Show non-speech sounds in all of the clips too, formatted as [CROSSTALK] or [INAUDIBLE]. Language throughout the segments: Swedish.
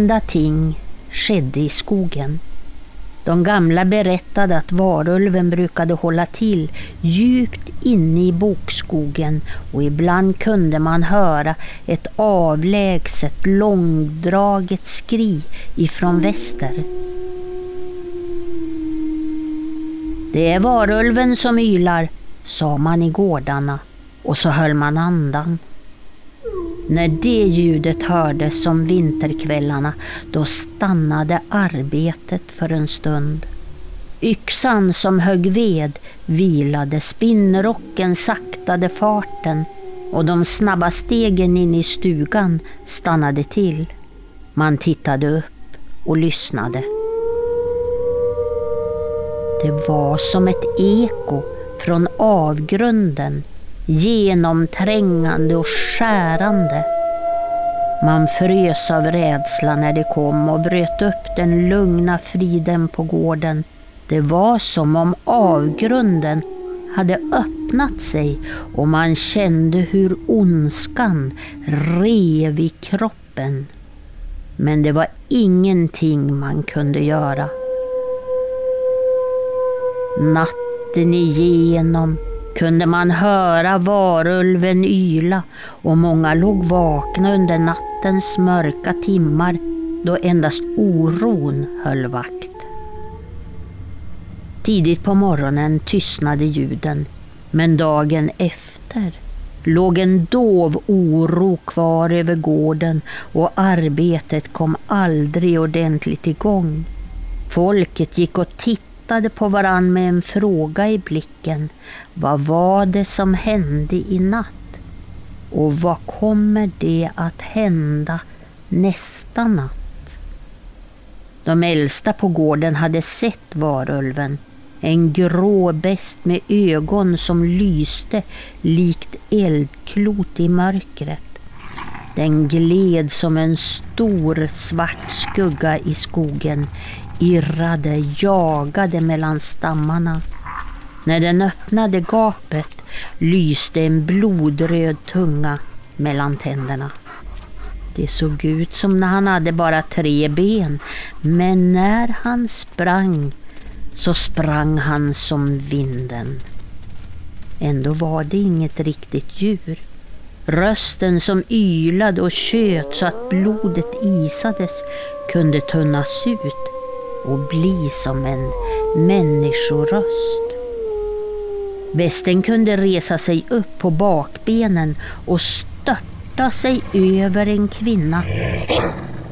enda ting skedde i skogen. De gamla berättade att varulven brukade hålla till djupt inne i bokskogen och ibland kunde man höra ett avlägset långdraget skri ifrån väster. Det är varulven som ylar, sa man i gårdarna och så höll man andan. När det ljudet hördes om vinterkvällarna, då stannade arbetet för en stund. Yxan som högg ved vilade, spinnrocken saktade farten och de snabba stegen in i stugan stannade till. Man tittade upp och lyssnade. Det var som ett eko från avgrunden genomträngande och skärande. Man frös av rädsla när det kom och bröt upp den lugna friden på gården. Det var som om avgrunden hade öppnat sig och man kände hur ondskan rev i kroppen. Men det var ingenting man kunde göra. Natten igenom kunde man höra varulven yla och många låg vakna under nattens mörka timmar då endast oron höll vakt. Tidigt på morgonen tystnade ljuden, men dagen efter låg en dov oro kvar över gården och arbetet kom aldrig ordentligt igång. Folket gick och tittade tittade på varann med en fråga i blicken. Vad var det som hände i natt? Och vad kommer det att hända nästa natt? De äldsta på gården hade sett varulven. En grå bäst med ögon som lyste likt eldklot i mörkret. Den gled som en stor svart skugga i skogen irrade, jagade mellan stammarna. När den öppnade gapet lyste en blodröd tunga mellan tänderna. Det såg ut som när han hade bara tre ben, men när han sprang så sprang han som vinden. Ändå var det inget riktigt djur. Rösten som ylade och tjöt så att blodet isades kunde tunnas ut och bli som en människoröst. Västen kunde resa sig upp på bakbenen och störta sig över en kvinna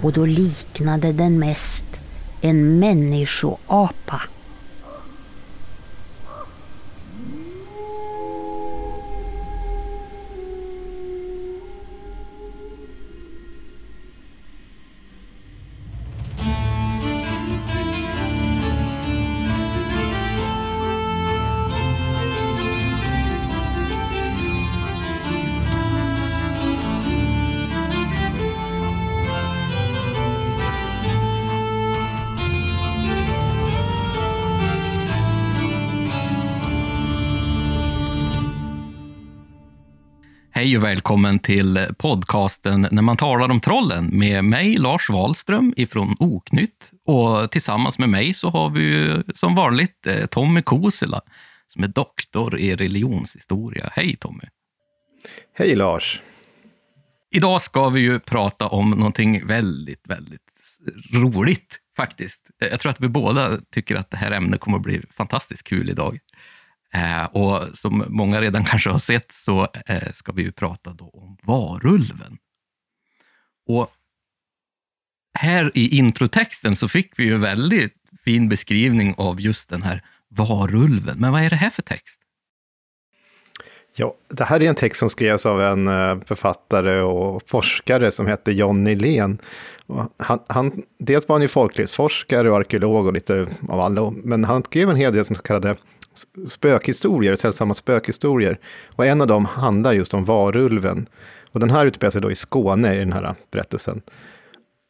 och då liknade den mest en människoapa. Och välkommen till podcasten När man talar om trollen med mig, Lars Wahlström ifrån Oknytt. Och tillsammans med mig så har vi som vanligt eh, Tommy Kosela som är doktor i religionshistoria. Hej Tommy! Hej Lars! Idag ska vi ju prata om någonting väldigt, väldigt roligt faktiskt. Jag tror att vi båda tycker att det här ämnet kommer att bli fantastiskt kul idag. Eh, och som många redan [LAUGHS] kanske har sett så eh, ska vi ju prata då om varulven. Och här i introtexten så fick vi ju en väldigt fin beskrivning av just den här varulven. Men vad är det här för text? Ja, det här är en text som skrevs av en eh, författare och forskare som hette John Nylén. Han, han, dels var han ju folklivsforskare och arkeolog och lite av alla, men han skrev en hel del som så kallade spökhistorier, sällsamma spökhistorier. Och en av dem handlar just om varulven. Och den här utspelar sig då i Skåne i den här berättelsen.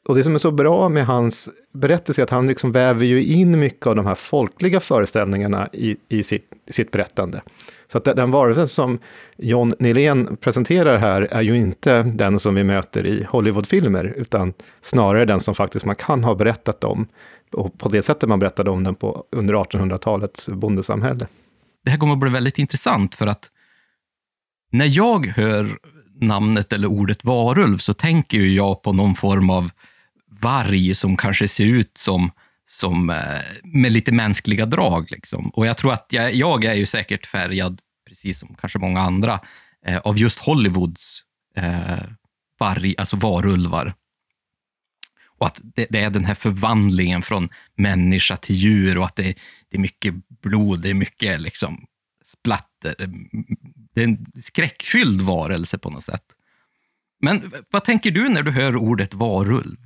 Och det som är så bra med hans berättelse är att han liksom väver ju in mycket av de här folkliga föreställningarna i, i sitt, sitt berättande. Så att den varelsen som John Nilén presenterar här är ju inte den som vi möter i Hollywoodfilmer, utan snarare den som faktiskt man kan ha berättat om, och på det sättet man berättade om den på, under 1800-talets bondesamhälle. Det här kommer att bli väldigt intressant, för att när jag hör namnet eller ordet varulv så tänker ju jag på någon form av varg som kanske ser ut som, som eh, med lite mänskliga drag. Liksom. Och jag tror att jag, jag är ju säkert färgad, precis som kanske många andra, eh, av just Hollywoods eh, varg, alltså varulvar. Och att det, det, är den här förvandlingen från människa till djur och att det, det är mycket blod, det är mycket liksom splatter. Eh, det är en skräckfylld varelse på något sätt. Men vad tänker du när du hör ordet varulv?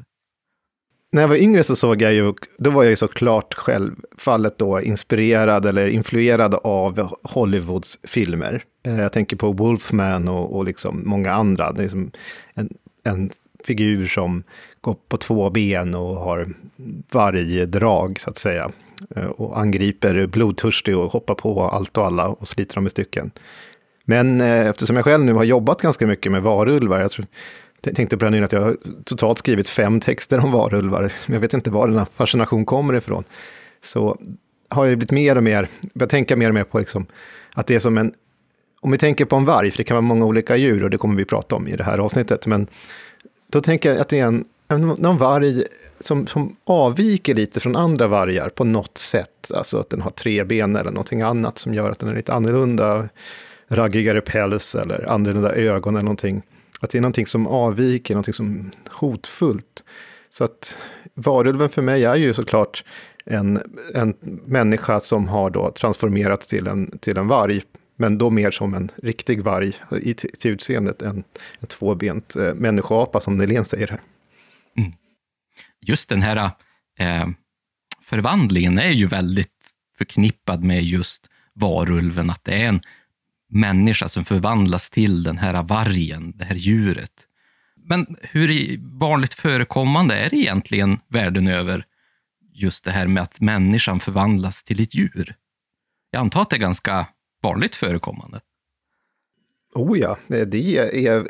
När jag var yngre så såg jag ju, då var jag ju såklart självfallet då inspirerad eller influerad av Hollywoods filmer. Eh, jag tänker på Wolfman och, och liksom många andra. Det är liksom en, en figur som går på två ben och har varje drag så att säga. Eh, och angriper blodtörstig och hoppar på allt och alla och sliter dem i stycken. Men eh, eftersom jag själv nu har jobbat ganska mycket med varulvar, jag tror, tänkte på det nu att jag har totalt skrivit fem texter om varulvar, [LAUGHS] men jag vet inte var den här fascination kommer ifrån. Så har jag blivit mer och mer, börjat tänka mer och mer på liksom, att det är som en, om vi tänker på en varg, för det kan vara många olika djur och det kommer vi prata om i det här avsnittet, men då tänker jag att det är en, en, någon varg som, som avviker lite från andra vargar på något sätt. Alltså att den har tre ben eller någonting annat som gör att den är lite annorlunda. Raggigare päls eller annorlunda ögon eller någonting. Att det är någonting som avviker, någonting som hotfullt. Så att varulven för mig är ju såklart en, en människa som har då transformerats till en, till en varg. Men då mer som en riktig varg i, till utseendet, en, en tvåbent eh, människoapa som Nelén säger här. Mm. Just den här eh, förvandlingen är ju väldigt förknippad med just varulven, att det är en människa som förvandlas till den här vargen, det här djuret. Men hur vanligt förekommande är det egentligen världen över, just det här med att människan förvandlas till ett djur? Jag antar att det är ganska vanligt förekommande. Oh ja, det är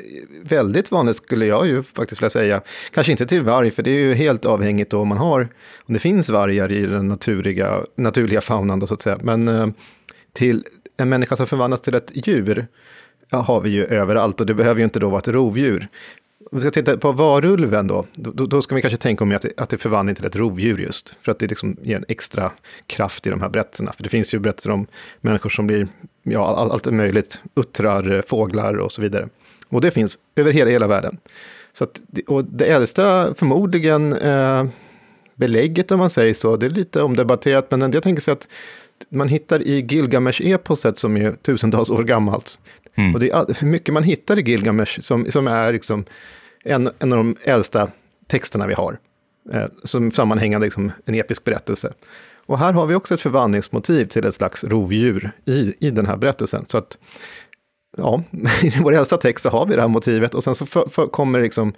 väldigt vanligt skulle jag ju faktiskt vilja säga. Kanske inte till varg, för det är ju helt avhängigt om man har, om det finns vargar i den naturliga, naturliga faunan då så att säga. Men eh, till en människa som förvandlas till ett djur ja, har vi ju överallt och det behöver ju inte då vara ett rovdjur. Om vi ska titta på varulven då, då, då ska vi kanske tänka om att det, att det förvandling till ett rovdjur just. För att det liksom ger en extra kraft i de här berättelserna. För det finns ju berättelser om människor som blir, ja, allt möjligt, uttrar, eh, fåglar och så vidare. Och det finns över hela, hela världen. Så att, och det äldsta förmodligen eh, belägget om man säger så, det är lite omdebatterat, men jag tänker sig att man hittar i Gilgamesh-eposet som är tusentals år gammalt. Mm. Och det är hur mycket man hittar i Gilgamesh som, som är liksom en, en av de äldsta texterna vi har. Eh, som sammanhängande liksom en episk berättelse. Och här har vi också ett förvandlingsmotiv till ett slags rovdjur i, i den här berättelsen. Så att, ja, [LAUGHS] i vår äldsta text så har vi det här motivet och sen så för, för kommer liksom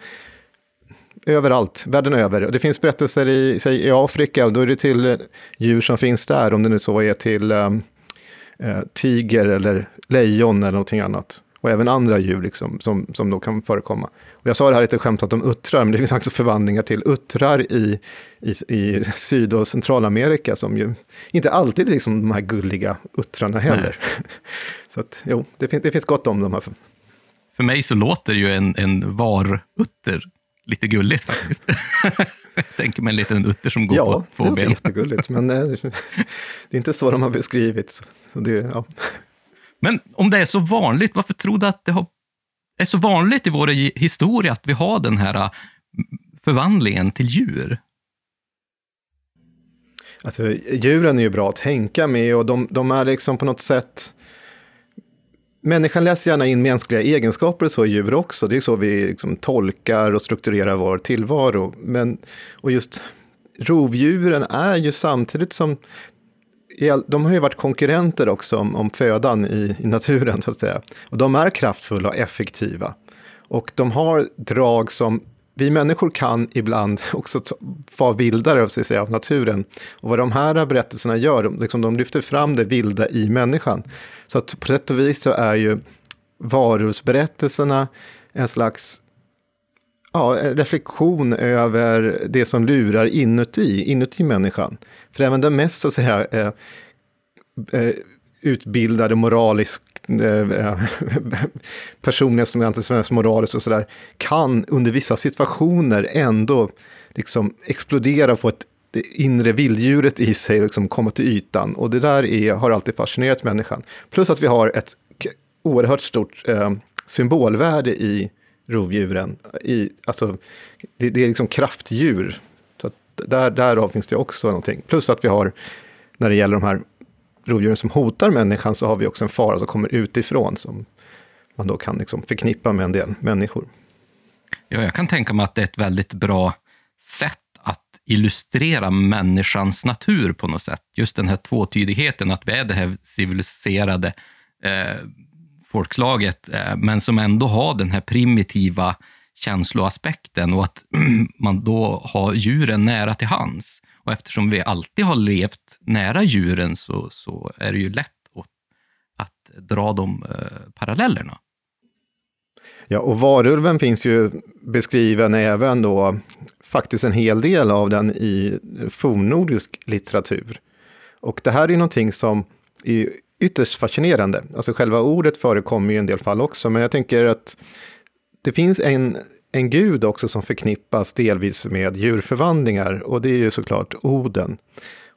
överallt, världen över. Och det finns berättelser i, säg, i Afrika, och då är det till djur som finns där, om det nu så är till um, tiger eller lejon eller någonting annat. Och även andra djur liksom, som, som då kan förekomma. Och jag sa det här lite skämtat om uttrar, men det finns också förvandlingar till uttrar i, i, i Syd och Centralamerika, som ju inte alltid är liksom de här gulliga uttrarna heller. [LAUGHS] så att, jo, det, fin det finns gott om de här. För mig så låter ju en, en varutter lite gulligt faktiskt. jag [LAUGHS] tänker mig en liten utter som går ja, på två ben. Ja, det är jättegulligt, men eh, [LAUGHS] det är inte så de har beskrivits. Det, ja. Men om det är så vanligt, varför tror du att det har, är så vanligt i vår historia att vi har den här äh, förvandlingen till djur? Alltså, djuren är ju bra att tänka med och de, de är liksom på något sätt... Människan läser gärna in mänskliga egenskaper och så i djur också. Det är så vi liksom tolkar och strukturerar vår tillvaro. Men, och just rovdjuren är ju samtidigt som de har ju varit konkurrenter också om, om födan i, i, naturen, så att säga. Och de är kraftfulla och effektiva. Och de har drag som vi människor kan ibland [LAUGHS] också vara vildare så säga, av naturen. Och vad de här berättelserna gör, de, liksom, de lyfter fram det vilda i människan. Så att på sätt och vis så är ju varulvsberättelserna en slags ja, reflektion över det som lurar inuti, inuti människan. För även den mest så att säga, eh, eh, utbildade moraliskt eh, [LAUGHS] som är antisvensk moraliskt och sådär, kan under vissa situationer ändå liksom explodera och få ett det inre vilddjuret i sig liksom komma till ytan. Och det där är, har alltid fascinerat människan. Plus att vi har ett oerhört stort eh, symbolvärde i rovdjuren. I, alltså, det, det är liksom kraftdjur. Så där, därav finns det också någonting. Plus att vi har, när det gäller de här rovdjuren som hotar människan, så har vi också en fara som kommer utifrån, som man då kan liksom förknippa med en del människor. Ja, jag kan tänka mig att det är ett väldigt bra sätt att illustrera människans natur på något sätt. Just den här tvåtydigheten, att vi är det här civiliserade eh, folkslaget, eh, men som ändå har den här primitiva känsloaspekten och att [CLEARS THROAT] man då har djuren nära till hands. Och eftersom vi alltid har levt nära djuren så, så är det ju lätt att, att dra de eh, parallellerna. Ja, och varulven finns ju beskriven även då, faktiskt en hel del av den i fornnordisk litteratur. Och det här är ju någonting som är ytterst fascinerande. Alltså själva ordet förekommer ju i en del fall också, men jag tänker att det finns en, en gud också som förknippas delvis med djurförvandlingar och det är ju såklart Oden.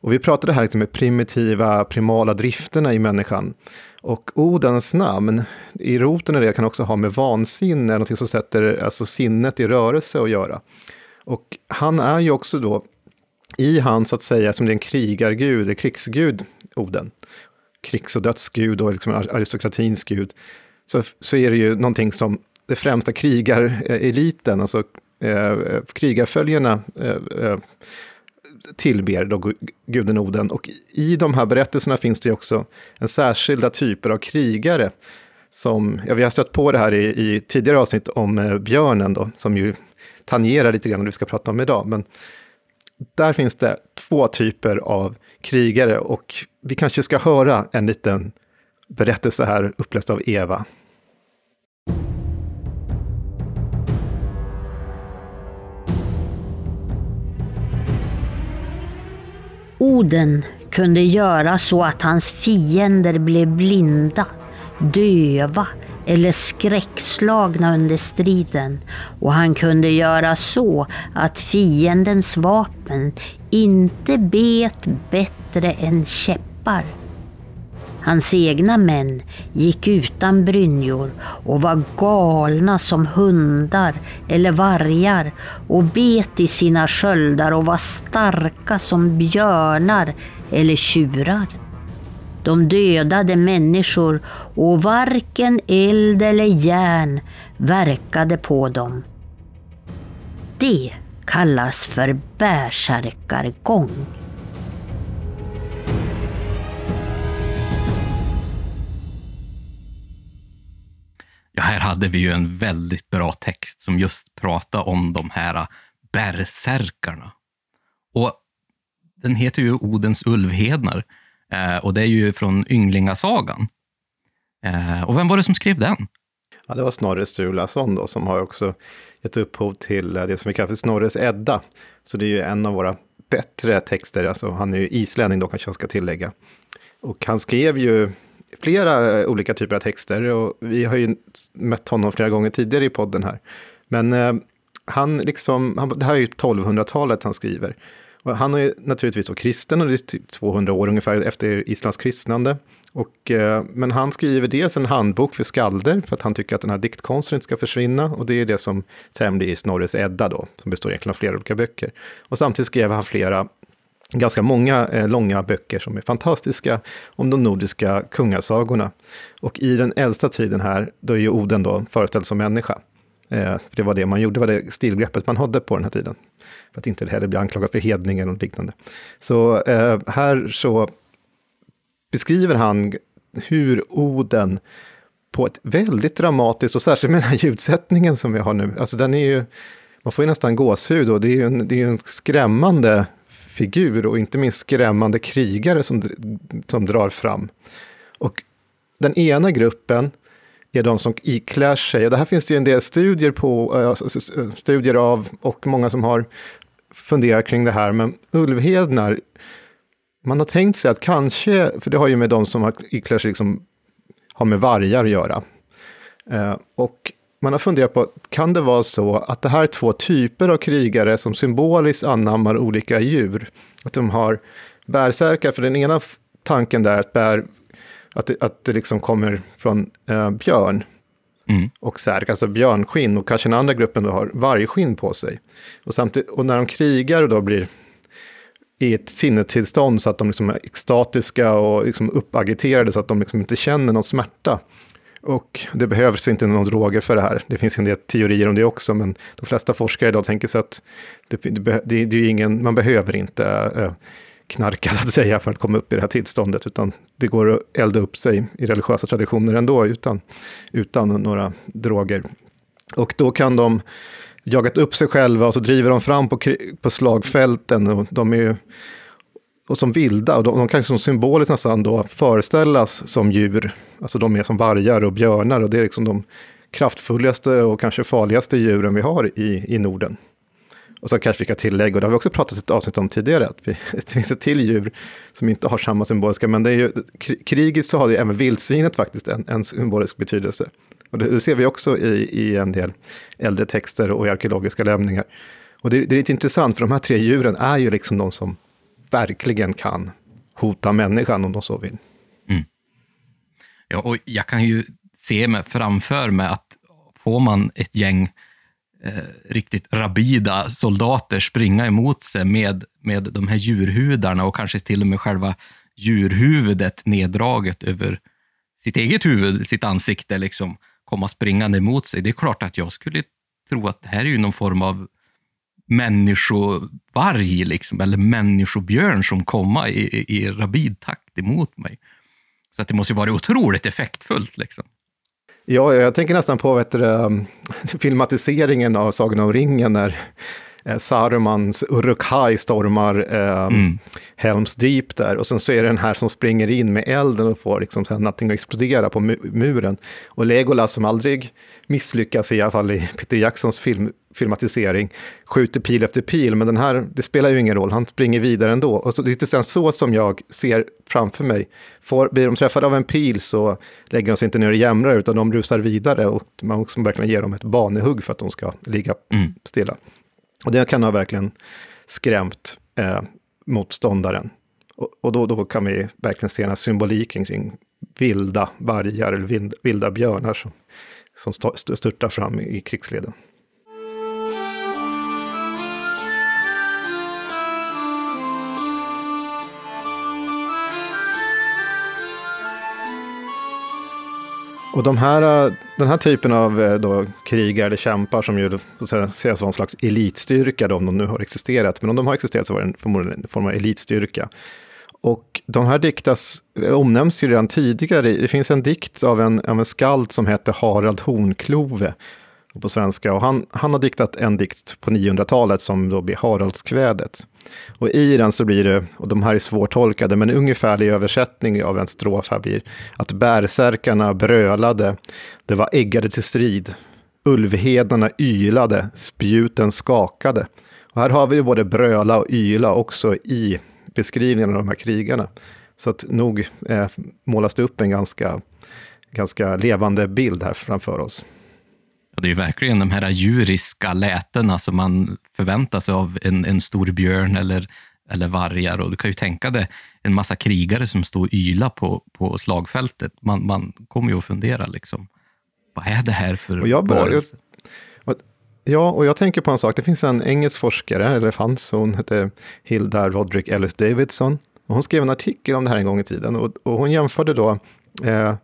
Och vi pratade här lite med primitiva, primala drifterna i människan. Och Odens namn, i roten av det kan också ha med vansinne, något som sätter alltså sinnet i rörelse att göra. Och han är ju också då, i han så att säga, som det är en krigargud, krigsgud, Oden, krigs och dödsgud och liksom aristokratins gud, så, så är det ju någonting som det främsta krigareliten, alltså eh, krigarföljarna, eh, eh tillber då guden Oden. Och i de här berättelserna finns det också en särskilda typer av krigare. Som, ja, vi har stött på det här i, i tidigare avsnitt om eh, björnen då, som ju tangerar lite grann det vi ska prata om idag. Men där finns det två typer av krigare och vi kanske ska höra en liten berättelse här uppläst av Eva. Oden kunde göra så att hans fiender blev blinda, döva eller skräckslagna under striden och han kunde göra så att fiendens vapen inte bet bättre än käppar. Hans egna män gick utan brynjor och var galna som hundar eller vargar och bet i sina sköldar och var starka som björnar eller tjurar. De dödade människor och varken eld eller järn verkade på dem. Det kallas för bärsärkargång. Ja, här hade vi ju en väldigt bra text som just pratade om de här bärsärkarna. Och den heter ju Odens ulvhednar eh, och det är ju från Ynglingasagan. Eh, och vem var det som skrev den? Ja, det var Snorre Sturlason då, som har också gett upphov till eh, det som vi kallar för Snorres Edda. Så det är ju en av våra bättre texter, alltså han är ju islänning då kanske jag ska tillägga. Och han skrev ju flera eh, olika typer av texter och vi har ju mött honom flera gånger tidigare i podden här. Men eh, han liksom, han, det här är ju 1200-talet han skriver. Och han är naturligtvis då kristen och det är typ 200 år ungefär efter Islands kristnande. Och, eh, men han skriver dels en handbok för skalder, för att han tycker att den här diktkonsten inte ska försvinna. Och det är det som sen blir Snorres Edda då, som består egentligen av flera olika böcker. Och samtidigt skrev han flera ganska många eh, långa böcker som är fantastiska om de nordiska kungasagorna. Och i den äldsta tiden här, då är ju Oden då föreställd som människa. Eh, det var det man gjorde, det var det stilgreppet man hade på den här tiden. För att inte heller bli anklagad för hedning eller liknande. Så eh, här så beskriver han hur Oden på ett väldigt dramatiskt, och särskilt med den här ljudsättningen som vi har nu, alltså den är ju, man får ju nästan gåshud och det är ju en, det är en skrämmande figur och inte minst skrämmande krigare som, som drar fram. Och den ena gruppen är de som iklär sig, och det här finns det ju en del studier, på, äh, studier av och många som har funderat kring det här, men ulvhednar, man har tänkt sig att kanske, för det har ju med de som har iklär sig, liksom, har med vargar att göra. Eh, och man har funderat på, kan det vara så att det här är två typer av krigare som symboliskt anammar olika djur? Att de har bärsärkar, för den ena tanken där att, bär, att, det, att det liksom kommer från eh, björn mm. och särk, alltså björnskinn, och kanske den andra gruppen då har vargskinn på sig. Och, samtidigt, och när de krigar och då blir i ett sinnestillstånd så att de liksom är extatiska och liksom uppagiterade så att de liksom inte känner någon smärta och det behövs inte några droger för det här. Det finns en del teorier om det också, men de flesta forskare idag tänker sig att det, det, det, är ingen, man behöver inte eh, knarka, [LAUGHS] så att säga, för att komma upp i det här tillståndet, utan det går att elda upp sig i religiösa traditioner ändå, utan, utan några droger. Och då kan de jagat upp sig själva och så driver de fram på, på slagfälten. Och de är ju och som vilda, och de, de kan som symboliskt nästan då föreställas som djur. Alltså de är som vargar och björnar och det är liksom de kraftfullaste och kanske farligaste djuren vi har i, i Norden. Och så kanske vi kan tillägga, och det har vi också pratat ett avsnitt om tidigare, att vi, [LAUGHS] det finns ett till djur som inte har samma symboliska, men det är ju, krigiskt så har ju även vildsvinet faktiskt en, en symbolisk betydelse. Och det, det ser vi också i, i en del äldre texter och i arkeologiska lämningar. Och det, det är lite intressant, för de här tre djuren är ju liksom de som verkligen kan hota människan om de så vill. Mm. Ja, och jag kan ju se mig framför mig att får man ett gäng eh, riktigt rabida soldater springa emot sig med, med de här djurhudarna och kanske till och med själva djurhuvudet neddraget över sitt eget huvud, sitt ansikte, liksom komma springande emot sig. Det är klart att jag skulle tro att det här är ju någon form av människovarg, liksom, eller människobjörn som komma i, i, i rabid takt emot mig. Så att det måste ju vara otroligt effektfullt. Liksom. Ja, jag tänker nästan på vet du, um, filmatiseringen av Sagan om ringen när eh, Sarumans Uruk-hai stormar eh, mm. Helms Deep där. Och sen så är det den här som springer in med elden och får liksom sen någonting att explodera på mu muren. Och Legolas som aldrig misslyckas, i alla fall i Peter Jacksons film, filmatisering, skjuter pil efter pil, men den här, det spelar ju ingen roll, han springer vidare ändå. Och så, det är lite så som jag ser framför mig. Får, blir de träffade av en pil så lägger de sig inte ner och jämrar, utan de rusar vidare och man måste verkligen ger dem ett banehugg för att de ska ligga mm. stilla. Och det kan ha verkligen skrämt eh, motståndaren. Och, och då, då, kan vi verkligen se den här symboliken kring vilda vargar eller vilda björnar som, som störtar fram i krigsleden. Och de här, eh, den här typen av eh, då, krigare eller kämpar som ju ses som en slags elitstyrka, då, om de nu har existerat, men om de har existerat så var det förmodligen en form av elitstyrka. Och de här diktas, eh, omnämns ju redan tidigare. Det finns en dikt av en, av en skald som heter Harald Hornklove på svenska. Och han, han har diktat en dikt på 900-talet som då blir Haraldskvädet. Och i den så blir det, och de här är svårtolkade, men ungefärlig översättning av en strof här blir att bärsärkarna brölade, det var äggade till strid, ulvhedarna ylade, spjuten skakade. Och här har vi både bröla och yla också i beskrivningen av de här krigarna. Så att nog eh, målas det upp en ganska, ganska levande bild här framför oss. Ja, det är ju verkligen de här djuriska lätena som man förväntar sig av en, en stor björn eller eller vargar. Och du kan ju tänka dig en massa krigare som står och ylar på, på slagfältet. Man, man kommer ju att fundera, liksom, vad är det här för och jag började, jag, Ja, och jag tänker på en sak. Det finns en engelsk forskare, eller fanns, hon hette Hilda Roderick Ellis Davidson. Och hon skrev en artikel om det här en gång i tiden. Och, och hon jämförde då eh,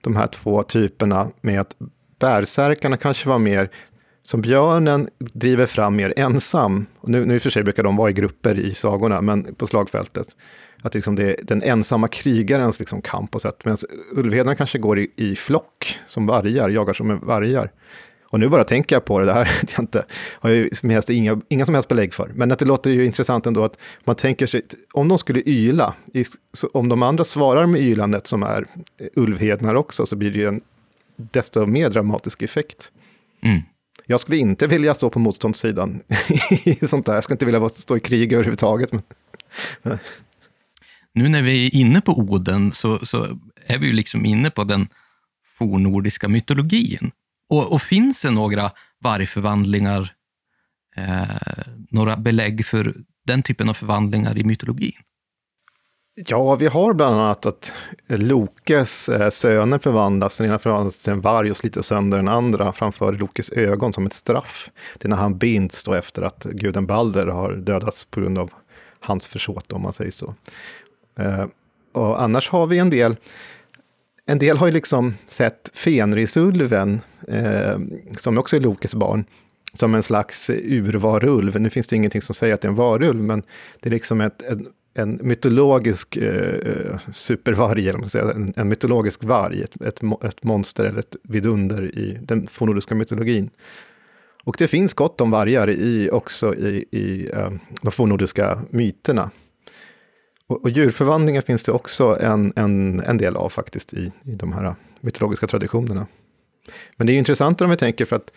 de här två typerna med att bärsärkarna kanske var mer som björnen driver fram mer ensam. Nu, nu i och för sig brukar de vara i grupper i sagorna, men på slagfältet. Att liksom det är den ensamma krigarens liksom kamp på sätt. Medan ulvhedarna kanske går i, i flock, som vargar, jagar som vargar. Och nu bara tänker jag på det, det här [LAUGHS] jag inte, har jag som helst, inga, inga som helst belägg för. Men att det låter ju intressant ändå att man tänker sig, om de skulle yla, om de andra svarar med ylandet som är ulvhednar också, så blir det ju en desto mer dramatisk effekt. Mm. Jag skulle inte vilja stå på motståndssidan [LAUGHS] i sånt där. Jag skulle inte vilja stå i krig överhuvudtaget. Men... nu när vi är inne på Oden så, så är vi ju liksom inne på den fornordiska mytologin. Och, och finns det några vargförvandlingar, eh, några belägg för den typen av förvandlingar i mytologin? Ja, vi har bland annat att Lokes eh, söner förvandlas. Den ena förvandlas till en varg och sliter sönder den andra framför Lokes ögon som ett straff. Det är när han binds då efter att guden Balder har dödats på grund av hans försåt, om man säger så. Eh, och annars har vi en del en del har ju liksom sett Fenrisulven, eh, som också är Lokes barn, som en slags urvarulv. Nu finns det ingenting som säger att det är en varulv, men det är liksom ett, ett en mytologisk eh, eh supervarg, eller man säga, en, en mytologisk varg, ett, ett, ett, monster eller ett vidunder i den fornnordiska mytologin. Och det finns gott om vargar i, också i, i eh, de fornnordiska myterna. Och, och djurförvandlingar finns det också en, en, en del av faktiskt i, i de här mytologiska traditionerna. Men det är ju intressant om vi tänker för att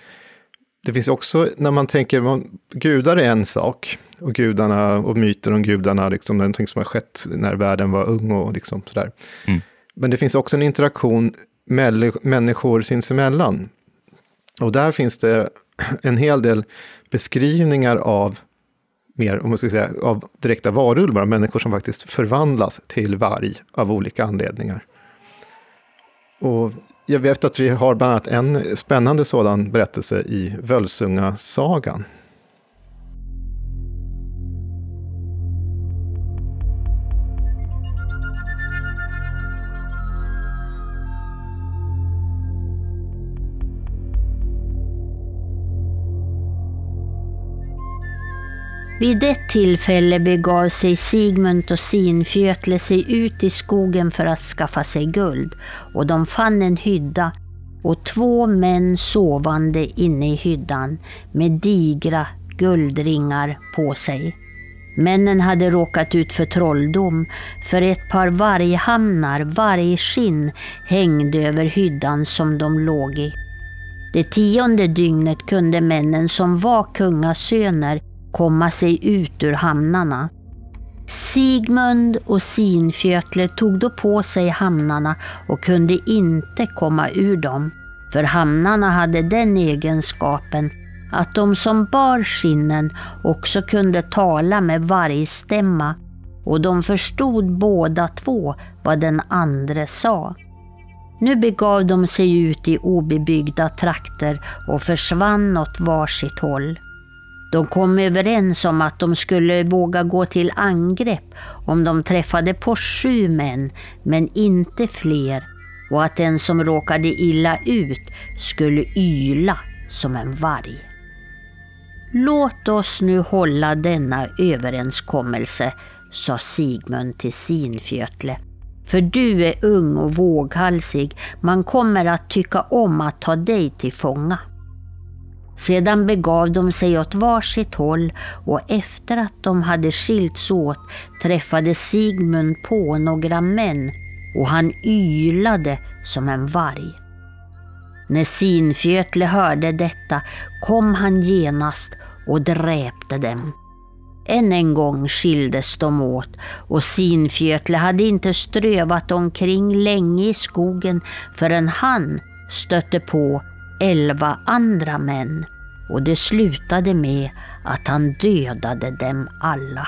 det finns också, när man tänker, man, gudar är en sak, och gudarna och myter om gudarna, liksom någonting som har skett när världen var ung och liksom sådär. Mm. Men det finns också en interaktion människor sinsemellan. Och där finns det [CLEARS THROAT] en hel del beskrivningar av mer, om man ska säga, av direkta varulvar, människor som faktiskt förvandlas till varg av olika anledningar. Och jag vet att vi har bland annat en spännande sådan berättelse i Völsunga-sagan. Vid ett tillfälle begav sig Sigmund och Sinfjötle sig ut i skogen för att skaffa sig guld och de fann en hydda och två män sovande inne i hyddan med digra guldringar på sig. Männen hade råkat ut för trolldom, för ett par varghamnar, vargskinn, hängde över hyddan som de låg i. Det tionde dygnet kunde männen som var kungasöner komma sig ut ur hamnarna. Sigmund och Sinfjötle tog då på sig hamnarna och kunde inte komma ur dem, för hamnarna hade den egenskapen att de som bar skinnen också kunde tala med vargstämma och de förstod båda två vad den andre sa. Nu begav de sig ut i obebyggda trakter och försvann åt varsitt håll. De kom överens om att de skulle våga gå till angrepp om de träffade på sju män, men inte fler, och att den som råkade illa ut skulle yla som en varg. Låt oss nu hålla denna överenskommelse, sa Sigmund till Sinfjötle. För du är ung och våghalsig, man kommer att tycka om att ta dig till fånga. Sedan begav de sig åt varsitt håll och efter att de hade skilts åt träffade Sigmund på några män och han ylade som en varg. När Sinfjötle hörde detta kom han genast och dräpte dem. Än en gång skildes de åt och Sinfjötle hade inte strövat omkring länge i skogen förrän han stötte på elva andra män och det slutade med att han dödade dem alla.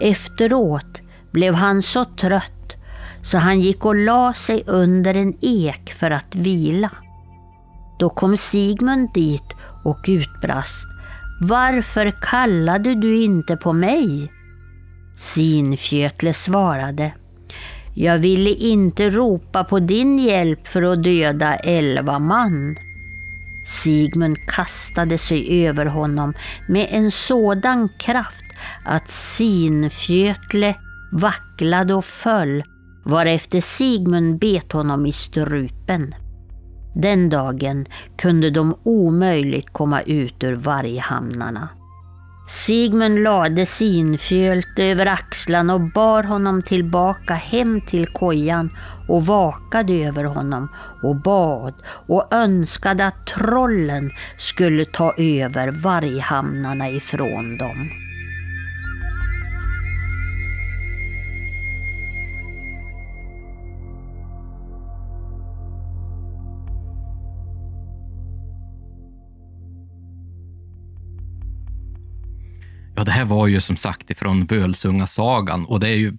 Efteråt blev han så trött så han gick och la sig under en ek för att vila. Då kom Sigmund dit och utbrast. Varför kallade du inte på mig? Sinfjötle svarade. Jag ville inte ropa på din hjälp för att döda elva man. Sigmund kastade sig över honom med en sådan kraft att Sinfjötle vacklade och föll varefter Sigmund bet honom i strupen. Den dagen kunde de omöjligt komma ut ur varghamnarna. Sigmund lade Sinfjölte över axlarna och bar honom tillbaka hem till kojan och vakade över honom och bad och önskade att trollen skulle ta över varghamnarna ifrån dem. Ja, det här var ju som sagt ifrån Völsunga sagan och det är ju,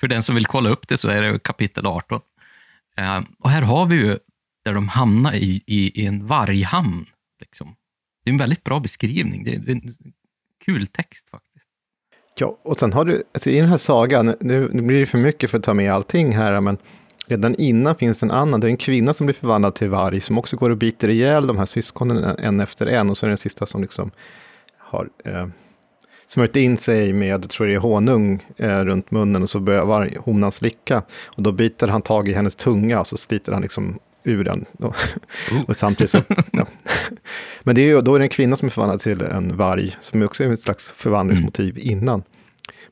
för den som vill kolla upp det så är det kapitel 18. Eh, och här har vi ju där de hamnar i, i, i en varghamn. Liksom. Det är en väldigt bra beskrivning. Det är, det är en kul text faktiskt. Ja, och sen har du, alltså i den här sagan, nu, nu blir det för mycket för att ta med allting här, men redan innan finns en annan, det är en kvinna som blir förvandlad till varg, som också går och biter ihjäl de här syskonen en efter en, och så är det den sista som liksom har eh, smörjt in sig med, tror det är honung eh, runt munnen och så börjar honan slicka. Och då biter han tag i hennes tunga och så sliter han liksom ur den. Och, [LAUGHS] och samtidigt så, ja. [LAUGHS] Men det är ju, då är det en kvinna som är förvandlad till en varg, som också är ett slags förvandlingsmotiv mm. innan.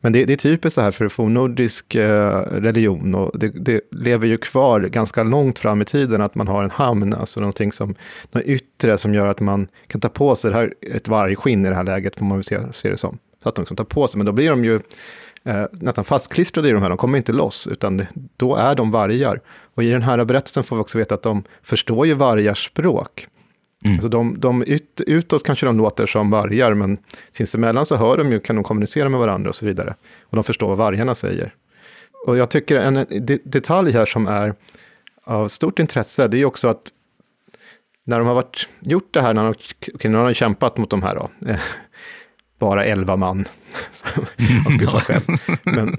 Men det, det, är typiskt så här för fornnordisk eh, religion och det, det, lever ju kvar ganska långt fram i tiden att man har en hamn, alltså någonting som, något yttre som gör att man kan ta på sig det här, ett vargskinn i det här läget, får man väl se, se det som. Så att de liksom tar på sig, men då blir de ju eh, nästan fastklistrade i de här, de kommer inte loss, utan det, då är de vargar. Och i den här berättelsen får vi också veta att de förstår ju vargars språk. Mm. Alltså de, de ut, utåt kanske de låter som vargar, men sinsemellan så hör de ju, kan de kommunicera med varandra och så vidare. Och de förstår vad vargarna säger. Och jag tycker en detalj här som är av stort intresse, det är också att när de har varit, gjort det här, när de, okay, när de har kämpat mot de här då, [LAUGHS] bara elva man, [LAUGHS] som man skulle ta själv. [LAUGHS] Men,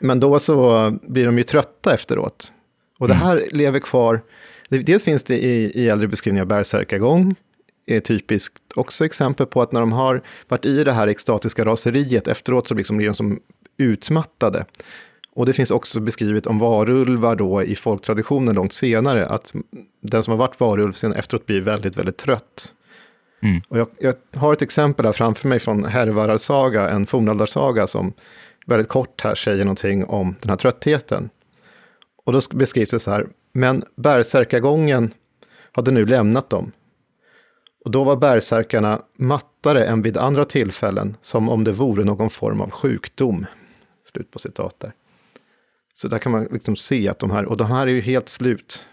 men då så blir de ju trötta efteråt. Och det mm. här lever kvar, dels finns det i, i äldre beskrivningar bärsärkagång, är typiskt också exempel på att när de har varit i det här extatiska raseriet efteråt så liksom blir de som utmattade. Och det finns också beskrivet om varulvar då i folktraditionen långt senare, att den som har varit varulv sen efteråt blir väldigt, väldigt trött. Mm. Och jag, jag, har ett exempel här framför mig från Härvararsaga, en fornaldarsaga som väldigt kort här säger någonting om den här tröttheten. Och då beskrivs det så här, men bärsärkagången hade nu lämnat dem. Och då var bärsärkarna mattare än vid andra tillfällen, som om det vore någon form av sjukdom. Slut på citat där. Så där kan man liksom se att de här, och de här är ju helt slut.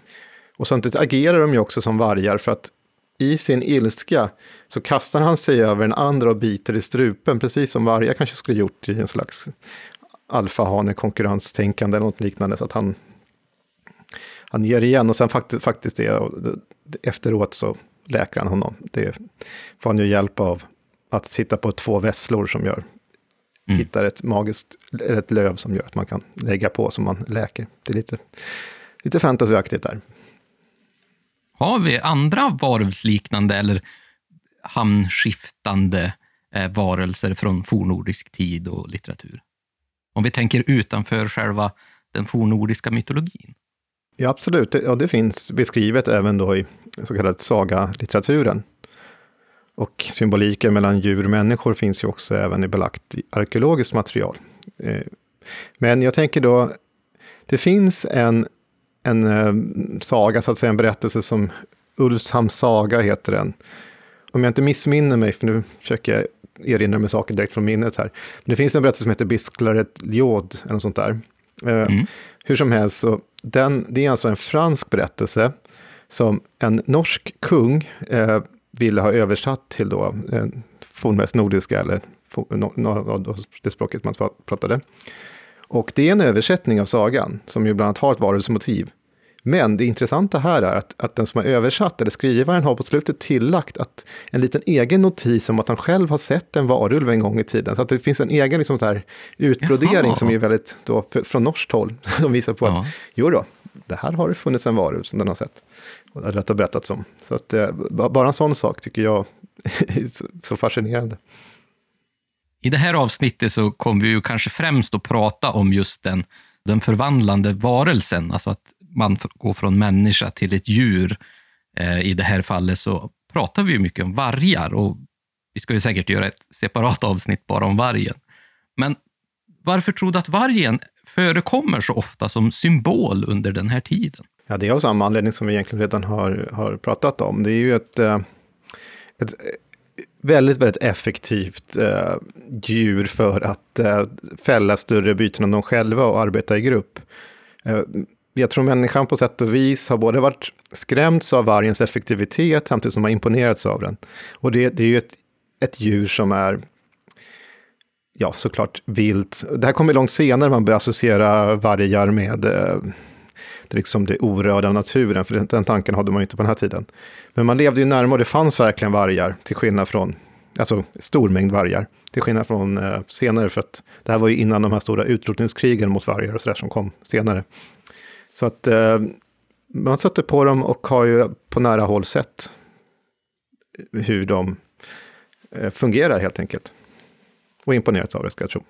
Och samtidigt agerar de ju också som vargar, för att i sin ilska så kastar han sig över en andra och biter i strupen, precis som vargar kanske skulle gjort i en slags alfahane konkurrenstänkande eller något liknande. Så att han, han ger igen och sen faktiskt, faktiskt det, efteråt så läker han honom. Det får han ju hjälp av att sitta på två vesslor som gör, mm. hittar ett magiskt, ett löv som gör att man kan lägga på som man läker. Det är lite, lite fantasyaktigt där. Har vi andra varulvsliknande eller hamnskiftande eh, varelser från fornordisk tid och litteratur? Om vi tänker utanför själva den fornordiska mytologin. Ja, absolut. Ja, det finns beskrivet även då i så kallad sagalitteraturen. Och symboliken mellan djur och människor finns ju också även i belagt i arkeologiskt material. Eh, men jag tänker då, det finns en en eh, saga, så att säga, en berättelse som Ulfshamns saga heter den. Om jag inte missminner mig, för nu försöker jag erinra mig saker direkt från minnet här. Men det finns en berättelse som heter Bisklaret Ljod, eller något sånt där. Eh, mm. Hur som helst, så den, det är alltså en fransk berättelse som en norsk kung eh, ville ha översatt till då eh, fornväst nordiska eller det språket man pratade. Och det är en översättning av sagan, som ju bland annat har ett varelsemotiv. Men det intressanta här är att, att den som har översatt, eller skrivaren, har på slutet tillagt att en liten egen notis om att han själv har sett en varulv en gång i tiden. Så att det finns en egen liksom, så här, utbrodering Jaha. som är väldigt, då, från norskt håll, [LAUGHS] som visar på ja. att jo då, det här har det funnits en varulv som den har sett. Och det har berättats om. Så att, eh, bara en sån sak tycker jag [LAUGHS] är så fascinerande. I det här avsnittet så kommer vi ju kanske främst att prata om just den, den förvandlande varelsen, alltså att man går från människa till ett djur. Eh, I det här fallet så pratar vi ju mycket om vargar och vi ska ju säkert göra ett separat avsnitt bara om vargen. Men varför tror du att vargen förekommer så ofta som symbol under den här tiden? Ja, det är av samma anledning som vi egentligen redan har, har pratat om. Det är ju ett, eh, ett eh, väldigt, väldigt effektivt eh, djur för att eh, fälla större byten än de själva och arbeta i grupp. Eh, jag tror människan på sätt och vis har både varit skrämts av vargens effektivitet samtidigt som har imponerats av den. Och det, det är ju ett, ett djur som är ja, såklart vilt. Det här kommer långt senare, man börjar associera vargar med eh, det, liksom det orörda naturen, för den, den tanken hade man ju inte på den här tiden. Men man levde ju närmare, det fanns verkligen vargar, till skillnad från, alltså stor mängd vargar, till skillnad från eh, senare, för att det här var ju innan de här stora utrotningskrigen mot vargar och sådär som kom senare. Så att eh, man sätter på dem och har ju på nära håll sett hur de eh, fungerar helt enkelt. Och imponerats av det, ska jag tro.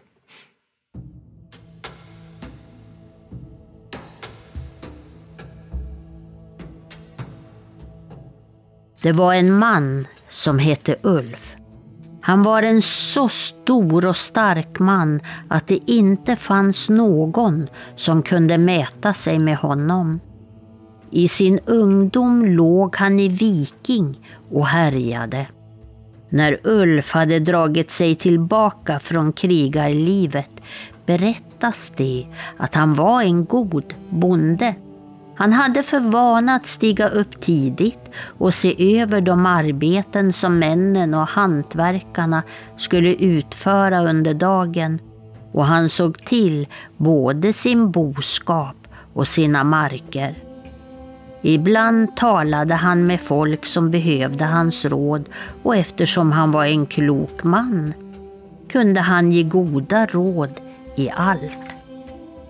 Det var en man som hette Ulf. Han var en så stor och stark man att det inte fanns någon som kunde mäta sig med honom. I sin ungdom låg han i Viking och härjade. När Ulf hade dragit sig tillbaka från krigarlivet berättas det att han var en god bonde han hade för vana att stiga upp tidigt och se över de arbeten som männen och hantverkarna skulle utföra under dagen och han såg till både sin boskap och sina marker. Ibland talade han med folk som behövde hans råd och eftersom han var en klok man kunde han ge goda råd i allt.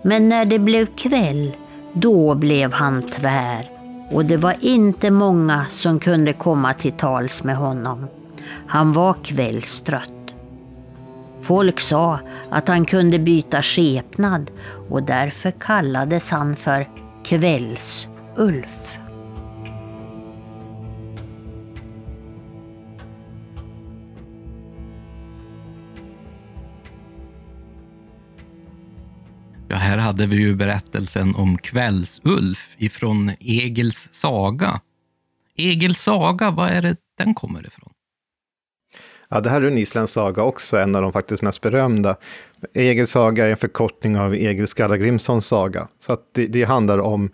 Men när det blev kväll då blev han tvär och det var inte många som kunde komma till tals med honom. Han var kvällstrött. Folk sa att han kunde byta skepnad och därför kallades han för Kvälls-Ulf. Ja, här hade vi ju berättelsen om Kvällsulf ifrån Egils saga. Egils saga, vad är det den kommer ifrån? Ja, det här är en isländsk saga också, en av de faktiskt mest berömda. Egils saga är en förkortning av Egil Skallagrimssons saga. Så att det, det handlar om...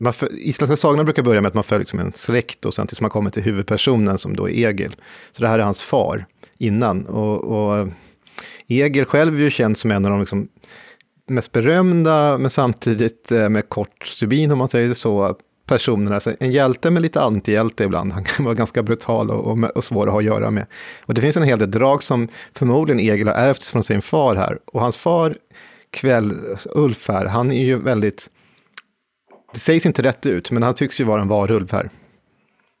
Man för, isländska sagorna brukar börja med att man följer liksom en släkt och sen tills man kommer till huvudpersonen som då är Egil. Så det här är hans far innan. Och, och Egil själv är ju känd som en av de liksom mest berömda, men samtidigt eh, med kort stubin om man säger så, personerna. Alltså en hjälte med lite antihjälte ibland. Han kan vara ganska brutal och, och, och, svår att ha att göra med. Och det finns en hel del drag som förmodligen Egil har ärvt från sin far här. Och hans far, Kväll, Ulf här, han är ju väldigt... Det sägs inte rätt ut, men han tycks ju vara en varulv här.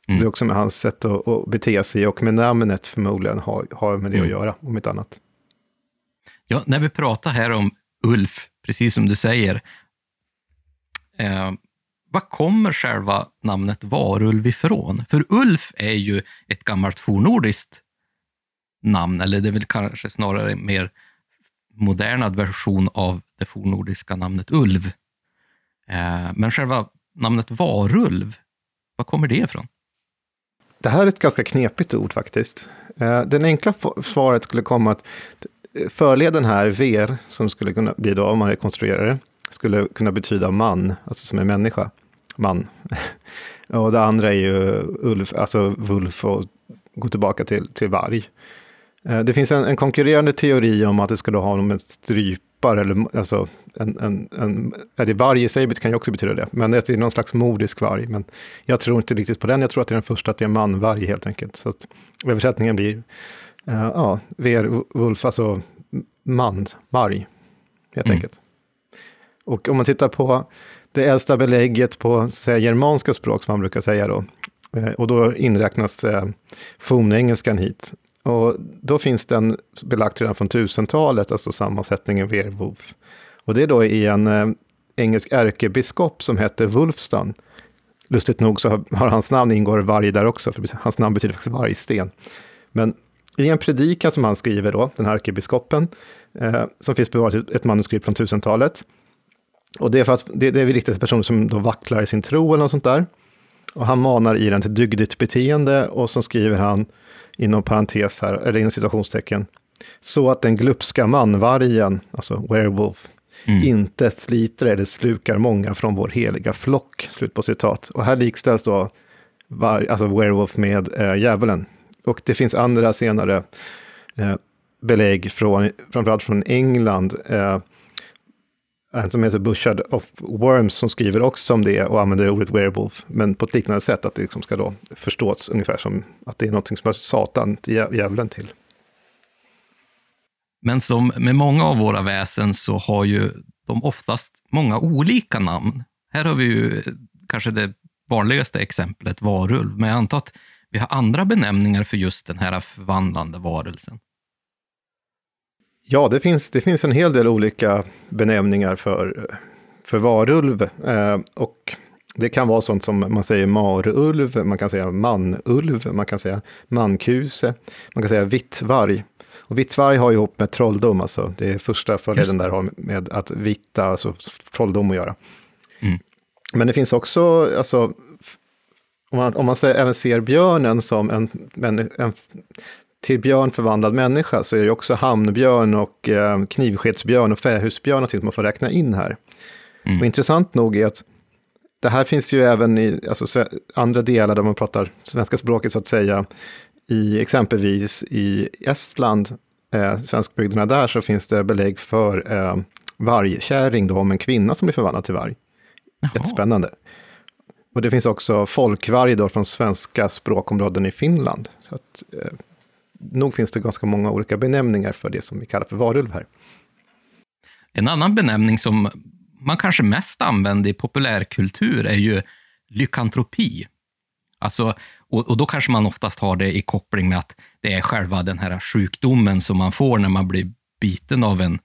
Mm. Det är också med hans sätt att, att bete sig och med namnet förmodligen har, har med det mm. att göra, om inte annat. Ja, när vi pratar här om Ulf, precis som du säger. Eh, var kommer själva namnet varulv ifrån? För Ulf är ju ett gammalt fornordiskt namn, eller det är väl kanske snarare en mer modernad version av det fornordiska namnet ulv. Eh, men själva namnet varulv, var kommer det ifrån? Det här är ett ganska knepigt ord faktiskt. Eh, den enkla svaret skulle komma att förleden här, ver, som skulle kunna bli då, om man rekonstruerar det, skulle kunna betyda man, alltså som en människa. Man. [LAUGHS] och det andra är ju ulf, alltså vulf och gå tillbaka till, till varg. Eh, det finns en, en, konkurrerande teori om att det skulle ha med strypar, eller alltså en, en, en, ja, det varg i sig kan ju också betyda det, men det är någon slags modisk varg. Men jag tror inte riktigt på den, jag tror att det är den första, att det är manvarg helt enkelt. Så att översättningen blir, uh, ja, verwolf, alltså manvarg, helt mm. enkelt. Och om man tittar på det äldsta belägget på säga, germanska språk, som man brukar säga då, eh, och då inräknas eh, fornengelskan hit. Och då finns den belagt redan från 1000-talet, alltså sammansättningen Werwolf. Och det är då i en eh, engelsk ärkebiskop som heter Wulfstan. Lustigt nog så har, har hans namn ingår varg där också, för hans namn betyder faktiskt vargsten. Men i en predikan som han skriver då, den här ärkebiskopen, eh, som finns bevarat i ett manuskript från 1000-talet. Och det är för att det, det är riktigt personer som då vacklar i sin tro eller något sånt där. Och han manar i den till dygdigt beteende och så skriver han inom parentes här, eller inom citationstecken, så att den glupska manvargen, alltså werewolf, mm. inte sliter eller slukar många från vår heliga flock. Slut på citat. Och här likställs då var, alltså werewolf med äh, djävulen. Och det finns andra senare eh, belägg, från, framförallt från England, eh, en som heter Bushard of Worms som skriver också om det och använder ordet werewolf, men på ett liknande sätt, att det liksom ska då förstås ungefär som att det är något som är Satan, djävulen till. Men som med många av våra väsen så har ju de oftast många olika namn. Här har vi ju kanske det vanligaste exemplet, varulv, men jag antar att vi har andra benämningar för just den här förvandlande varelsen. Ja, det finns, det finns en hel del olika benämningar för, för varulv. Eh, och det kan vara sånt som man säger marulv, man kan säga manulv, man kan säga mankuse, man kan säga vittvarg. Och vittvarg har ihop med trolldom, alltså det är första förleden där har med att vitta, alltså trolldom att göra. Mm. Men det finns också, alltså, om man, om man ser, även ser björnen som en, en, en till björn förvandlad människa så är det också hamnbjörn och eh, knivskedsbjörn och fähusbjörn som man får räkna in här. Mm. Och intressant nog är att det här finns ju även i alltså, andra delar där man pratar svenska språket så att säga. I exempelvis i Estland, eh, svenskbygderna där, så finns det belägg för eh, vargkäring då, om en kvinna som blir förvandlad till varg. Jaha. Jättespännande. Och det finns också folkvarg då från svenska språkområden i Finland. Så att, eh, nog finns det ganska många olika benämningar för det som vi kallar för varulv här. En annan benämning som man kanske mest använder i populärkultur är ju lykantropi. Alltså, och, och, då kanske man oftast har det i koppling med att det är själva den här sjukdomen som man får när man blir biten av en,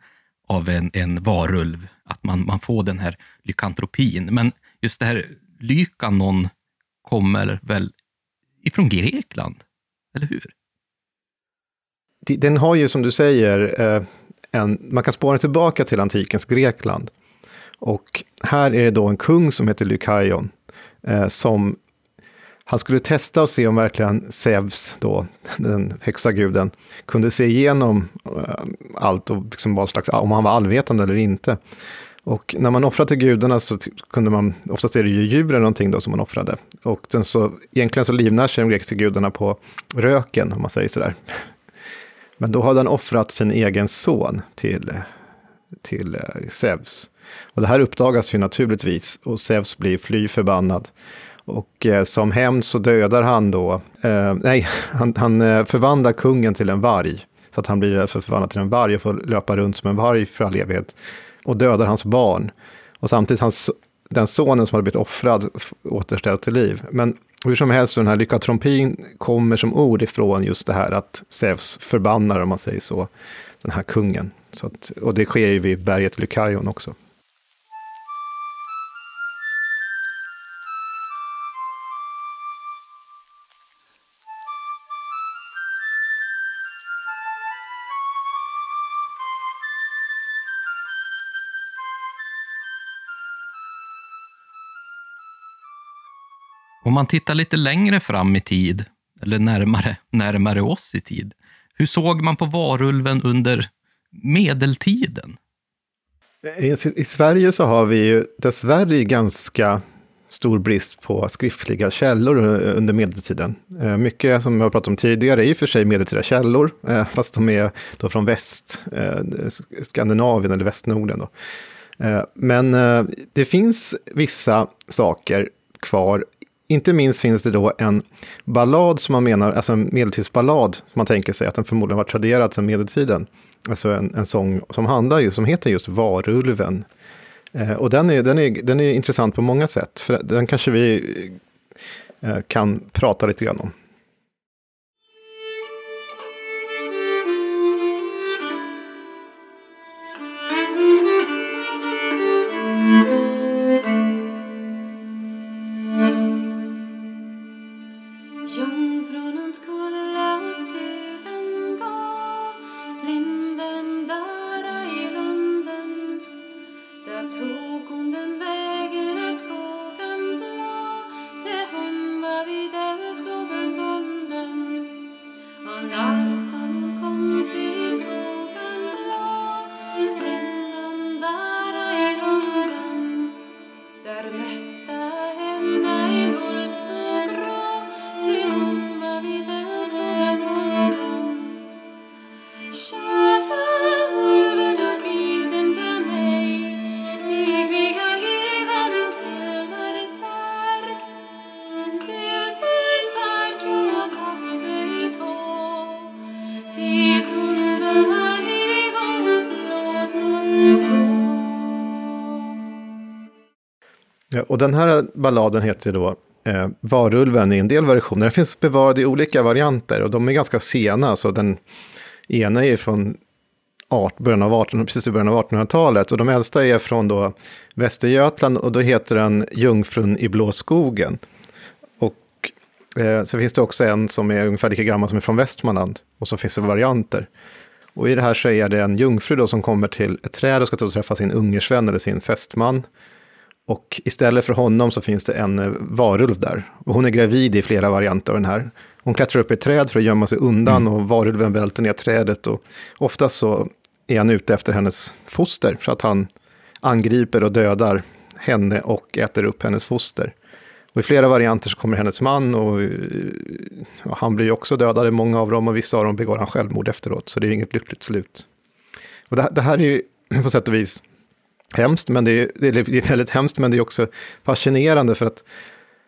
av en, en varulv, att man, man får den här lykantropin. Men just det här lykanon kommer väl ifrån Grekland, eller hur? den har ju som du säger, eh, en, man kan spåra tillbaka till antikens Grekland. Och här är det då en kung som heter Lykaion, eh, som han skulle testa och se om verkligen Zeus, då, [LAUGHS] den högsta guden, kunde se igenom eh, allt och liksom vad slags, om han var allvetande eller inte. Och när man offrar till gudarna så kunde man, oftast är det ju djur eller någonting då som man offrade. Och den så, egentligen så livnär sig de grekiska gudarna på röken, om man säger sådär. Men då hade han offrat sin egen son till, till eh, Zeus. Och det här uppdagas ju naturligtvis och Zeus blir fly förbannad. Och eh, som hämnd så dödar han då, eh, nej, [LAUGHS] han, han eh, förvandlar kungen till en varg. Så att han blir alltså förvandlad till en varg och får löpa runt som en varg för all evighet. Och dödar hans barn. Och samtidigt hans, den sonen som hade blivit offrad återställd till liv. Men hur som helst, så den här lyckatrompin kommer som ord ifrån just det här att Zeus förbannar, om man säger så, den här kungen. Så att, och det sker ju vid berget Lykaion också. Om man tittar lite längre fram i tid, eller närmare, närmare oss i tid, hur såg man på varulven under medeltiden? I, I Sverige så har vi ju dessvärre ganska stor brist på skriftliga källor eh, under medeltiden. Eh, mycket som jag har pratat om tidigare är i och för sig medeltida källor, eh, fast de är då från väst, Skandinavien eller västnorden. Då. Men det finns vissa saker kvar. Inte minst finns det då en ballad som man menar, alltså en medeltidsballad, som man tänker sig att den förmodligen var traderad sedan medeltiden. Alltså en, en sång som handlar ju, som heter just Varulven. Eh, och den är, den, är, den är intressant på många sätt, för den kanske vi eh, kan prata lite grann om. Eh, och den här balladen heter då eh, Varulven i en del versioner. Den finns bevarad i olika varianter och de är ganska sena. Så den ena är från art, början av 18, precis i början av 1800-talet och de äldsta är från då Västergötland och då heter den Jungfrun i blå skogen. Och eh, så finns det också en som är ungefär lika gammal som är från Västmanland och så finns det varianter. Och i det här så är det en jungfru då som kommer till ett träd och ska träffa sin ungersvän eller sin fästman. Och istället för honom så finns det en eh, varulv där. Och hon är gravid i flera varianter av den här. Hon klättrar upp i ett träd för att gömma sig undan mm. och varulven välter ner trädet. Och oftast så är han ute efter hennes foster så att han angriper och dödar henne och äter upp hennes foster. Och i flera varianter så kommer hennes man och, och han blir också dödad i många av dem och vissa av dem begår han självmord efteråt. Så det är inget lyckligt slut. Och det, det här är ju [CLEARS THROAT] på sätt och vis hemskt, men det är, det är väldigt hemskt, men det är också fascinerande för att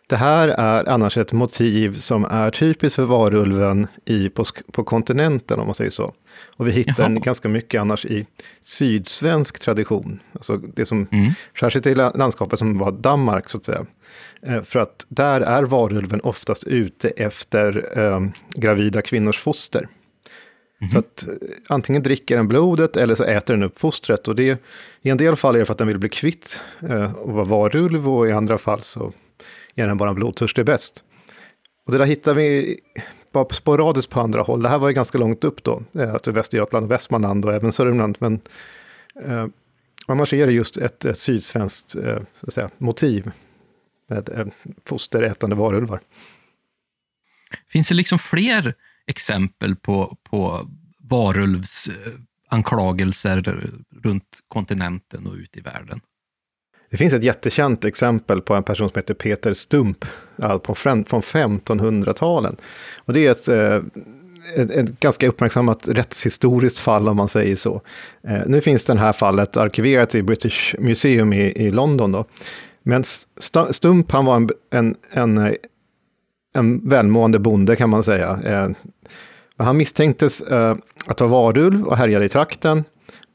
det här är annars ett motiv som är typiskt för varulven i, på, på kontinenten, om man säger så. Och vi hittar den ganska mycket annars i sydsvensk tradition. Alltså det som, mm. särskilt i landskapet som var Danmark, så att säga. Eh, för att där är varulven oftast ute efter eh, gravida kvinnors foster. Mm. Så att eh, antingen dricker den blodet eller så äter den upp fostret. Och det, i en del fall är det för att den vill bli kvitt eh, och vara varulv och i andra fall så är den bara blodtörstig bäst. Och det där hittar vi bara sporadiskt på andra håll. Det här var ju ganska långt upp då, eh, alltså Västergötland och Västmanland och även Sörmland. Men eh, annars är det just ett, ett sydsvenskt eh, så att säga, motiv med eh, fosterätande varulvar. Finns det liksom fler exempel på, på varulvsanklagelser runt kontinenten och ut i världen. Det finns ett jättekänt exempel på en person som heter Peter Stump alltså från 1500-talen. Och det är ett, eh, ett, ett, ganska uppmärksammat rättshistoriskt fall om man säger så. Eh, nu finns det här fallet arkiverat i British Museum i, i London. Då. Men Stump han var en, en, en, en välmående bonde kan man säga. Eh, Eh, han misstänktes eh, att vara varulv och härjade i trakten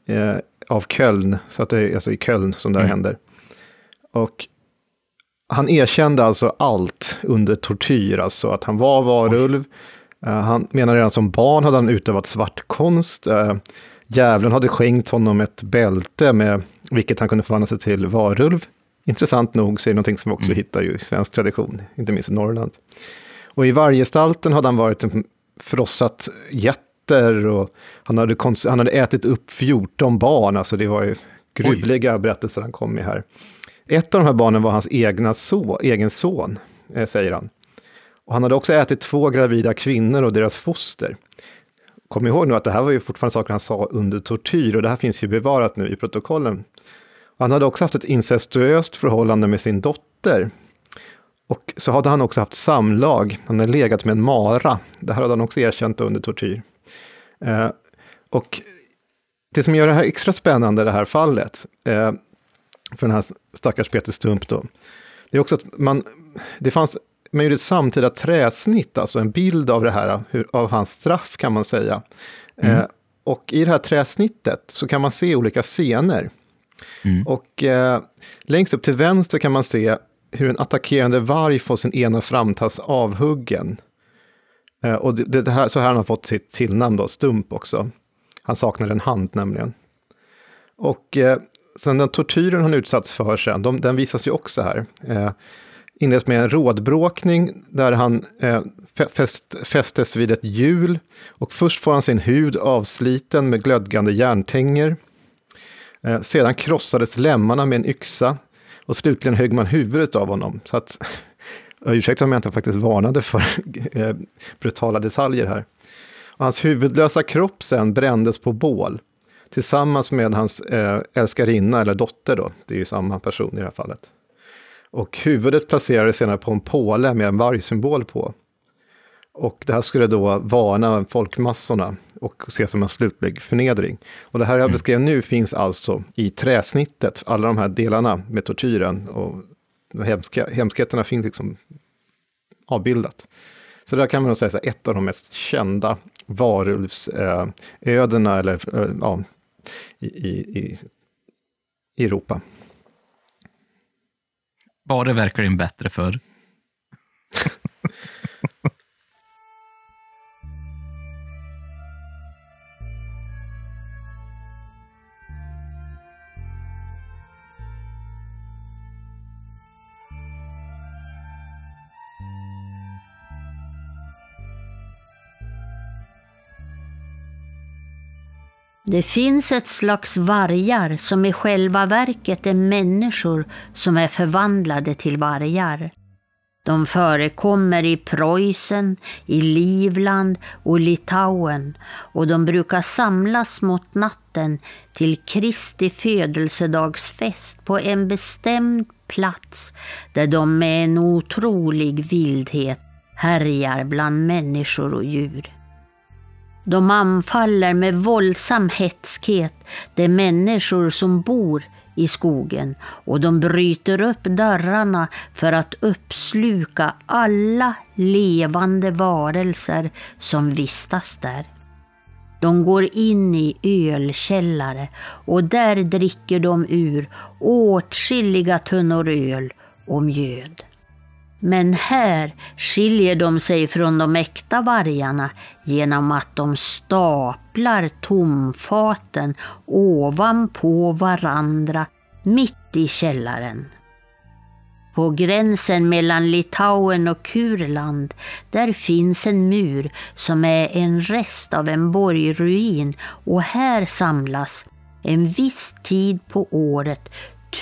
eh, av Köln, så att det är alltså i Köln som det här mm. händer. Och han erkände alltså allt under tortyr, alltså att han var varulv. Uh, han menar redan som barn hade han utövat svartkonst. Uh, djävulen hade skänkt honom ett bälte med vilket han kunde förvandla sig till varulv. Intressant nog så är det någonting som vi också mm. hittar i svensk tradition, inte minst i Norrland. Och i vargestalten hade han varit en frossat getter och han hade, han hade ätit upp 14 barn, alltså det var ju gruvliga Oj. berättelser han kom med här. Ett av de här barnen var hans egna så, egen son, eh, säger han. Och han hade också ätit två gravida kvinnor och deras foster. Kom ihåg nu att det här var ju fortfarande saker han sa under tortyr och det här finns ju bevarat nu i protokollen. Han hade också haft ett incestuöst förhållande med sin dotter. Och så hade han också haft samlag, han hade legat med en mara. Det här hade han också erkänt under tortyr. Eh, och det som gör det här extra spännande, det här fallet, eh, för den här stackars Peter Stump då, det är också att man, det fanns, man gjorde ett samtida träsnitt, alltså en bild av det här, hur, av hans straff kan man säga. Mm. Eh, och i det här träsnittet så kan man se olika scener. Mm. Och eh, längst upp till vänster kan man se hur en attackerande varg får sin ena framtass avhuggen. Eh, och det, det, här, så här har han fått sitt tillnamn då, Stump också. Han saknar en hand nämligen. Och eh, sen den tortyren han utsatts för sen, de, den visas ju också här. Eh, inleds med en rådbråkning där han eh, fäst, fästes vid ett hjul. Och först får han sin hud avsliten med glödgande järntänger. Eh, sedan krossades lemmarna med en yxa. Och slutligen högg man huvudet av honom. Så att, [LAUGHS] ursäkta om jag inte faktiskt varnade för [LAUGHS] eh, brutala detaljer här. Och hans huvudlösa kropp sen brändes på bål. Tillsammans med hans eh, älskarinna, eller dotter då. Det är ju samma person i det här fallet. Och huvudet placerades senare på en påle med en vargsymbol på. Och det här skulle då varna folkmassorna och ses som en slutlig förnedring. Och det här jag mm. beskrev nu finns alltså i träsnittet, alla de här delarna med tortyren och hemska, hemskheterna finns liksom avbildat. Så där kan man nog säga att ett av de mest kända varulvsödena eller, eh, ja, i, i, i Europa. Var det verkligen bättre för? [LAUGHS] Det finns ett slags vargar som i själva verket är människor som är förvandlade till vargar. De förekommer i Preussen, i Livland och Litauen och de brukar samlas mot natten till Kristi födelsedagsfest på en bestämd plats där de med en otrolig vildhet härjar bland människor och djur. De anfaller med våldsam hätskhet de människor som bor i skogen och de bryter upp dörrarna för att uppsluka alla levande varelser som vistas där. De går in i ölkällare och där dricker de ur åtskilliga tunnor öl och mjöd. Men här skiljer de sig från de äkta vargarna genom att de staplar tomfaten ovanpå varandra mitt i källaren. På gränsen mellan Litauen och Kurland, där finns en mur som är en rest av en borgruin och här samlas en viss tid på året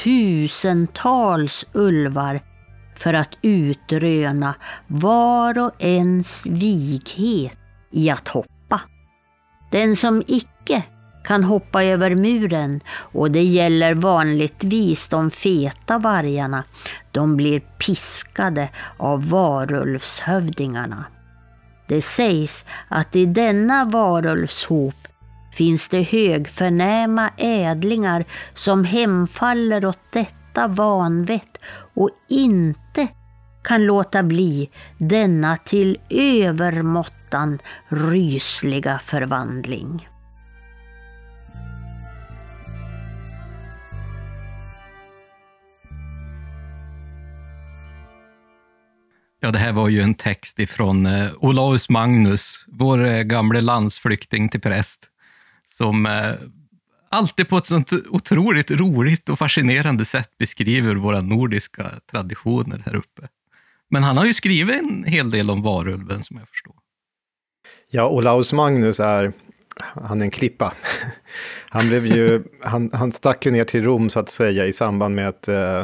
tusentals ulvar för att utröna var och ens vighet i att hoppa. Den som icke kan hoppa över muren och det gäller vanligtvis de feta vargarna. De blir piskade av varulvshövdingarna. Det sägs att i denna varulvshop finns det högförnäma ädlingar som hemfaller åt detta vanvett och inte kan låta bli denna till övermåttan rysliga förvandling. Ja, det här var ju en text ifrån eh, Olaus Magnus, vår eh, gamle landsflykting till präst, som eh, alltid på ett sånt otroligt roligt och fascinerande sätt beskriver våra nordiska traditioner här uppe. Men han har ju skrivit en hel del om varulven som jag förstår. Ja, Olaus Magnus är, han är en klippa. [LAUGHS] Han, blev ju, han, han stack ju ner till Rom så att säga i samband med att eh,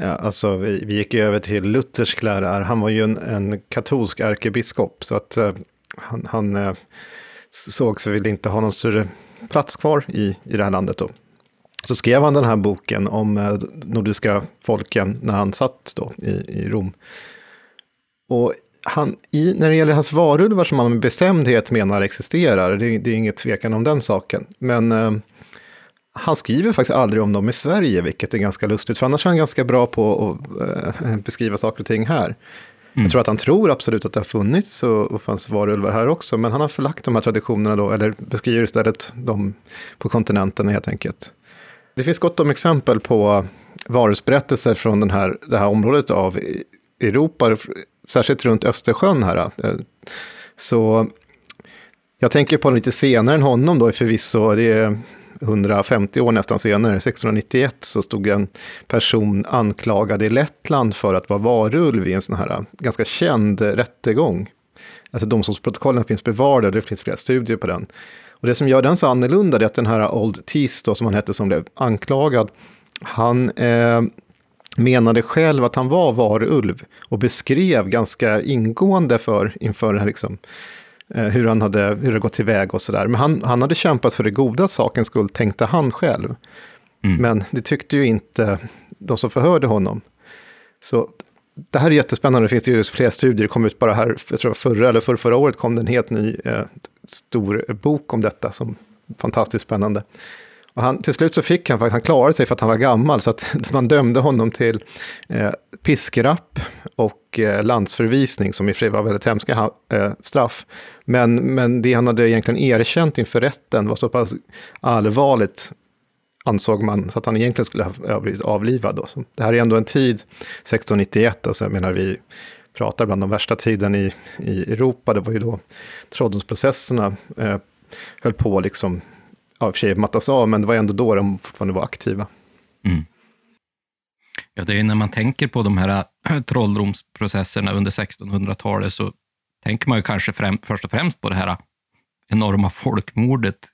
alltså, vi, vi gick över till luthersk lära. Han var ju en, en katolsk ärkebiskop så att eh, han, han eh, såg sig inte ha någon större plats kvar i, i det här landet då. Så skrev han den här boken om eh, nordiska folken när han satt då i, i Rom. Och han, i, när det gäller hans varulvar som han med bestämdhet menar existerar, det, det är inget tvekan om den saken. Men eh, han skriver faktiskt aldrig om dem i Sverige, vilket är ganska lustigt, för annars är han ganska bra på att eh, beskriva saker och ting här. Mm. Jag tror att han tror absolut att det har funnits och, och fanns varulvar här också, men han har förlagt de här traditionerna då, eller beskriver istället dem på kontinenten helt enkelt. Det finns gott om exempel på varusberättelser från den här, det här området av e- Europa, särskilt runt Östersjön här. Eh, så jag tänker på lite senare än honom då förvisso, det är 150 år nästan senare, 1691, så stod en person anklagad i Lettland för att vara varulv i en sån här äh, ganska känd rättegång. Alltså domstolsprotokollen finns bevarade, det finns flera studier på den. Och det som gör den så annorlunda är att den här Old Tease, då, som han hette, som blev anklagad, han eh, menade själv att han var varulv och beskrev ganska ingående för, inför den här liksom, hur han hade hur det gått tillväga och sådär. Men han, han hade kämpat för det goda sakens skull, tänkte han själv. Mm. Men det tyckte ju inte de som förhörde honom. Så det här är jättespännande, det finns ju flera studier, det kom ut bara här, jag tror förra eller för förra året kom det en helt ny eh, stor bok om detta, som fantastiskt spännande. Och han, till slut så fick han, han klarade sig för att han var gammal, så att [LAUGHS] man dömde honom till eh, piskrapp och eh, landsförvisning, som i och för sig var väldigt hemska eh, straff. Men, men det han hade egentligen erkänt inför rätten var så pass allvarligt, ansåg man, så att han egentligen skulle ha blivit avlivad. Då. Så det här är ändå en tid, 1691, alltså, jag menar vi pratar bland de värsta tiden i, i Europa, det var ju då trolldomsprocesserna eh, höll på liksom ja, i och för sig mattas av, men det var ändå då de fortfarande var aktiva. Mm. Ja, det är när man tänker på de här äh, trolldomsprocesserna under 1600-talet, så tänker man ju kanske främ, först och främst på det här äh, enorma folkmordet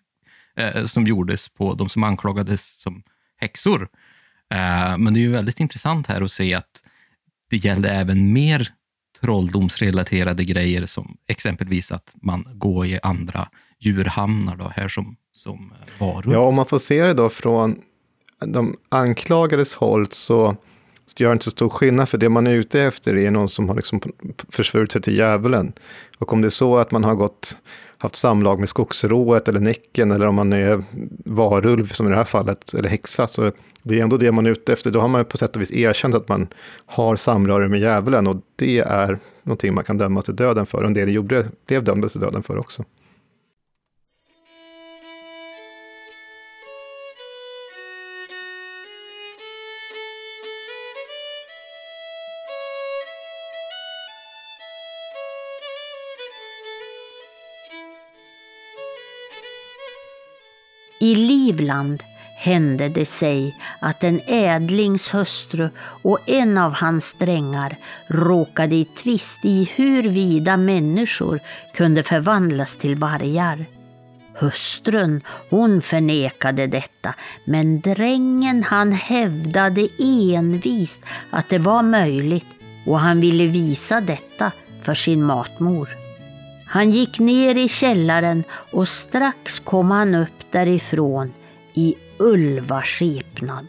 eh, som gjordes på de som anklagades som häxor. Eh, men det är ju väldigt intressant här att se att det gällde även mer trolldomsrelaterade grejer, som exempelvis att man går i andra djurhamnar, då, här som som varor. Ja, om man får se det då från de anklagades håll så gör det inte så stor skillnad, för det man är ute efter är någon som har liksom försvurit sig till djävulen. Och om det är så att man har gått, haft samlag med skogsrået eller näcken, eller om man är varulv som i det här fallet, eller häxa, så det är ändå det man är ute efter. Då har man på sätt och vis erkänt att man har samröre med djävulen, och det är någonting man kan dömas till döden för. Och en del gjorde, blev dömda till döden för också. I Livland hände det sig att en ädlings hustru och en av hans drängar råkade i tvist i huruvida människor kunde förvandlas till vargar. Hustrun hon förnekade detta, men drängen han hävdade envist att det var möjligt och han ville visa detta för sin matmor. Han gick ner i källaren och strax kom han upp därifrån i ulvaskepnad.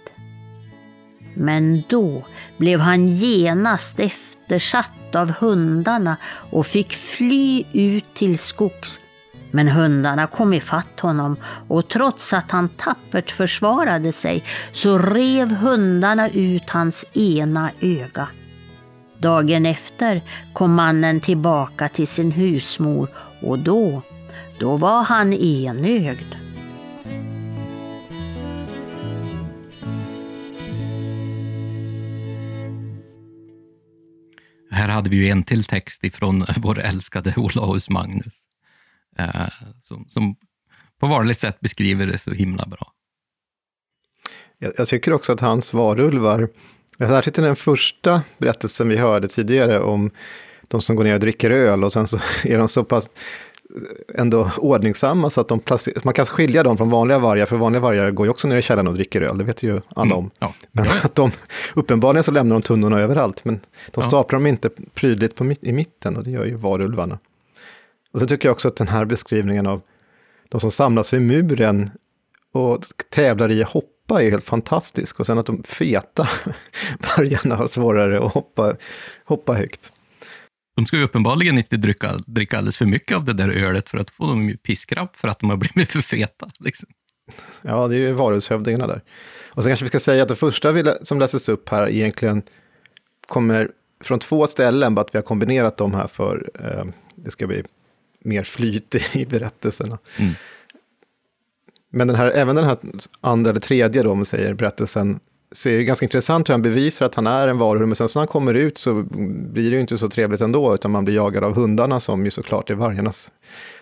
Men då blev han genast eftersatt av hundarna och fick fly ut till skogs. Men hundarna kom ifatt honom och trots att han tappert försvarade sig så rev hundarna ut hans ena öga. Dagen efter kom mannen tillbaka till sin husmor och då, då var han enögd. Här hade vi ju en till text ifrån [LAUGHS] vår älskade Olaus Magnus, eh, som, som på vanligt sätt beskriver det så himla bra. Jag, jag tycker också att hans varulvar Särskilt i den första berättelsen vi hörde tidigare om de som går ner och dricker öl och sen så [LAUGHS] är de så pass ändå ordningsamma så att de man kan skilja dem från vanliga vargar, för vanliga vargar går ju också ner i källaren och dricker öl, det vet ju alla mm, om. Ja. Men att de, uppenbarligen så lämnar de tunnorna överallt, men de staplar dem inte prydligt på, i mitten och det gör ju varulvarna. Och sen tycker jag också att den här beskrivningen av de som samlas vid muren och tävlar i att hoppa är helt fantastisk. Och sen att de feta [LAUGHS] vargarna har svårare att hoppa, hoppa högt. De ska ju uppenbarligen inte dricka, dricka alldeles för mycket av det där ölet för att få dem ju piskrapp för att de har [LAUGHS] blivit för feta. Liksom. Ja, det är ju varuhushövdingarna där. Och sen kanske vi ska säga att det första som läses upp här egentligen kommer från två ställen, bara att vi har kombinerat dem här för eh, det ska bli mer flyt [LAUGHS] i berättelserna. Mm. Men den här, även den här andra eller tredje då, om man säger berättelsen, så är det ganska intressant hur han bevisar att han är en varulv. men sen så när han kommer ut så blir det ju inte så trevligt ändå, utan man blir jagad av hundarna som ju såklart är vargarnas,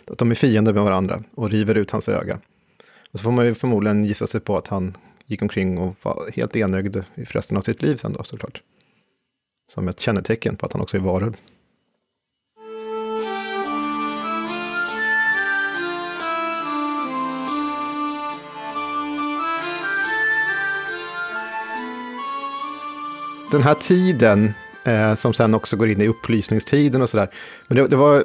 att de är fiender med varandra och river ut hans öga. Och så får man ju förmodligen gissa sig på att han gick omkring och var helt enögd i resten av sitt liv sen då såklart. Som ett kännetecken på att han också är varulv. Den här tiden, eh, som sen också går in i upplysningstiden och sådär, men det, det var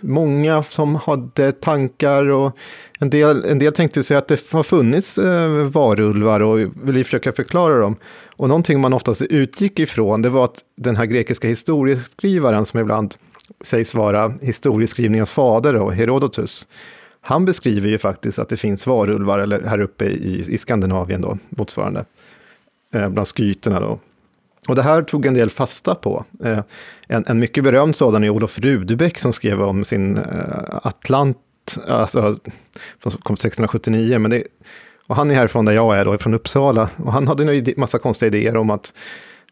många som hade tankar och en del, en del tänkte sig att det har funnits eh, varulvar och ville försöka förklara dem. Och någonting man oftast utgick ifrån, det var att den här grekiska historieskrivaren, som ibland sägs vara historieskrivningens fader, och Herodotus, han beskriver ju faktiskt att det finns varulvar, eller här uppe i, i Skandinavien då, motsvarande, eh, bland skyterna då. Och det här tog en del fasta på. Eh, en, en mycket berömd sådan är Olof Rudbeck som skrev om sin eh, Atlant, alltså, som kom 1679. Men det, och han är härifrån där jag är, då, från Uppsala. Och han hade en massa konstiga idéer om att,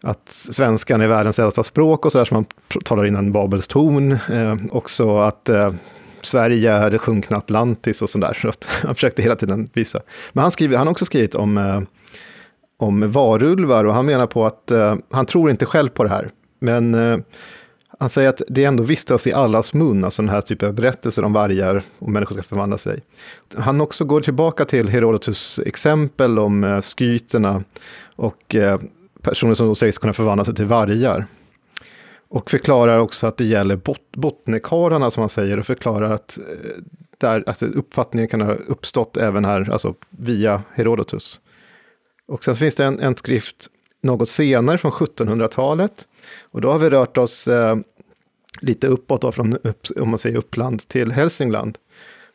att svenskan är världens äldsta språk och sådär, som man talar innan Babels torn. Eh, också att eh, Sverige är det sjunkna Atlantis och sådär. Så att [LAUGHS] han försökte hela tiden visa. Men han, skriver, han har också skrivit om eh, om varulvar och han menar på att eh, han tror inte själv på det här. Men eh, han säger att det ändå vistas i allas mun, alltså den här typen av berättelser om vargar och människor ska förvandla sig. Han också går tillbaka till Herodotus exempel om eh, skyterna och eh, personer som då sägs kunna förvandla sig till vargar. Och förklarar också att det gäller bot bottnekararna som han säger och förklarar att eh, där, alltså, uppfattningen kan ha uppstått även här, alltså via Herodotus. Och sen finns det en, en skrift något senare från 1700-talet. Och då har vi rört oss eh, lite uppåt, då, från upp, om man säger Uppland till Hälsingland.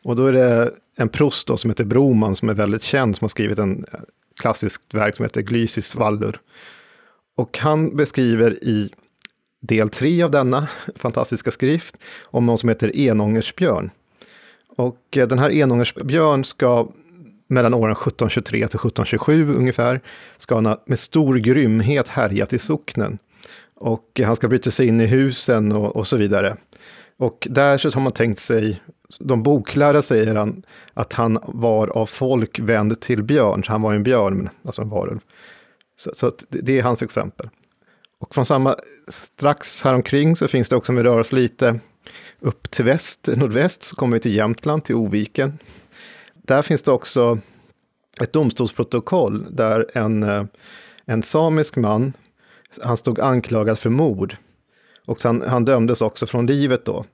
Och då är det en prost då, som heter Broman som är väldigt känd, som har skrivit en eh, klassiskt verk som heter Glysis Vallur. Och han beskriver i del tre av denna [LAUGHS] fantastiska skrift om någon som heter Enångersbjörn. Och eh, den här Enångersbjörn ska mellan åren 1723 till 1727 ungefär, ska han med stor grymhet härjat i socknen. Och han ska bryta sig in i husen och, och så vidare. Och där så har man tänkt sig, de boklärda säger han, att han var av folk vänd till björn, så han var en björn, alltså en varulv. Så, så det är hans exempel. Och från samma, strax häromkring så finns det också, om vi rör oss lite upp till väst, nordväst, så kommer vi till Jämtland, till Oviken. Där finns det också ett domstolsprotokoll där en, eh, en samisk man, han stod anklagad för mord. Och han, han dömdes också från livet då.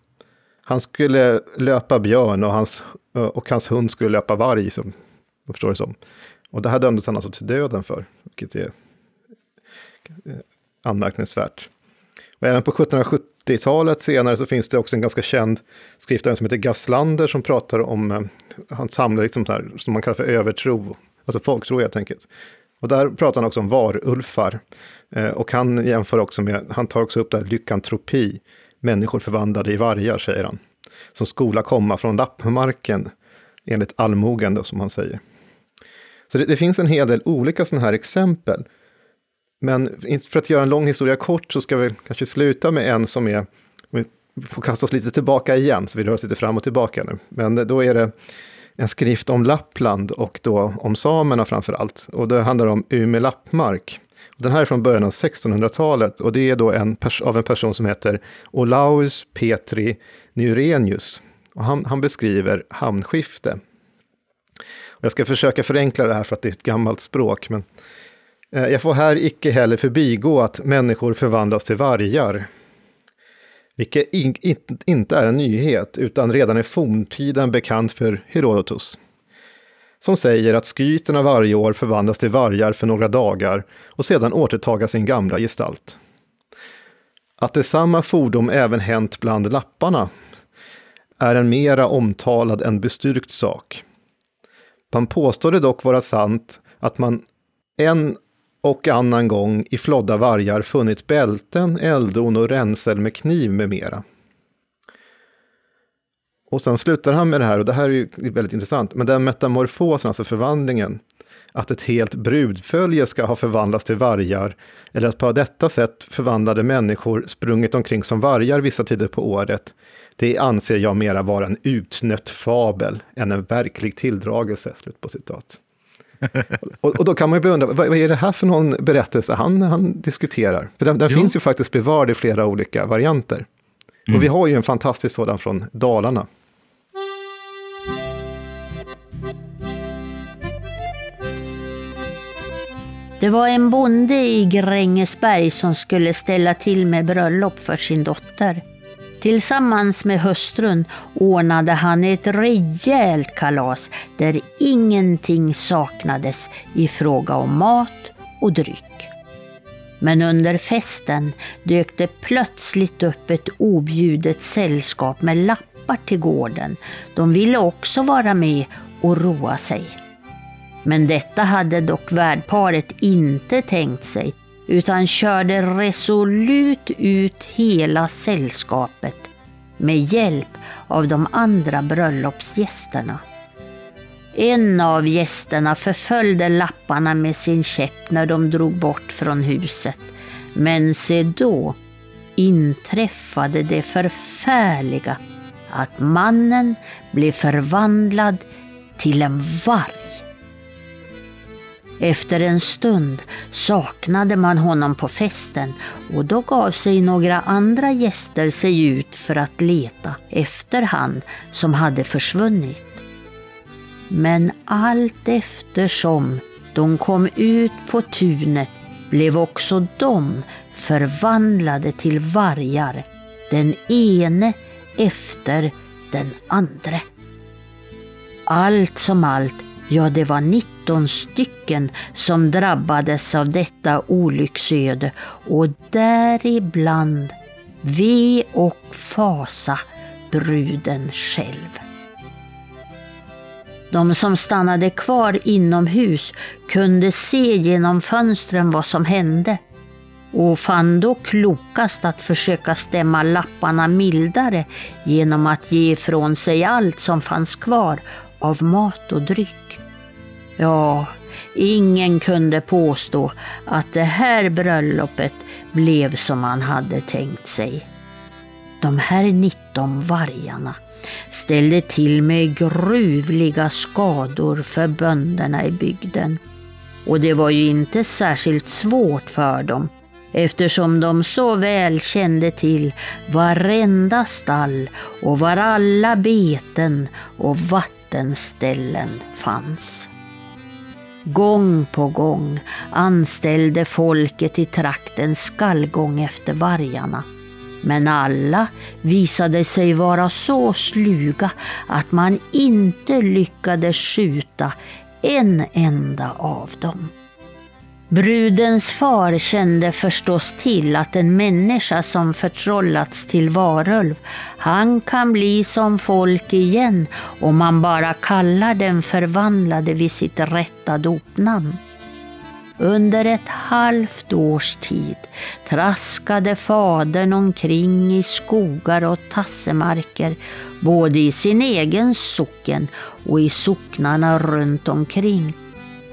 Han skulle löpa björn och hans, eh, och hans hund skulle löpa varg, som jag förstår det som. Och det här dömdes han alltså till döden för, vilket är eh, anmärkningsvärt. Och även på 1770-talet senare så finns det också en ganska känd skriftare som heter Gaslander som pratar om, eh, han samlar liksom så här, som man kallar för övertro, alltså folktro helt enkelt. Och där pratar han också om varulfar. Eh, och han jämför också med, han tar också upp det här lykantropi, människor förvandlade i vargar, säger han. Som skola komma från lappmarken, enligt allmogen då, som han säger. Så det, det finns en hel del olika sådana här exempel. Men för att göra en lång historia kort så ska vi kanske sluta med en som är, vi får kasta oss lite tillbaka igen, så vi rör oss lite fram och tillbaka nu. Men då är det en skrift om Lappland och då om samerna framför allt. Och det handlar om Ume Lappmark. Den här är från början av 1600-talet och det är då en av en person som heter Olaus Petri Nyrenius. Och han, han beskriver hamnskifte. Och jag ska försöka förenkla det här för att det är ett gammalt språk, men Eh, jag får här icke heller förbigå att människor förvandlas till vargar. Vilket in, in, inte är en nyhet, utan redan i forntiden bekant för Herodotus. som säger att skyterna varje år förvandlas till vargar för några dagar och sedan återtaga sin gamla gestalt. Att det samma fordom även hänt bland lapparna är en mera omtalad än bestyrkt sak. Man påstår det dock vara sant att man en och annan gång i flodda vargar funnit bälten, eldon och ränsel med kniv med mera. Och sen slutar han med det här, och det här är ju väldigt intressant, men den metamorfosen, alltså förvandlingen, att ett helt brudfölje ska ha förvandlats till vargar, eller att på detta sätt förvandlade människor sprungit omkring som vargar vissa tider på året, det anser jag mera vara en utnött fabel än en verklig tilldragelse. Slut på citat och, och, då kan man ju beundra, vad, vad, är det här för någon berättelse han, han diskuterar? För den, den finns ju faktiskt bevarad i flera olika varianter. Mm. Och vi har ju en fantastisk sådan från Dalarna. Det var en bonde i Grängesberg som skulle ställa till med bröllop för sin dotter. Tillsammans med hustrun ordnade han ett rejält kalas där ingenting saknades i fråga om mat och dryck. Men under festen dök det plötsligt upp ett objudet sällskap med lappar till gården. De ville också vara med och roa sig. Men detta hade dock värdparet inte tänkt sig utan körde resolut ut hela sällskapet med hjälp av de andra bröllopsgästerna. En av gästerna förföljde lapparna med sin käpp när de drog bort från huset. Men se då inträffade det förfärliga att mannen blev förvandlad till en varg. Efter en stund saknade man honom på festen och då gav sig några andra gäster sig ut för att leta efter han som hade försvunnit. Men allt eftersom de kom ut på tunet blev också de förvandlade till vargar, den ene efter den andre. Allt som allt Ja, det var 19 stycken som drabbades av detta olycksöde och däribland ve och fasa bruden själv. De som stannade kvar inomhus kunde se genom fönstren vad som hände och fann då klokast att försöka stämma lapparna mildare genom att ge ifrån sig allt som fanns kvar av mat och dryck. Ja, ingen kunde påstå att det här bröllopet blev som man hade tänkt sig. De här 19 vargarna ställde till med gruvliga skador för bönderna i bygden. Och det var ju inte särskilt svårt för dem eftersom de så väl kände till varenda stall och var alla beten och vattenställen fanns. Gång på gång anställde folket i trakten skallgång efter vargarna. Men alla visade sig vara så sluga att man inte lyckades skjuta en enda av dem. Brudens far kände förstås till att en människa som förtrollats till varulv, han kan bli som folk igen om man bara kallar den förvandlade vid sitt rätta dopnamn. Under ett halvt års tid traskade fadern omkring i skogar och tassemarker, både i sin egen socken och i socknarna runt omkring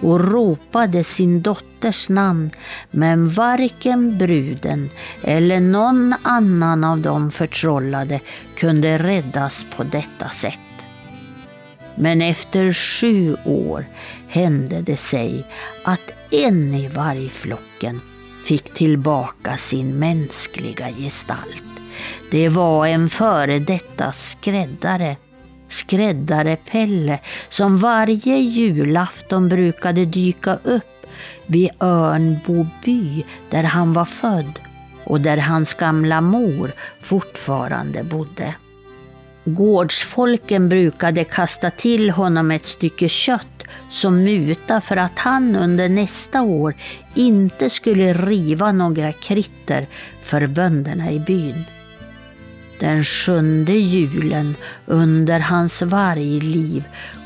och ropade sin dotters namn, men varken bruden eller någon annan av de förtrollade kunde räddas på detta sätt. Men efter sju år hände det sig att en i vargflocken fick tillbaka sin mänskliga gestalt. Det var en före detta skräddare skräddare-Pelle som varje julafton brukade dyka upp vid Örnbo by där han var född och där hans gamla mor fortfarande bodde. Gårdsfolken brukade kasta till honom ett stycke kött som muta för att han under nästa år inte skulle riva några kritter för bönderna i byn. Den sjunde julen under hans vargliv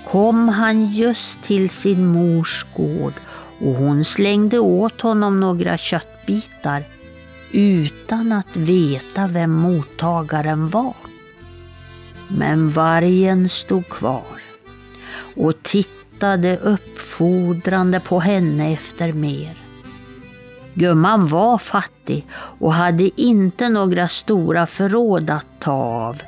kom han just till sin mors gård och hon slängde åt honom några köttbitar utan att veta vem mottagaren var. Men vargen stod kvar och tittade uppfordrande på henne efter mer. Gumman var fattig och hade inte några stora förråd att ta av.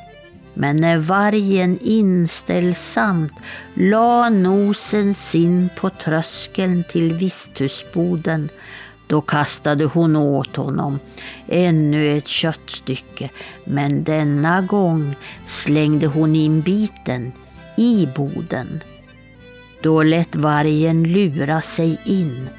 Men när vargen inställsamt la nosen sin på tröskeln till visthusboden då kastade hon åt honom ännu ett köttstycke, men denna gång slängde hon in biten i boden. Då lät vargen lura sig in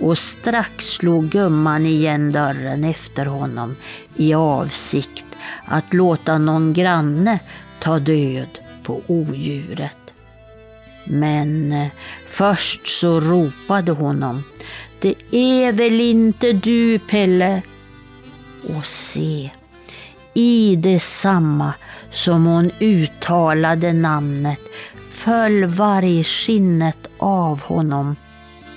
och strax slog gumman igen dörren efter honom i avsikt att låta någon granne ta död på odjuret. Men eh, först så ropade honom. Det är väl inte du, Pelle? Och se, i detsamma som hon uttalade namnet föll vargskinnet av honom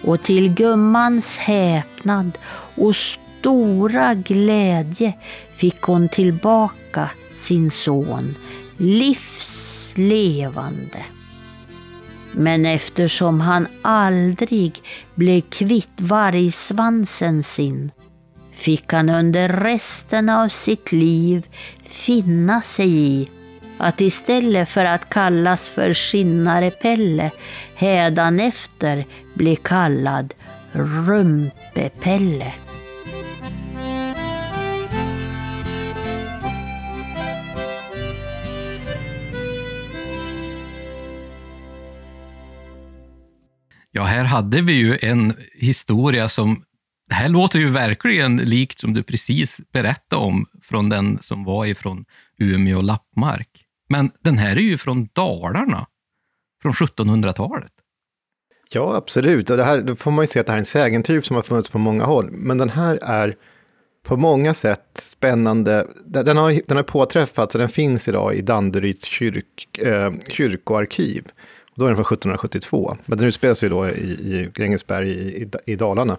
och till gummans häpnad och stora glädje fick hon tillbaka sin son livslevande. Men eftersom han aldrig blev kvitt vargsvansen sin fick han under resten av sitt liv finna sig i att istället för att kallas för skinnare Pelle hädanefter bli kallad Rumpepelle. Ja, här hade vi ju en historia som, det här låter ju verkligen likt som du precis berättade om från den som var ifrån Umeå och Lappmark. Men den här är ju från Dalarna, från 1700-talet. Ja, absolut. Och det här, då får man ju se att det här är en sägentyp som har funnits på många håll. Men den här är på många sätt spännande. Den har, den har påträffats och den finns idag i Danderyds kyrk, eh, kyrkoarkiv. Och då är den från 1772, men den utspelar sig då i, i Grängesberg i, i, i Dalarna.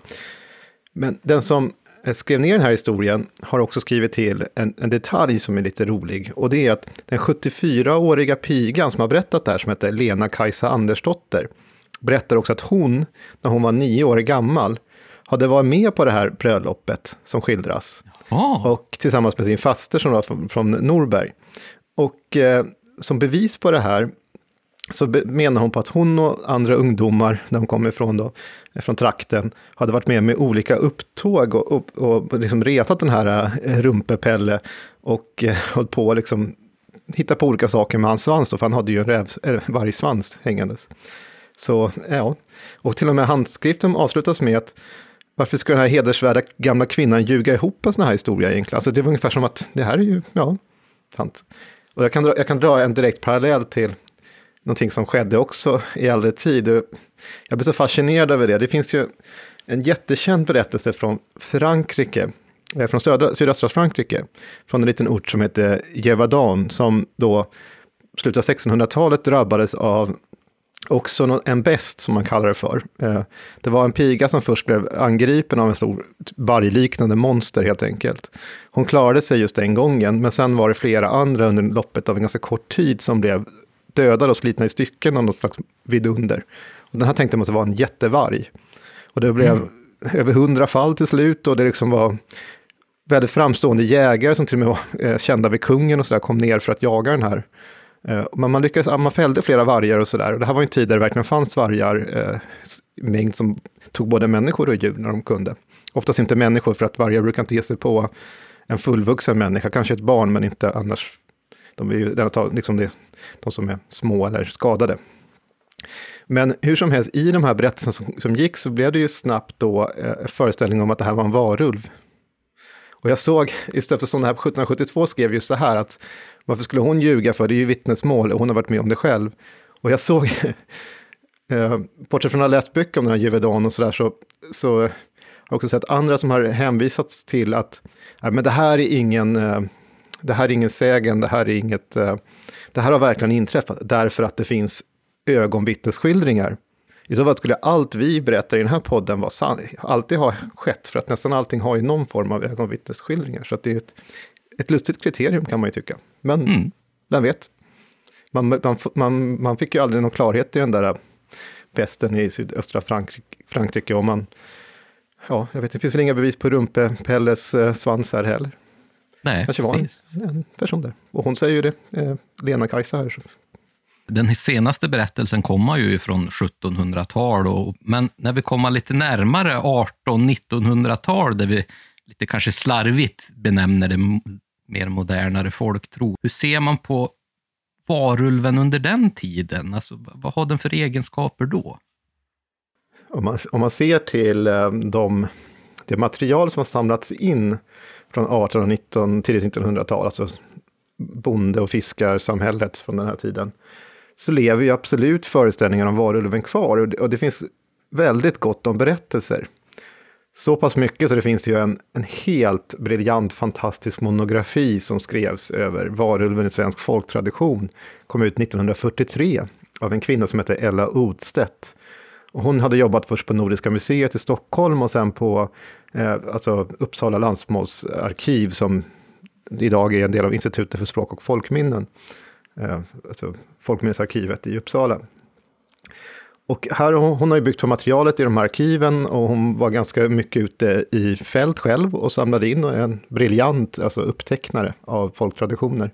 Men den som eh, skrev ner den här historien har också skrivit till en, en, detalj som är lite rolig. Och det är att den 74-åriga pigan som har berättat det här, som heter Lena Kajsa Andersdotter, berättar också att hon, när hon var nio år gammal, hade varit med på det här bröllopet som skildras. Oh. Och tillsammans med sin faster som var från, från Norberg. Och eh, som bevis på det här så menar hon på att hon och andra ungdomar, där hon kommer ifrån då, från trakten, hade varit med med olika upptåg och, och, och liksom retat den här eh, rumpepelle och eh, hållit på att liksom hitta på olika saker med hans svans då, för han hade ju en räv, äh, vargsvans hängandes. Så ja, och till och med handskriften avslutas med att varför ska den här hedersvärda gamla kvinnan ljuga ihop en sån här historia egentligen? Alltså det var ungefär som att det här är ju, ja, sant. Och jag kan dra, jag kan dra en direkt parallell till någonting som skedde också i äldre tid. Jag blir så fascinerad över det. Det finns ju en jättekänd berättelse från Frankrike, eh, från södra, sydöstra Frankrike, från en liten ort som heter Gévaudan, som då slutet av 1600-talet drabbades av också en best, som man kallar det för. Eh, det var en piga som först blev angripen av en stor vargliknande monster helt enkelt. Hon klarade sig just den gången, men sen var det flera andra under loppet av en ganska kort tid som blev dödade och slitna i stycken av något slags vidunder. Och den här tänkte man sig vara en jättevarg. Och det blev mm. över hundra fall till slut och det liksom var väldigt framstående jägare som till och med var eh, kända vid kungen och sådär kom ner för att jaga den här. Eh, men man lyckades, man fällde flera vargar och sådär. Och det här var en tid där det verkligen fanns vargar, eh, mängd som tog både människor och djur när de kunde. Oftast inte människor för att vargar brukar inte ge sig på en fullvuxen människa, kanske ett barn men inte annars. De är ju liksom det, de som är små eller skadade. Men hur som helst, i de här berättelserna som, som gick så blev det ju snabbt då eh, föreställning om att det här var en varulv. Och jag såg, istället för som det här på 1772 skrev just så här att varför skulle hon ljuga för? Det är ju vittnesmål och hon har varit med om det själv. Och jag såg, [LAUGHS] eh, bortsett från att ha läst böcker om den här Juvedan och sådär, så, så har jag också sett andra som har hänvisats till att men det här är ingen, eh, det här är ingen sägen, det här är inget, eh, det här har verkligen inträffat därför att det finns ögonvittnesskildringar. I så fall skulle allt vi berättar i den här podden vara sant, alltid ha skett, för att nästan allting har ju någon form av ögonvittnesskildringar. Så att det är ett, ett lustigt kriterium kan man ju tycka. Men Mm. vem vet? Man, man, man, man fick ju aldrig någon klarhet i den där pesten i sydöstra Frankrike, Frankrike och man, ja, jag vet det finns väl inga bevis på Rumpepelles eh, svans här heller. Nej, Kanske var en, en person där. Och hon säger ju det, eh, Lena-Kajsa här. Den senaste berättelsen kommer ju från 1700-tal, och- men när vi kommer lite närmare 1800-1900-tal, där vi lite kanske slarvigt benämner det mer modernare folktro, hur ser man på varulven under den tiden? Alltså, vad har den för egenskaper då? Om man, om man ser till ehm, de, det material som har samlats in från 1800 och 19, tidigt 1900-tal, alltså bonde och fiskarsamhället från den här tiden, så lever ju absolut föreställningar om varulven kvar. Och det, och det finns väldigt gott om berättelser. Så pass mycket så det finns ju en, en helt briljant, fantastisk monografi som skrevs över varulven i svensk folktradition. Kom ut 1943 av en kvinna som heter Ella Odstedt. Och hon hade jobbat först på Nordiska museet i Stockholm och sen på eh, alltså Uppsala landsmålsarkiv som idag är en del av Institutet för språk och folkminnen. Eh, alltså Folkminnesarkivet i Uppsala. Och här, hon, har ju byggt på materialet i de här arkiven och hon var ganska mycket ute i fält själv och samlade in och är en briljant alltså upptecknare av folktraditioner.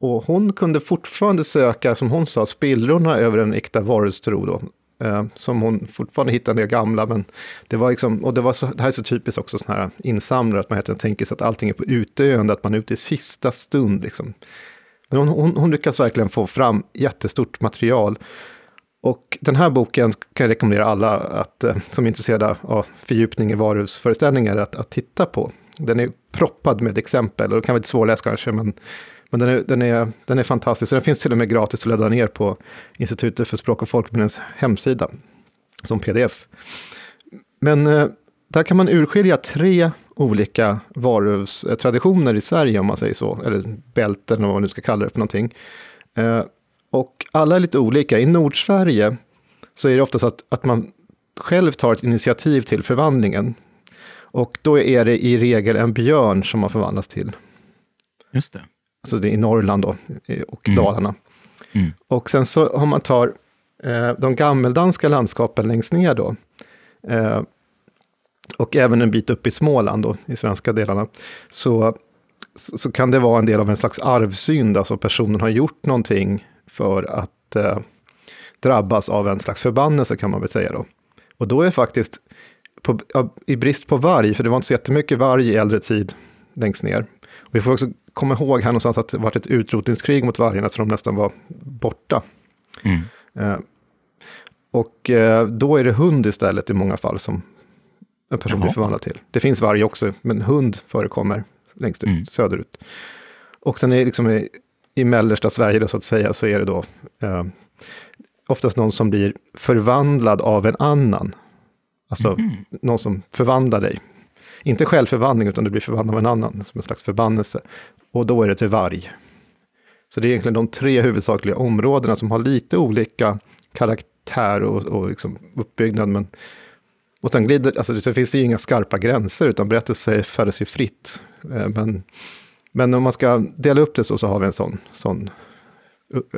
Och hon kunde fortfarande söka, som hon sa, spillrorna över en äkta varustro, då. Eh, som hon fortfarande hittar en gamla, men det var liksom, och det var så, det här är så typiskt också sådana här insamlare, att man helt enkelt tänker sig att allting är på utdöende, att man är ute i sista stund liksom. Men hon, hon, hon lyckas verkligen få fram jättestort material. Och den här boken kan jag rekommendera alla att, eh, som är intresserade av fördjupning i varuhusföreställningar att, att titta på. Den är proppad med exempel, och det kan vara lite svårläst kanske, men, men den, är, den, är, den är fantastisk. Så den finns till och med gratis att ladda ner på Institutet för språk och folkminnens hemsida, som pdf. Men eh, där kan man urskilja tre olika varuhustraditioner eh, i Sverige, om man säger så, eller bälten, eller vad man nu ska kalla det för någonting. Och alla är lite olika. I Nordsverige så är det oftast att, att man själv tar ett initiativ till förvandlingen. Och då är det i regel en björn som man förvandlas till. Just det. Alltså det är i Norrland då, och Mm. Dalarna. Mm. Och sen så har man tar eh, de gammeldanska landskapen längst ner då. Eh, och även en bit upp i Småland då, i svenska delarna. Så, så, så kan det vara en del av en slags arvsynd, alltså personen har gjort någonting för att eh, drabbas av en slags förbannelse kan man väl säga då. Och då är faktiskt, på, i brist på varg, för det var inte så jättemycket varg i äldre tid längst ner. Och vi får också komma ihåg här någonstans att det varit ett utrotningskrig mot vargarna, så de nästan var borta. Mm. Eh, och eh, då är det hund istället i många fall som en person Jaha. blir förvandlad till. Det finns varg också, men hund förekommer längst ut, Mm. söderut. Och sen är det liksom i, mellersta Sverige då, så att säga, så är det då eh, oftast någon som blir förvandlad av en annan. Alltså Mhm. någon som förvandlar dig. Inte självförvandling, utan du blir förvandlad av en annan, som en slags förbannelse. Och då är det till varg. Så det är egentligen de tre huvudsakliga områdena som har lite olika karaktär och, och liksom uppbyggnad. Men, och sen glider, alltså det finns ju inga skarpa gränser, utan berättelser färdas ju fritt. Eh, Men, men om man ska dela upp det så, så har vi en sån, sån,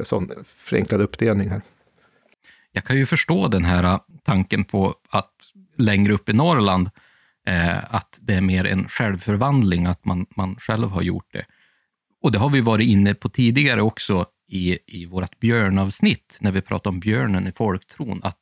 sån förenklad uppdelning här. Jag kan ju förstå den här tanken på att längre upp i Norrland, eh, att det är mer en självförvandling, att man, man själv har gjort det. Och det har vi varit inne på tidigare också i, i vårt björnavsnitt, när vi pratar om björnen i folktron, att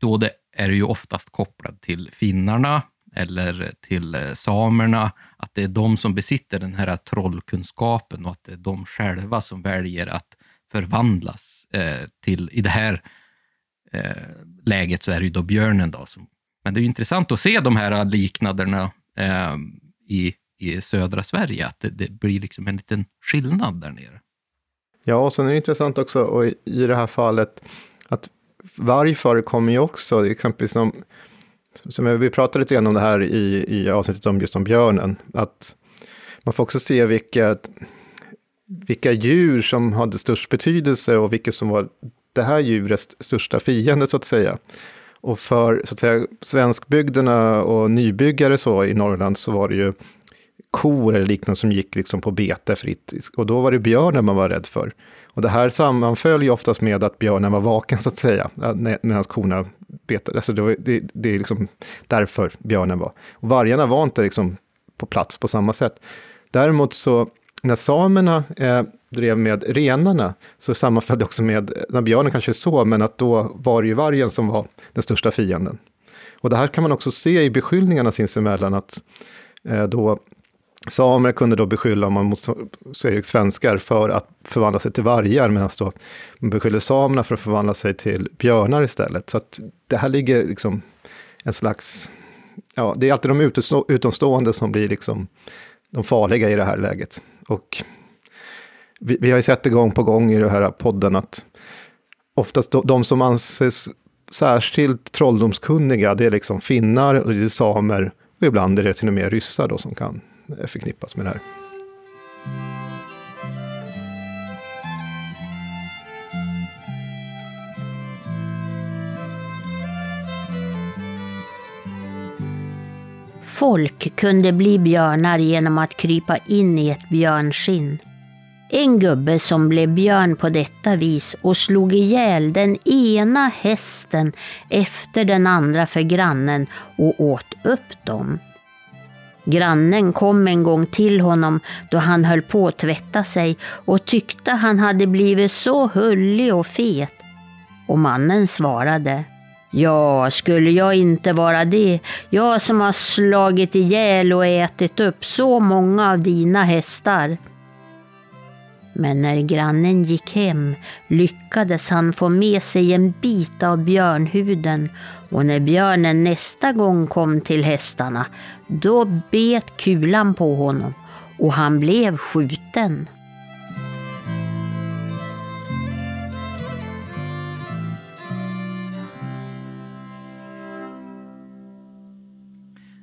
då det är det ju oftast kopplat till finnarna eller till eh, samerna, att det är de som besitter den här trollkunskapen och att det är de själva som väljer att förvandlas eh, till, i det här eh, läget så är det ju då björnen. Då som, men det är ju intressant att se de här liknaderna eh, i i södra Sverige, att det, det blir liksom en liten skillnad där nere. Ja, och sen är det intressant också, och i det här fallet, att varg förekommer ju också, exempelvis som, som vi pratade lite grann om det här i, i avsnittet om just om björnen, att man får också se vilka, vilka djur som hade störst betydelse och vilket som var det här djurets största fiende, så att säga. Och för så att säga, svenskbygderna och nybyggare så i Norrland så var det ju kor eller liknande som gick liksom på bete fritt. Och då var det björnen man var rädd för. Och det här sammanföll ju oftast med att björnen var vaken så att säga, eh, medan korna betade. Alltså det, var, det, det är liksom därför björnen var. Och vargarna var inte liksom på plats på samma sätt. Däremot så, när samerna eh, drev med renarna, så sammanföll det också med, eh, när björnen kanske så, men att då var det ju vargen som var den största fienden. Och det här kan man också se i beskyllningarna sinsemellan, att eh, då Samer kunde då beskylla, om man säger svenskar, för att förvandla sig till vargar, medan då man beskyller samerna för att förvandla sig till björnar istället. Så att det här ligger liksom en slags, ja, det är alltid de utomstående som blir liksom de farliga i det här läget. Och vi, vi har ju sett det gång på gång i den här podden att oftast de, de som anses särskilt trolldomskunniga, det är liksom finnar och det är samer och ibland är det till och med ryssar då som kan förknippas med det här. Folk kunde bli björnar genom att krypa in i ett björnskinn. En gubbe som blev björn på detta vis och slog ihjäl den ena hästen efter den andra för grannen och åt upp dem. Grannen kom en gång till honom då han höll på att tvätta sig och tyckte han hade blivit så hullig och fet. Och mannen svarade Ja, skulle jag inte vara det, jag som har slagit ihjäl och ätit upp så många av dina hästar. Men när grannen gick hem lyckades han få med sig en bit av björnhuden och när björnen nästa gång kom till hästarna, då bet kulan på honom och han blev skjuten.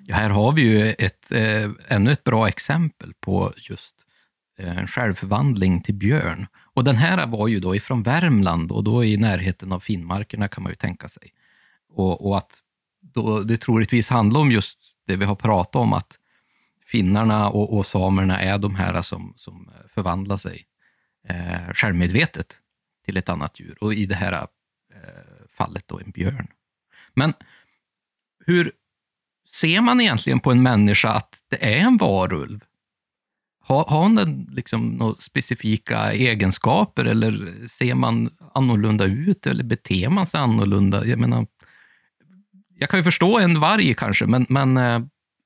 Här har vi ju ett, eh, ännu ett bra exempel på just en eh, självförvandling till björn. Och den här var ju då ifrån Värmland och då i närheten av Finnmarkerna kan man ju tänka sig. Och, och att då det troligtvis handlar om just det vi har pratat om, att finnarna och, och samerna är de här som, som förvandlar sig eh, självmedvetet till ett annat djur. Och i det här eh, fallet då en björn. Men hur ser man egentligen på en människa att det är en varulv? Har, har den liksom några specifika egenskaper eller ser man annorlunda ut eller beter man sig annorlunda? Jag menar, jag kan ju förstå en varg kanske, men, men eh,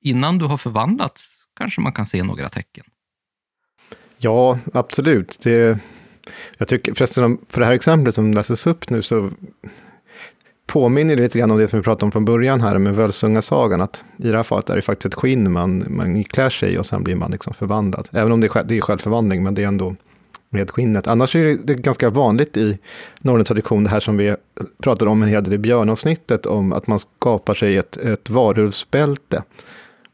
innan du har förvandlats kanske man kan se några tecken. Ja, absolut. Det, jag tycker förresten, för det här exemplet som läses upp nu så påminner det lite grann om det som vi pratade om från början här med Völsungasagan, att i det här fallet är det faktiskt ett skinn man, man klär sig i och sen blir man liksom förvandlad. Även om det är, det är självförvandling, men det är ändå med skinnet. Annars är det ganska vanligt i norrländsk tradition, det här som vi pratade om en hel del i björnavsnittet, om att man skapar sig ett, ett varulvsbälte.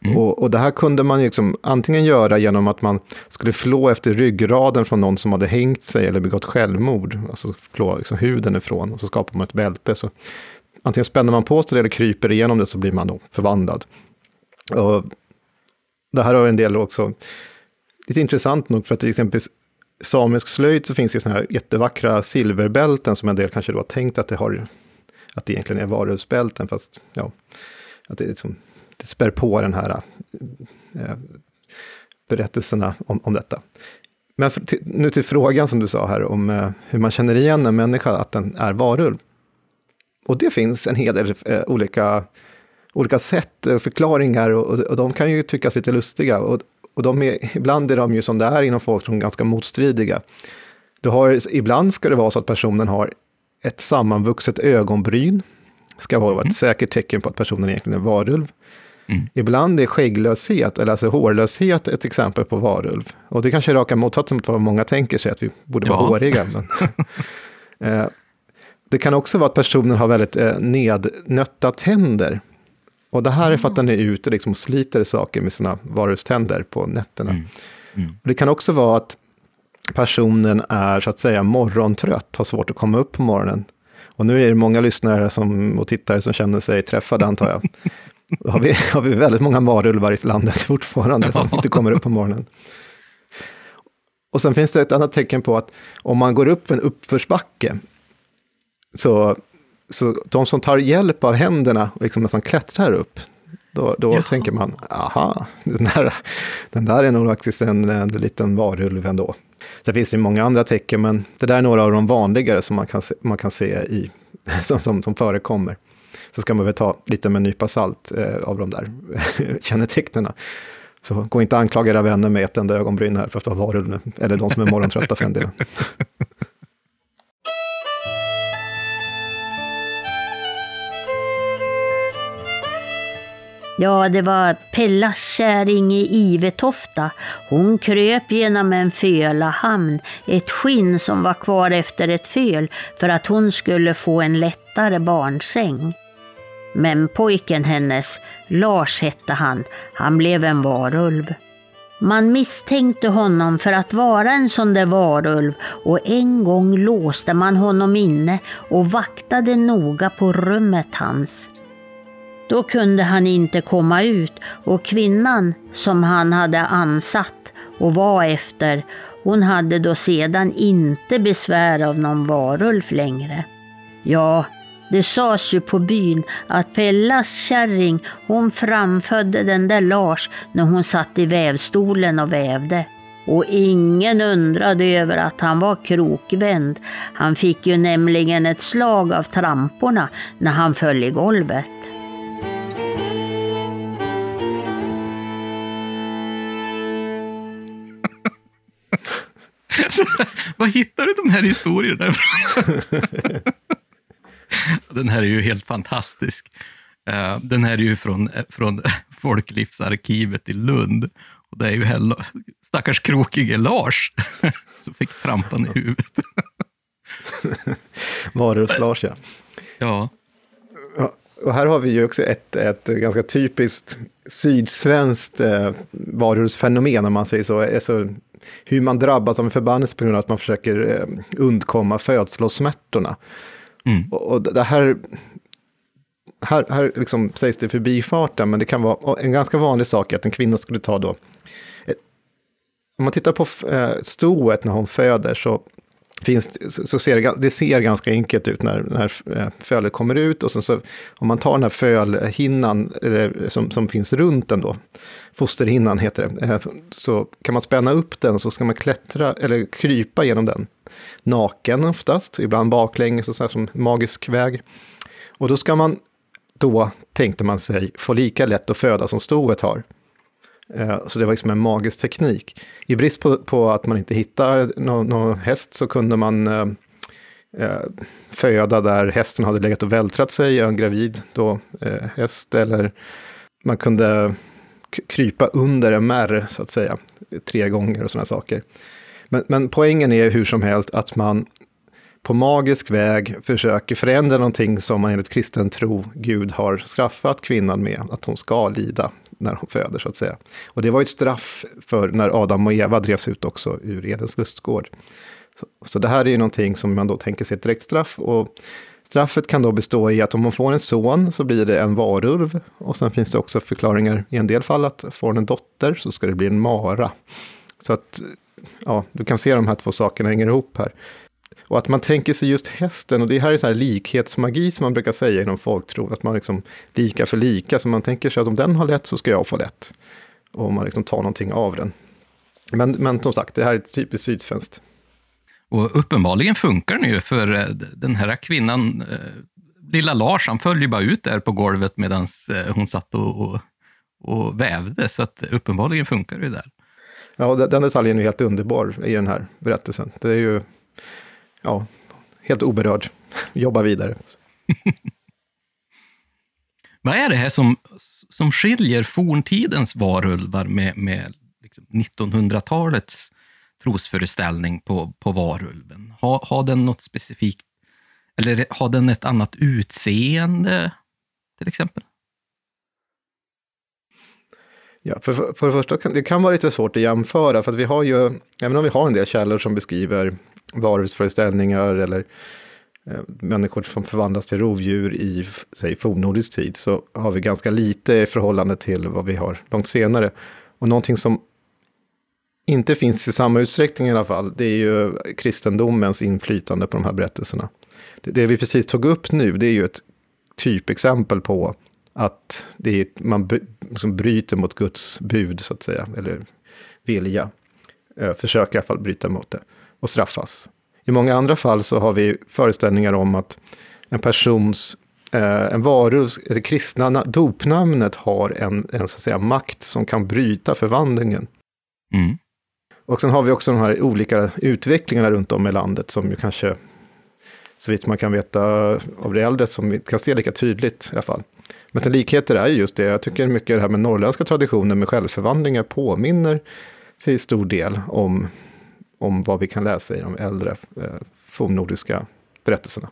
Mm. Och, och, det här kunde man liksom antingen göra genom att man skulle flå efter ryggraden från någon som hade hängt sig eller begått självmord. Alltså flå liksom huden ifrån och så skapar man ett bälte. Så antingen spänner man på sig det eller kryper igenom det så blir man då förvandlad. Och det här har en del också, lite intressant nog för att till exempel samisk slöjd så finns det såna här jättevackra silverbälten som en del kanske då har tänkt att det, har, att det egentligen är varulvsbälten, fast ja, att det, liksom, det spär på den här äh, berättelserna om, om detta. Men för, till, nu till frågan som du sa här om äh, hur man känner igen en människa, att den är varulv. Och det finns en hel del äh, olika, olika sätt, förklaringar, och, och, de kan ju tyckas lite lustiga. Och, och de är, ibland är de ju som det är inom folktron ganska motstridiga. Du har, ibland ska det vara så att personen har ett sammanvuxet ögonbryn. ska vara ett mm. säkert tecken på att personen egentligen är varulv. Mm. Ibland är skägglöshet, eller alltså hårlöshet, ett exempel på varulv. Och det kanske är raka motsatsen mot vad många tänker sig, att vi borde vara ja. håriga. [LAUGHS] Men eh, det kan också vara att personen har väldigt eh, nednötta tänder. Och det här är för att den är ute liksom, och sliter saker med sina varulvständer på nätterna. Mm. Mm. Det kan också vara att personen är så att säga morgontrött, har svårt att komma upp på morgonen. Och nu är det många lyssnare som, och tittare som känner sig träffade antar jag. [LAUGHS] Har vi, har vi väldigt många varulvar i landet [LAUGHS] fortfarande som inte kommer upp på morgonen. Och sen finns det ett annat tecken på att om man går upp för en uppförsbacke, så, så de som tar hjälp av händerna och liksom nästan klättrar upp, då, då tänker man, aha, den där, den där är nog faktiskt en, en liten varulv ändå. Sen finns det många andra tecken, men det där är några av de vanligare som man kan se, man kan se i, [LAUGHS] som, som, som förekommer. Så ska man väl ta lite med en nypa salt eh, av de där [LAUGHS] kännetecknen. Så gå inte anklaga era vänner med ett enda ögonbryn här för att vara varulv, eller de som är morgontrötta för den delen. [LAUGHS] Ja, det var Pellas käring i Ivetofta. Hon kröp genom en fölahamn, ett skinn som var kvar efter ett föl, för att hon skulle få en lättare barnsäng. Men pojken hennes, Lars hette han, han blev en varulv. Man misstänkte honom för att vara en sån där varulv och en gång låste man honom inne och vaktade noga på rummet hans. Då kunde han inte komma ut och kvinnan som han hade ansatt och var efter, hon hade då sedan inte besvär av någon varulv längre. Ja, det sades ju på byn att Pellas kärring, hon framfödde den där Lars när hon satt i vävstolen och vävde. Och ingen undrade över att han var krokvänd. Han fick ju nämligen ett slag av tramporna när han föll i golvet. Var hittar du de här historierna [LAUGHS] Den här är ju helt fantastisk. Eh, den här är ju från, från Folklivsarkivet i Lund. Och det är ju här, stackars krokige Lars [LAUGHS] som fick trampan i huvudet. [LAUGHS] Varulvs-Lars, ja. Ja. Och här har vi ju också ett, ett ganska typiskt sydsvenskt eh, varuhusfenomen, om man säger så. Alltså, hur man drabbas av en förbannelse på grund av att man försöker eh, undkomma födslosmärtorna. Mm. Och, och det här, här, här liksom sägs det förbifarten, men det kan vara en ganska vanlig sak att en kvinna skulle ta då, ett, om man tittar på eh, stoet när hon föder så finns, så ser det, det ser ganska enkelt ut när, när eh, fölet kommer ut och sen så om man tar den här fölhinnan eller, som, som finns runt den då, fosterhinnan heter det, eh, så kan man spänna upp den och så ska man klättra eller krypa genom den. Naken oftast, ibland baklänges och så här som magisk väg. Och då ska man då, tänkte man sig, få lika lätt att föda som stoet har. Eh, så det var liksom en magisk teknik. I brist på, på att man inte hittade någon, någon häst så kunde man eh, eh, föda där hästen hade legat och vältrat sig, en gravid då, eh, häst, eller man kunde krypa under en märr, så att säga, tre gånger och sådana saker. Men, men poängen är hur som helst att man på magisk väg försöker förändra någonting som man enligt kristen tro Gud har straffat kvinnan med, att hon ska lida när hon föder, så att säga. Och det var ett straff för när Adam och Eva drevs ut också ur Edens lustgård. Så, så det här är ju någonting som man då tänker sig ett direkt straff. Och straffet kan då bestå i att om hon får en son så blir det en varulv. Och sen finns det också förklaringar i en del fall att får hon en dotter så ska det bli en mara. Så att, ja, du kan se de här två sakerna hänger ihop här. Och att man tänker sig just hästen, och det här är så här likhetsmagi som man brukar säga inom folktro, att man liksom lika för lika, så man tänker sig att om den har lätt så ska jag få lätt. Och man liksom tar någonting av den. Men, men som sagt, det här är typiskt sydsvenskt. Och uppenbarligen funkar det ju, för eh, den här kvinnan, eh, lilla Lars, han föll ju bara ut där på golvet medan eh, hon satt och, och, och, vävde, så att uppenbarligen funkar det ju där. Ja, den detaljen är helt underbar i den här berättelsen. Det är ju ja, helt oberörd. Jobba vidare. [LAUGHS] Vad är det här som, som skiljer forntidens varulvar med, med liksom 1900-talets trosföreställning på, på varulven? Har, har den något specifikt, eller har den ett annat utseende, till exempel? Ja, för, för det första kan det kan vara lite svårt att jämföra, för att vi har ju, även om vi har en del källor som beskriver varulvsföreställningar eller eh, människor som förvandlas till rovdjur i, säg, fornnordisk tid, så har vi ganska lite i förhållande till vad vi har långt senare. Och någonting som inte finns i samma utsträckning i alla fall, det är ju kristendomens inflytande på de här berättelserna. Det, det vi precis tog upp nu, det är ju ett typexempel på att det är, man liksom bryter mot Guds bud, så att säga, eller vilja. Eh, försöker i alla fall bryta mot det och straffas. I många andra fall så har vi föreställningar om att en persons, eh, en varulv, det kristna dopnamnet har en, en så att säga, makt som kan bryta förvandlingen. Mm. Och sen har vi också de här olika utvecklingarna runt om i landet som ju kanske, så vitt man kan veta av det äldre, som vi kan se lika tydligt i alla fall. Men till likheter är ju just det, jag tycker mycket det här med norrländska traditioner med självförvandlingar påminner till stor del om, om vad vi kan läsa i de äldre eh, fornnordiska berättelserna.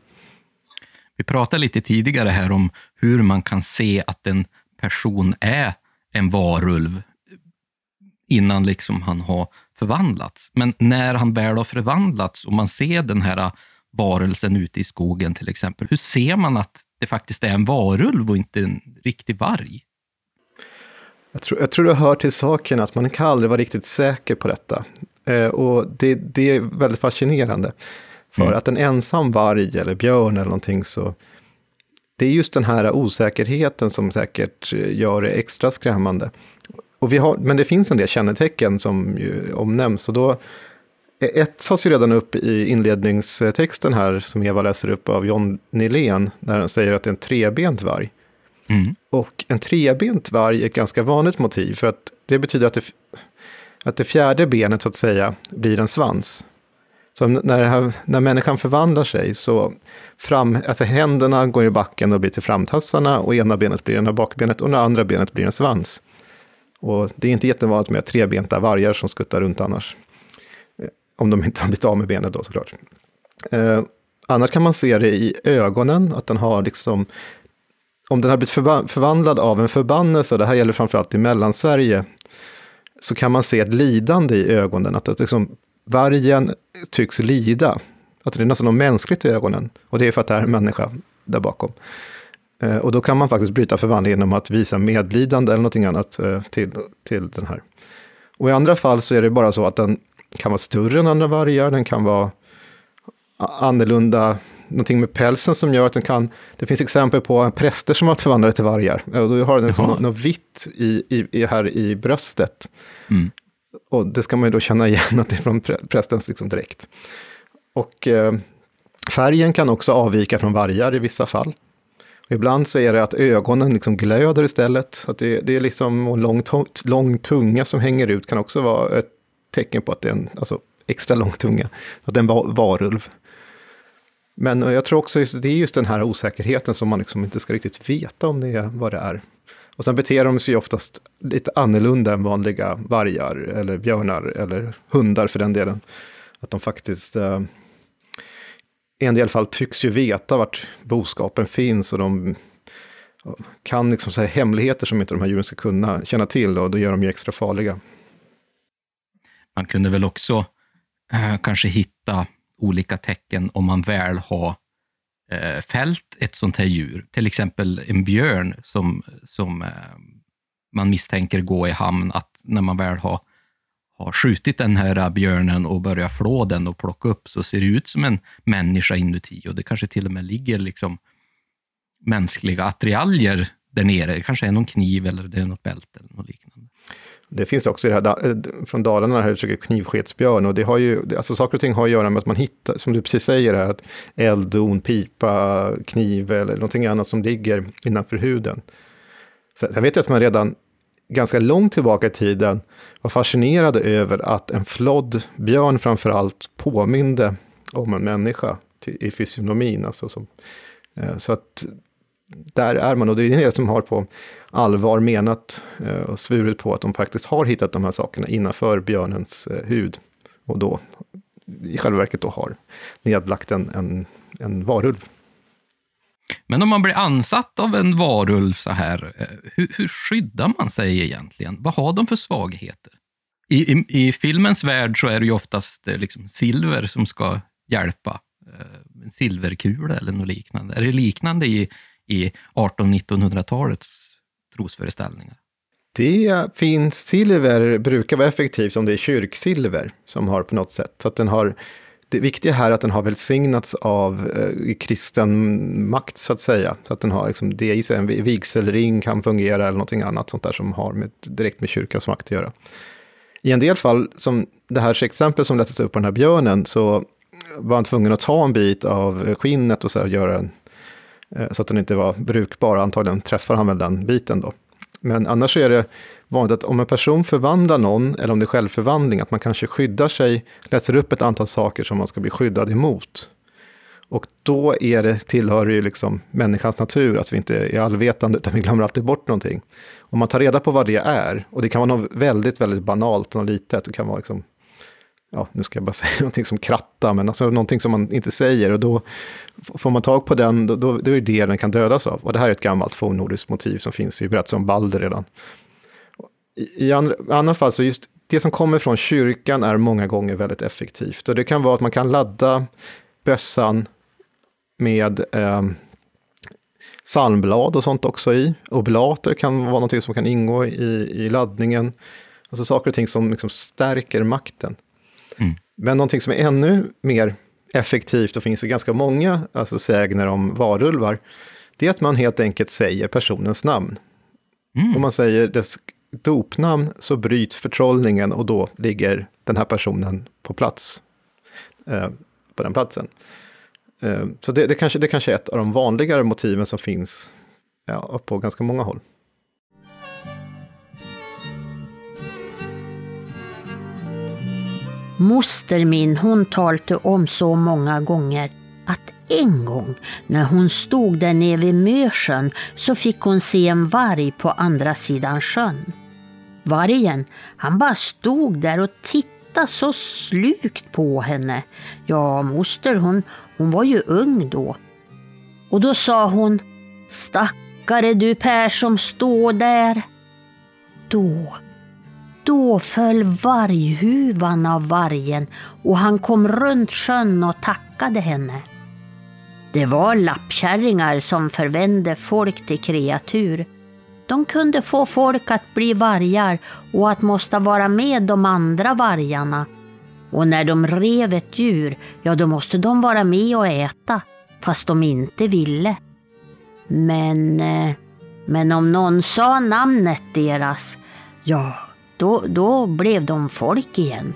Vi pratade lite tidigare här om hur man kan se att en person är en varulv innan liksom han har förvandlats. Men när han väl har förvandlats och man ser den här varelsen ute i skogen till exempel, hur ser man att det faktiskt är en varulv och inte en riktig varg? Jag tror, jag tror det hör till saken att man kan aldrig vara riktigt säker på detta. Eh, och det, det, är väldigt fascinerande. För mm. att en ensam varg eller björn eller någonting så, det är just den här osäkerheten som säkert gör det extra skrämmande. Och vi har, men det finns en del kännetecken som ju omnämns. Och då, ett tas ju redan upp i inledningstexten här, som Eva läser upp av John Nylén, när han säger att det är en trebent varg. Mm. Och en trebent varg är ett ganska vanligt motiv, för att det betyder att det, att det fjärde benet, så att säga, blir en svans. Så när, här, när människan förvandlar sig så fram, alltså händerna går i backen och blir till framtassarna och ena benet blir ena bakbenet och det andra benet blir en svans. Och det är inte jättevanligt med trebenta vargar som skuttar runt annars. Eh, om de inte har blivit av med benet då såklart. Eh, annars kan man se det i ögonen, att den har liksom om den har blivit förvandlad av en förbannelse, och det här gäller framförallt i Mellansverige, så kan man se ett lidande i ögonen. Att, att liksom, vargen tycks lida. Att det är nästan något mänskligt i ögonen. Och det är för att det är en människa där bakom. Eh, och då kan man faktiskt bryta förvandlingen genom att visa medlidande eller någonting annat eh, till, till den här. Och i andra fall så är det bara så att den kan vara större än andra vargar, den kan vara annorlunda, någonting med pälsen som gör att den kan, det finns exempel på präster som har förvandlat till vargar. Och då har den liksom något, något vitt i, i, här i bröstet. Mm. Och det ska man ju då känna igen att det är från prästens liksom direkt. Och eh, färgen kan också avvika från vargar i vissa fall. Ibland så är det att ögonen liksom glöder istället. Att det, det är liksom en lång, lång tunga som hänger ut kan också vara ett tecken på att det är en alltså, extra lång tunga. Att det är en var, varulv. Men eh, jag tror också att det är just den här osäkerheten som man liksom inte ska riktigt veta om det är vad det är. Och sen beter de sig oftast lite annorlunda än vanliga vargar eller björnar eller hundar för den delen. Att de faktiskt eh, i en del fall tycks ju veta vart boskapen finns och de kan liksom säga hemligheter som inte de här djuren ska kunna känna till och då gör de ju extra farliga. Man kunde väl också eh, kanske hitta olika tecken om man väl har eh, fällt ett sånt här djur, till exempel en björn som, som eh, man misstänker gå i hamn, att när man väl har har skjutit den här björnen och börjat flå den och plocka upp, så ser det ut som en människa inuti och det kanske till och med ligger liksom mänskliga attiraljer där nere. Det kanske är någon kniv eller det är något bälte eller något. Det finns också i det här, eh, från Dalarna, det här uttrycket knivsketsbjörn. Och det har ju, alltså saker och ting har att göra med att man hittar, som du precis säger, här, att elddon, pipa, kniv eller någonting annat som ligger innanför huden. Sen vet jag att man redan ganska långt tillbaka i tiden var fascinerade över att en flodd björn framför allt påminde om en människa i fysionomin. Alltså som, eh, så att där är man, och det är det som har på allvar menat eh, och svurit på att de faktiskt har hittat de här sakerna innanför björnens eh, hud. Och då i själva verket då har nedlagt en, en, en varulv. Men om man blir ansatt av en varulv så här, eh, hur, hur skyddar man sig egentligen? Vad har de för svagheter? I, i, i filmens värld så är det ju oftast liksom silver som ska hjälpa. En silverkula eller något liknande. Är det liknande i, i 1800-1900-talets trosföreställningar? Det finns, silver brukar vara effektivt om det är kyrksilver som har på något sätt. Så att den har, det viktiga här är att den har välsignats av eh, kristen makt så att säga. Så att den har liksom det i sig, en vigselring kan fungera eller någonting annat sånt där som har med, direkt med kyrkans makt att göra. I en del fall, som det här exempel som lästes upp på den här björnen, så var han tvungen att ta en bit av skinnet och så här, göra en Eh, så att den inte var brukbar, antagligen träffar han väl den biten då. Men annars är det vanligt att om en person förvandlar någon, eller om det är självförvandling, att man kanske skyddar sig, läser upp ett antal saker som man ska bli skyddad emot. Och då är det, tillhör det ju liksom människans natur att vi inte är allvetande, utan vi glömmer alltid bort någonting. Om man tar reda på vad det är, och det kan vara något väldigt, väldigt banalt, något litet, det kan vara liksom ja, nu ska jag bara [LAUGHS] säga någonting som kratta, men alltså någonting som man inte säger. Och då får man tag på den, då, då, då är det det den kan dödas av. Och det här är ett gammalt fornnordiskt motiv som finns i berättelsen om Balder redan. I, i andra, annat fall, så just det som kommer från kyrkan är många gånger väldigt effektivt. Och det kan vara att man kan ladda bössan med eh, salmblad och sånt också i. Oblater kan vara någonting som kan ingå i, i laddningen. Alltså saker och ting som liksom stärker makten. Mm. Men någonting som är ännu mer effektivt, och finns det ganska många alltså sägner om varulvar, det är att man helt enkelt säger personens namn. Mm. Om man säger dess dopnamn så bryts förtrollningen och då ligger den här personen på plats, eh, på den platsen. Eh, så det, det, kanske, det kanske är ett av de vanligare motiven som finns ja, på ganska många håll. Moster min hon talte om så många gånger att en gång när hon stod där nere vid Mösjön så fick hon se en varg på andra sidan sjön. Vargen, han bara stod där och tittade så slukt på henne. Ja, moster hon, hon var ju ung då. Och då sa hon Stackare du Per som står där. Då då föll varghuvan av vargen och han kom runt sjön och tackade henne. Det var lappkärringar som förvände folk till kreatur. De kunde få folk att bli vargar och att måste vara med de andra vargarna. Och när de rev ett djur, ja då måste de vara med och äta, fast de inte ville. Men, eh, men om någon sa namnet deras, ja, då, då blev de folk igen.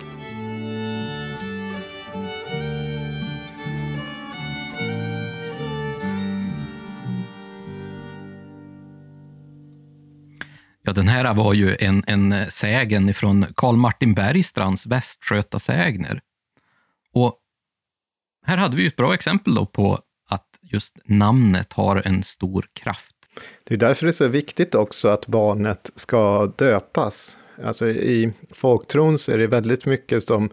Ja, den här var ju en, en sägen från Karl Martin Bergstrands Västgötasägner. Och här hade vi ett bra exempel då på att just namnet har en stor kraft. Det är därför det är så viktigt också att barnet ska döpas. Alltså i folktron så är det väldigt mycket som,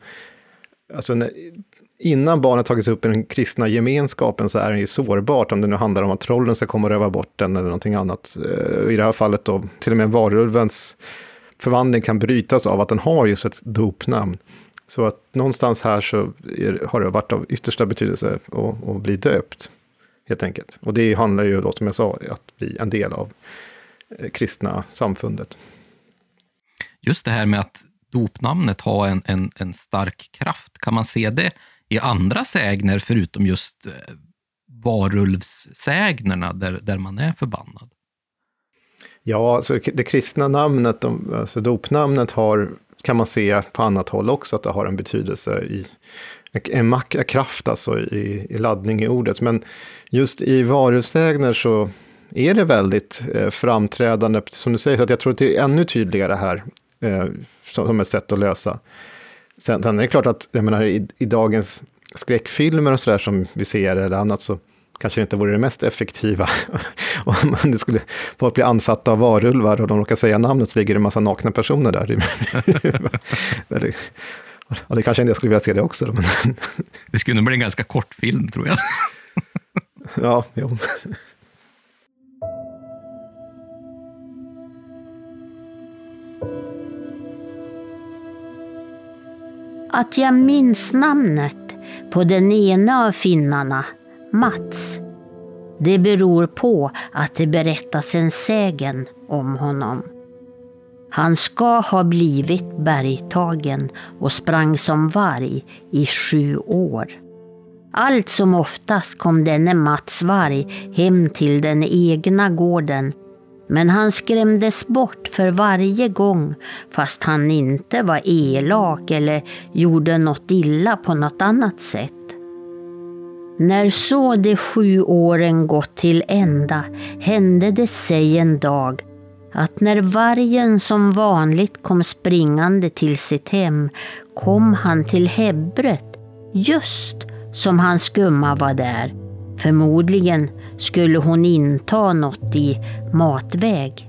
alltså när, innan barnet tagits upp i den kristna gemenskapen så är det ju sårbart om det nu handlar om att trollen ska komma och röva bort den eller någonting annat. Eh, I det här fallet då, till och med varulvens förvandling kan brytas av att den har just ett dopnamn. Så att någonstans här så är, har det varit av yttersta betydelse att, att bli döpt, helt enkelt. Och det handlar ju då, som jag sa, att bli en del av eh, kristna samfundet just det här med att dopnamnet har en, en, en stark kraft, kan man se det i andra sägner förutom just eh, varulvssägnerna där, där man är förbannad? Ja, alltså det kristna namnet, alltså dopnamnet har, kan man se på annat håll också, att det har en betydelse i en mak kraft alltså i, i laddning i ordet. Men just i varusägner så är det väldigt eh, framträdande, som du säger, så att jag tror att det är ännu tydligare här eh, som ett sätt att lösa. Sen, sen är det klart att, jag menar, i, i dagens skräckfilmer och sådär som vi ser eller annat så kanske inte vore det mest effektiva. [LAUGHS] Om det skulle folk bli ansatta av varulvar och de råkar säga namnet så ligger det en massa nakna personer där. [LAUGHS] Ja, det kanske en del skulle vilja se det också. Men... Det skulle nog bli en ganska kort film, tror jag. Ja, jo. Att jag minns namnet på den ena av finnarna, Mats, det beror på att det berättas en sägen om honom. Han ska ha blivit bergtagen och sprang som varg i sju år. Allt som oftast kom denne Mats Varg hem till den egna gården men han skrämdes bort för varje gång fast han inte var elak eller gjorde något illa på något annat sätt. När så de sju åren gått till ända hände det sig en dag att när vargen som vanligt kom springande till sitt hem kom han till Hebbret just som hans gumma var där. Förmodligen skulle hon inta något i matväg.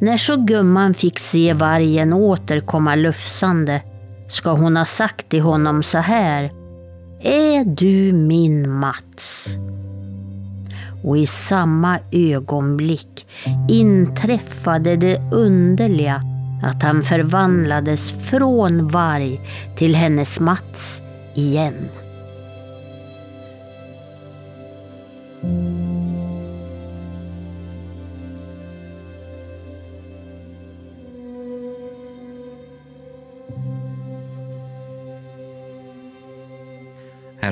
När så gumman fick se vargen åter komma lufsande ska hon ha sagt till honom så här. Är du min Mats? Och i samma ögonblick inträffade det underliga att han förvandlades från varg till hennes Mats igen.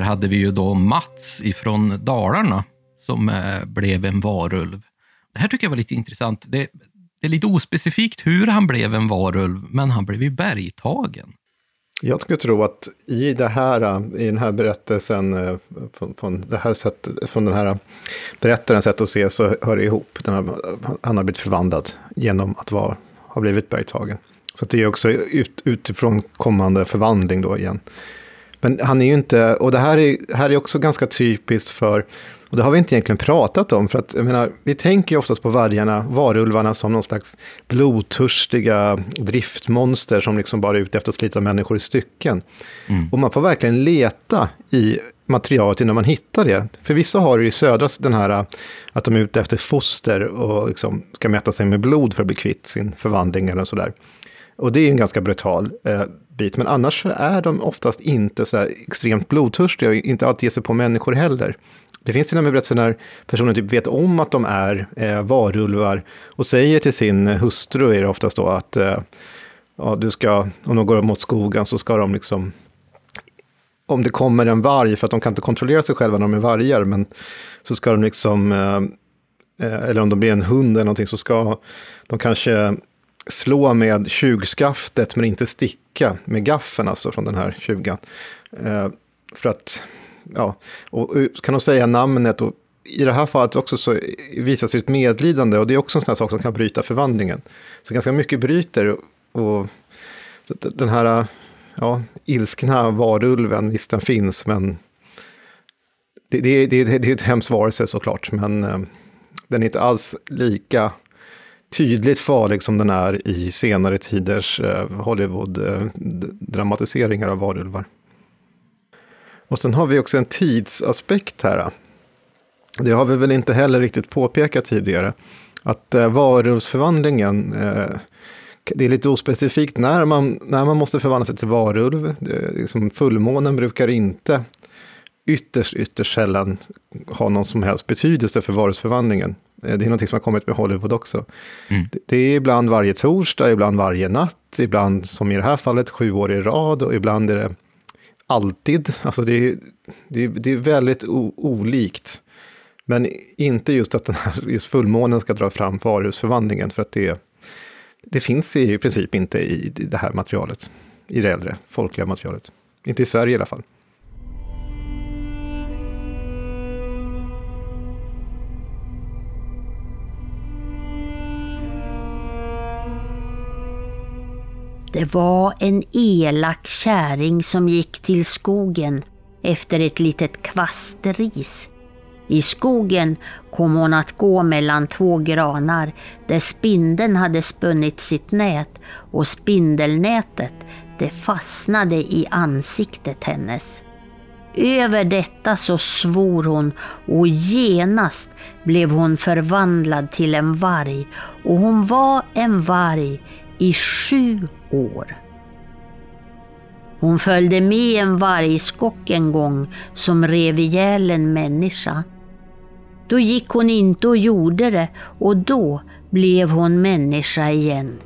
Hade vi ju då Mats ifrån Dalarna som eh, blev en varulv. Det här tycker jag var lite intressant. Det, det är lite ospecifikt hur han blev en varulv, men han blev ju bergtagen. Jag skulle tro att i, det här, eh, i den här berättelsen, eh, från, från, det här sätt, från den här berättarens sätt att se, så hör det ihop. Här, han har blivit förvandlad genom att vara, ha blivit bergtagen. Så det är också ut, utifrån kommande förvandling då igen. Men han är ju inte, och det här är, här är också ganska typiskt för och det har vi inte egentligen pratat om, för att jag menar, vi tänker ju oftast på vargarna, varulvarna, som någon slags blodtörstiga driftmonster som liksom bara är ute efter att slita människor i stycken. Mm. Och man får verkligen leta i materialet innan man hittar det. För vissa har ju i södra den här att de är ute efter foster och liksom ska mäta sig med blod för att bli kvitt sin förvandling eller sådär. Och det är ju en ganska brutal eh, bit, men annars så är de oftast inte så här extremt blodtörstiga och inte alltid ger sig på människor heller. Det finns till och med berättelser när personer typ vet om att de är eh, varulvar och säger till sin hustru, är det oftast då, att eh, ja, du ska, om de går mot skogen så ska de liksom om det kommer en varg, för att de kan inte kontrollera sig själva när de är vargar, men så ska de liksom, eh, eh eller om de blir en hund eller någonting, så ska de kanske slå med tjugskaftet men inte sticka med gaffeln, alltså från den här tjugan. Eh, för att ja, och kan de säga namnet och i det här fallet också så visas ett medlidande och det är också en sån här sak som kan bryta förvandlingen. Så ganska mycket bryter och den här ja, ilskna varulven, visst den finns men det, det, det, det är ett hemskt varelse såklart men eh, den är inte alls lika tydligt farlig som den är i senare tiders eh, Hollywood-dramatiseringar av varulvar. Och sen har vi också en tidsaspekt här. Det har vi väl inte heller riktigt påpekat tidigare. Att eh, varulvsförvandlingen, eh, det är lite ospecifikt när man, när man måste förvandla sig till varulv. Det, liksom fullmånen brukar inte ytterst, ytterst sällan ha någon som helst betydelse för varulvsförvandlingen. Eh, det är något som har kommit med Hollywood också. Mm. Det, är ibland varje torsdag, ibland varje natt, ibland som i det här fallet sju år i rad och ibland är det alltid. Alltså det är, det är, det är väldigt olikt. Men inte just att den här fullmånen ska dra fram varuhusförvandlingen, för att det, det finns i princip inte i det här materialet, i det äldre folkliga materialet. Inte i Sverige i alla fall. Det var en elak käring som gick till skogen efter ett litet kvastris. I skogen kom hon att gå mellan två granar där spindeln hade spunnit sitt nät och spindelnätet det fastnade i ansiktet hennes. Över detta så svor hon och genast blev hon förvandlad till en varg och hon var en varg i sju år. Hon följde med en vargskock en gång som rev ihjäl en människa. Då gick hon inte och gjorde det och då blev hon människa igen.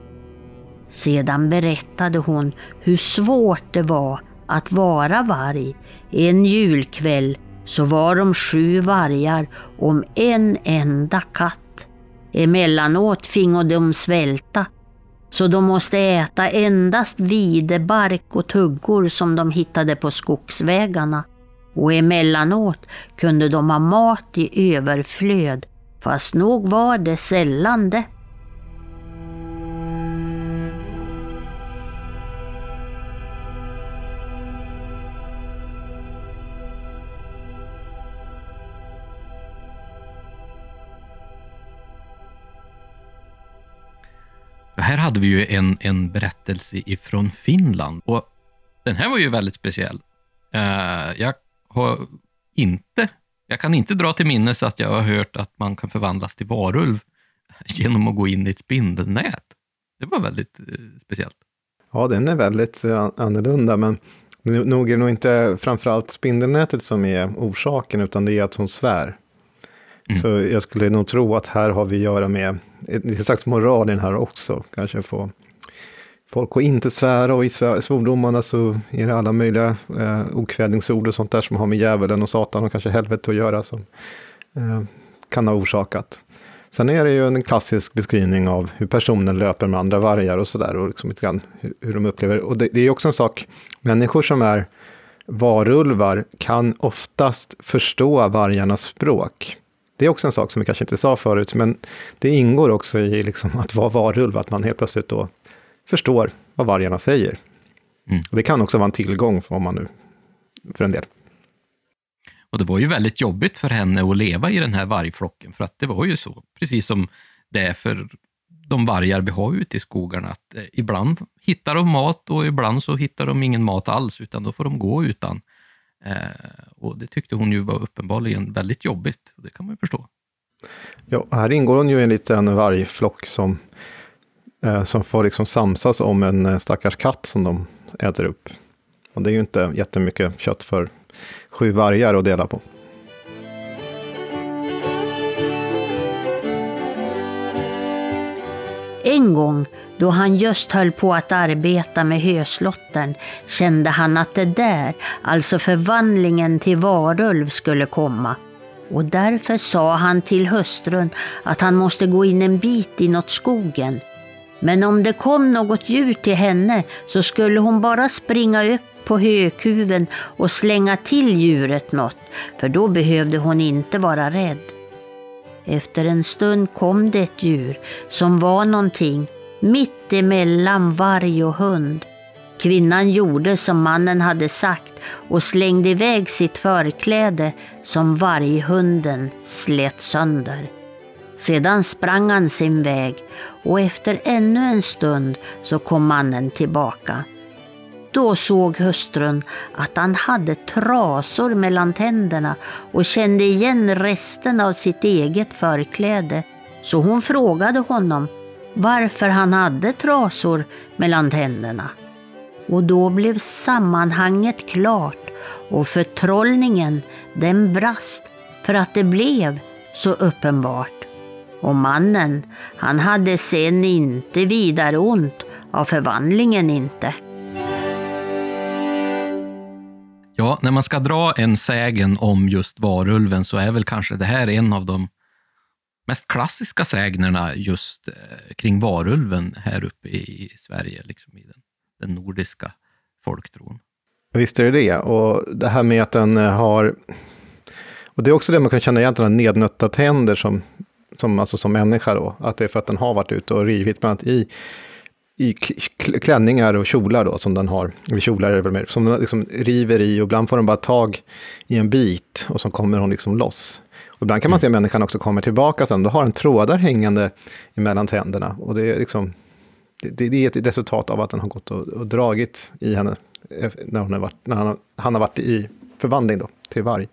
Sedan berättade hon hur svårt det var att vara varg. En julkväll så var de sju vargar om en enda katt. Emellanåt fingo de svälta så de måste äta endast videbark och tuggor som de hittade på skogsvägarna. Och emellanåt kunde de ha mat i överflöd, fast nog var det sällan det. Här hade vi ju en, en berättelse ifrån Finland och den här var ju väldigt speciell. Uh, jag har inte, jag kan inte dra till minnes att jag har hört att man kan förvandlas till varulv [LAUGHS] genom att gå in i ett spindelnät. Det var väldigt uh, speciellt. Ja, den är väldigt uh, annorlunda, men nog är det nog inte framförallt spindelnätet som är orsaken, utan det är att hon svär. Mm. Så jag skulle nog tro att här har vi att göra med ett slags moral i den här också. Kanske få folk att inte svära och i svordomarna så är det alla möjliga eh, okvädningsord och sånt där som har med djävulen och Satan och kanske helvetet att göra som eh, kan ha orsakat. Sen är det ju en klassisk beskrivning av hur personen löper med andra vargar och sådär och liksom lite grann hur, hur de upplever. Och det, det är också en sak, människor som är varulvar kan oftast förstå vargarnas språk. Det är också en sak som vi kanske inte sa förut, men det ingår också i liksom att vara varulv, att man helt plötsligt då förstår vad vargarna säger. Mm. Och det kan också vara en tillgång för, man nu, för en del. Och det var ju väldigt jobbigt för henne att leva i den här vargflocken, för att det var ju så, precis som det är för de vargar vi har ute i skogarna, att eh, ibland hittar de mat och ibland så hittar de ingen mat alls, utan då får de gå utan. Eh, och det tyckte hon ju var uppenbarligen väldigt jobbigt. Det kan man ju förstå. Ja, här ingår hon ju i en liten vargflock som, eh, som får liksom samsas om en eh, stackars katt som de äter upp. Och det är ju inte jättemycket kött för sju vargar att dela på. En gång då han just höll på att arbeta med höslotten kände han att det där, alltså förvandlingen till varulv, skulle komma. Och därför sa han till hustrun att han måste gå in en bit inåt skogen. Men om det kom något djur till henne så skulle hon bara springa upp på hökuven och slänga till djuret något, för då behövde hon inte vara rädd. Efter en stund kom det ett djur som var någonting mitt emellan varg och hund. Kvinnan gjorde som mannen hade sagt och slängde iväg sitt förkläde som varghunden slet sönder. Sedan sprang han sin väg och efter ännu en stund så kom mannen tillbaka. Då såg hustrun att han hade trasor mellan tänderna och kände igen resten av sitt eget förkläde. Så hon frågade honom varför han hade trasor mellan tänderna. Och då blev sammanhanget klart och förtrollningen den brast för att det blev så uppenbart. Och mannen, han hade sen inte vidare ont av förvandlingen inte. Ja, när man ska dra en sägen om just varulven så är väl kanske det här en av de mest klassiska sägnerna just eh, kring varulven här uppe i Sverige, liksom i den, den nordiska folktron. Visst är det det. Och det här med att den eh, har... Och det är också det man kan känna igen, den nednötta tänder som, som, alltså som människa då. Att det är för att den har varit ute och rivit, bland annat i, i klänningar och kjolar då, som den har. Eller kjolar är det väl mer, som den liksom river i och ibland får den bara tag i en bit och så kommer hon liksom loss. Och ibland kan man se att människan också kommer tillbaka sen, då har den trådar hängande emellan tänderna. Och det är, liksom, det, det är ett resultat av att den har gått och, och dragit i henne eh, när, hon har varit, när han, har, han har varit i förvandling då, till varg.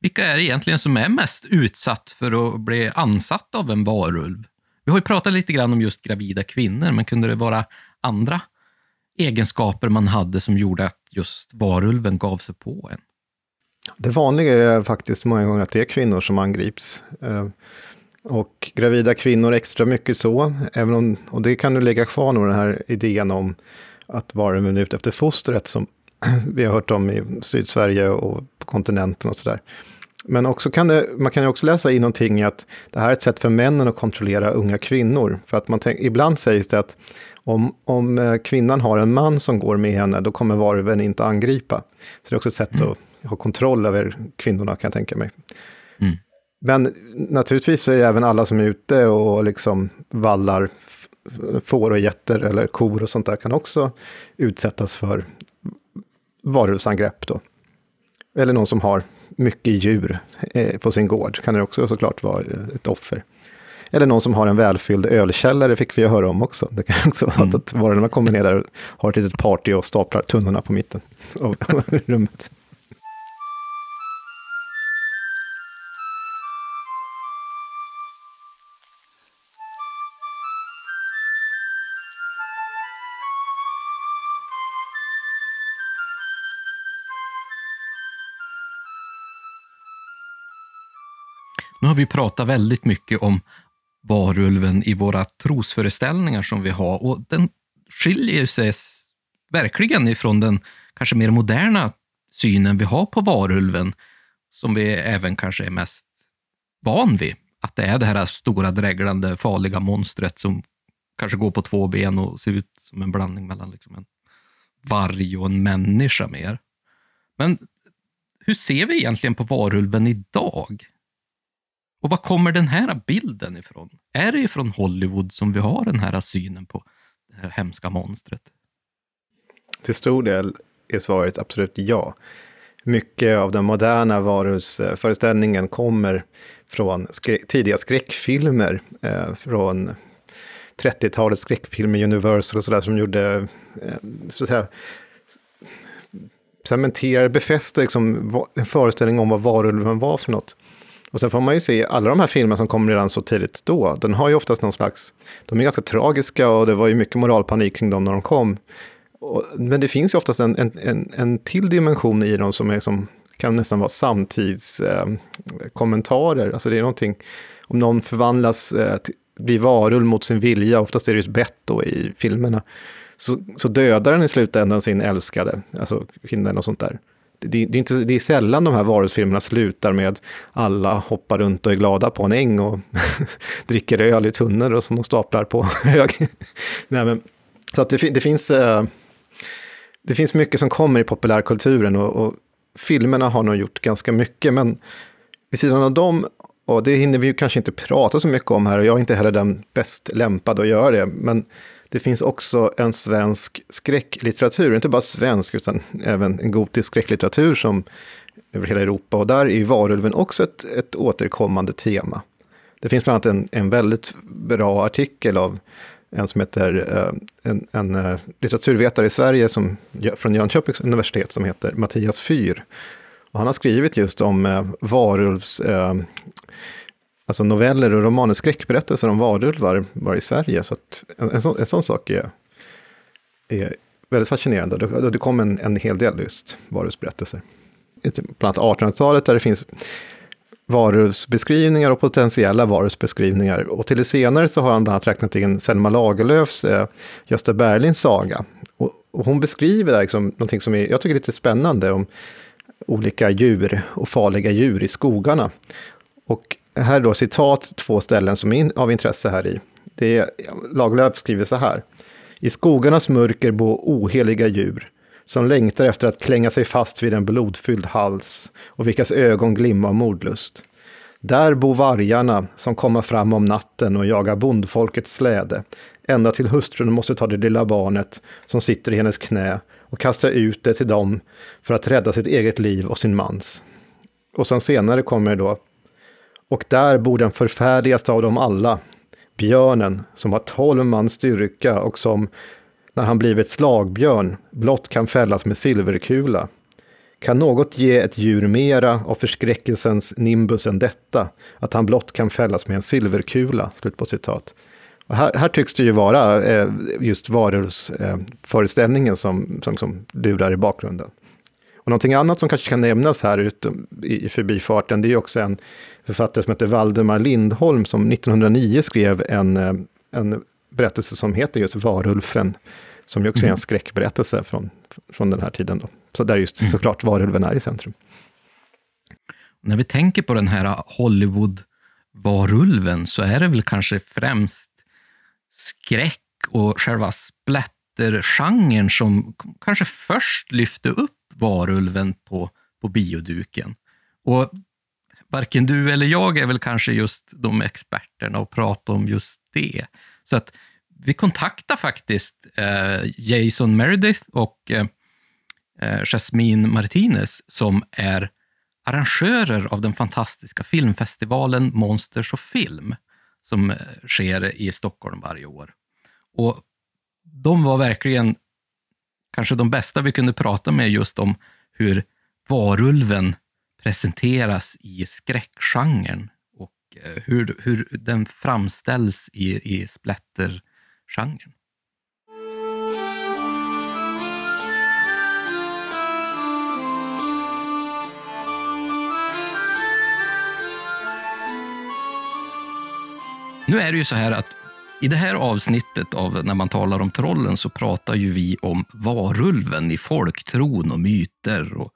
Vilka är det egentligen som är mest utsatt för att bli ansatt av en varulv? Vi har ju pratat lite grann om just gravida kvinnor, men kunde det vara andra egenskaper man hade som gjorde att just varulven gav sig på en? Det vanliga är faktiskt många gånger att det är kvinnor som angrips. Eh, och gravida kvinnor extra mycket så, även om, och det kan nu lägga kvar nog den här idén om att varulven är ute efter fostret, som [CLEARS THROAT] vi har hört om i Sydsverige och på kontinenten och sådär. Men också kan det, man kan ju också läsa in någonting i att det här är ett sätt för männen att kontrollera unga kvinnor. För att man tänk, ibland sägs det att om, om eh, kvinnan har en man som går med henne, då kommer varven inte angripa. Så det är också ett sätt mm. att ha kontroll över kvinnorna, kan jag tänka mig. Mm. Men naturligtvis är det även alla som är ute och liksom vallar får och getter eller kor och sånt där kan också utsättas för varulvsangrepp då. Eller någon som har mycket djur eh, på sin gård kan det också såklart vara eh, ett offer. Eller någon som har en välfylld ölkällare fick vi höra om också. Det kan också vara mm. att varorna kommer ner där och har ett litet party och staplar tunnorna på mitten av [LAUGHS] rummet. Nu har vi pratat väldigt mycket om varulven i våra trosföreställningar som vi har och den skiljer sig verkligen ifrån den kanske mer moderna synen vi har på varulven, som vi även kanske är mest van vid. Att det är det här stora, dreglande, farliga monstret som kanske går på två ben och ser ut som en blandning mellan liksom en varg och en människa mer. Men hur ser vi egentligen på varulven idag? Och var kommer den här bilden ifrån? Är det ifrån Hollywood som vi har den här synen på det här hemska monstret? Till stor del är svaret absolut ja. Mycket av den moderna varusföreställningen kommer från skrä tidiga skräckfilmer, eh, från 30-talets skräckfilmer, Universal och sådär, som gjorde, eh, så att säga, cementerade, befäste liksom, en föreställning om vad varulven var för något. Och sen får man ju se alla de här filmerna som kom redan så tidigt då. Den har ju oftast någon slags, de är ganska tragiska och det var ju mycket moralpanik kring dem när de kom. Och, men det finns ju oftast en, en, en, en till dimension i dem som är som kan nästan vara samtidskommentarer. Eh, alltså det är någonting, om någon förvandlas, eh, till, blir varulv mot sin vilja, oftast är det ju ett bett då i filmerna, så, så dödar den i slutändan sin älskade, alltså kvinnan och sånt där det, det, är inte, det är sällan de här varusfilmerna slutar med alla hoppar runt och är glada på en äng och [LAUGHS] dricker öl i tunnor och som de staplar på [LAUGHS] hög. Nej, men, så att det, det, finns, eh, det finns mycket som kommer i populärkulturen och, och filmerna har nog gjort ganska mycket, men vid sidan av dem och det hinner vi ju kanske inte prata så mycket om här och jag är inte heller den bäst lämpad att göra det. Men det finns också en svensk skräcklitteratur, inte bara svensk utan även en gotisk skräcklitteratur som över hela Europa. Och där är ju varulven också ett, ett återkommande tema. Det finns bland annat en, en väldigt bra artikel av en som heter, eh, en, en eh, litteraturvetare i Sverige som, från Jönköpings universitet som heter Mattias Fyr. Och han har skrivit just om eh, varulvs eh, alltså noveller och romaner, skräckberättelser om varulvar var i Sverige. Så en, en, sån, en sån sak är, är väldigt fascinerande. Det, det kom en, en hel del just varulvsberättelser. Typ bland annat 1800-talet där det finns varulvsbeskrivningar och potentiella varulvsbeskrivningar. Och till det senare så har han bland annat räknat in Selma Lagerlöfs eh, Gösta Berlings saga. Och, och, hon beskriver där liksom någonting som är, jag tycker är lite spännande om olika djur och farliga djur i skogarna. Och här då citat, två ställen som är av intresse här i. Det är, Lagerlöf skriver så här. I skogarnas mörker bor oheliga djur som längtar efter att klänga sig fast vid en blodfylld hals och vilkas ögon glimmar av mordlust. Där bor vargarna som kommer fram om natten och jagar bondfolkets släde, ända till hustrun måste ta det lilla barnet som sitter i hennes knä och kasta ut det till dem för att rädda sitt eget liv och sin mans. Och sen senare kommer då och där bor den förfärligaste av dem alla, björnen, som har tolv man styrka och som, när han blivit slagbjörn, blott kan fällas med silverkula. Kan något ge ett djur mera av förskräckelsens nimbus än detta, att han blott kan fällas med en silverkula? Slut på citat. Och här, här tycks det ju vara eh, just varulvsföreställningen eh, som, som, som lurar i bakgrunden. Och någonting annat som kanske kan nämnas här ute i, i förbifarten, det är ju också en författare som heter Valdemar Lindholm som 1909 skrev en, eh, en berättelse som heter just Varulfen, som ju också är en mm. skräckberättelse från, från den här tiden. Då. Så där just mm. såklart varulven är i centrum. När vi tänker på den här Hollywood-varulven så är det väl kanske främst skräck och själva splattergenren som kanske först lyfte upp varulven på, på bioduken. Och varken du eller jag är väl kanske just de experterna att prata om just det. Så att vi kontaktar faktiskt eh, Jason Meredith och eh, eh, Jasmine Martinez som är arrangörer av den fantastiska filmfestivalen Monsters of Film som eh, sker i Stockholm varje år. Och de var verkligen kanske de bästa vi kunde prata med just om hur varulven presenteras i skräckgenren och eh, hur, hur den framställs i, i splattergenren. Nu är det ju så här att i det här avsnittet av När man talar om trollen så pratar ju vi om varulven i folktron och myter. Och,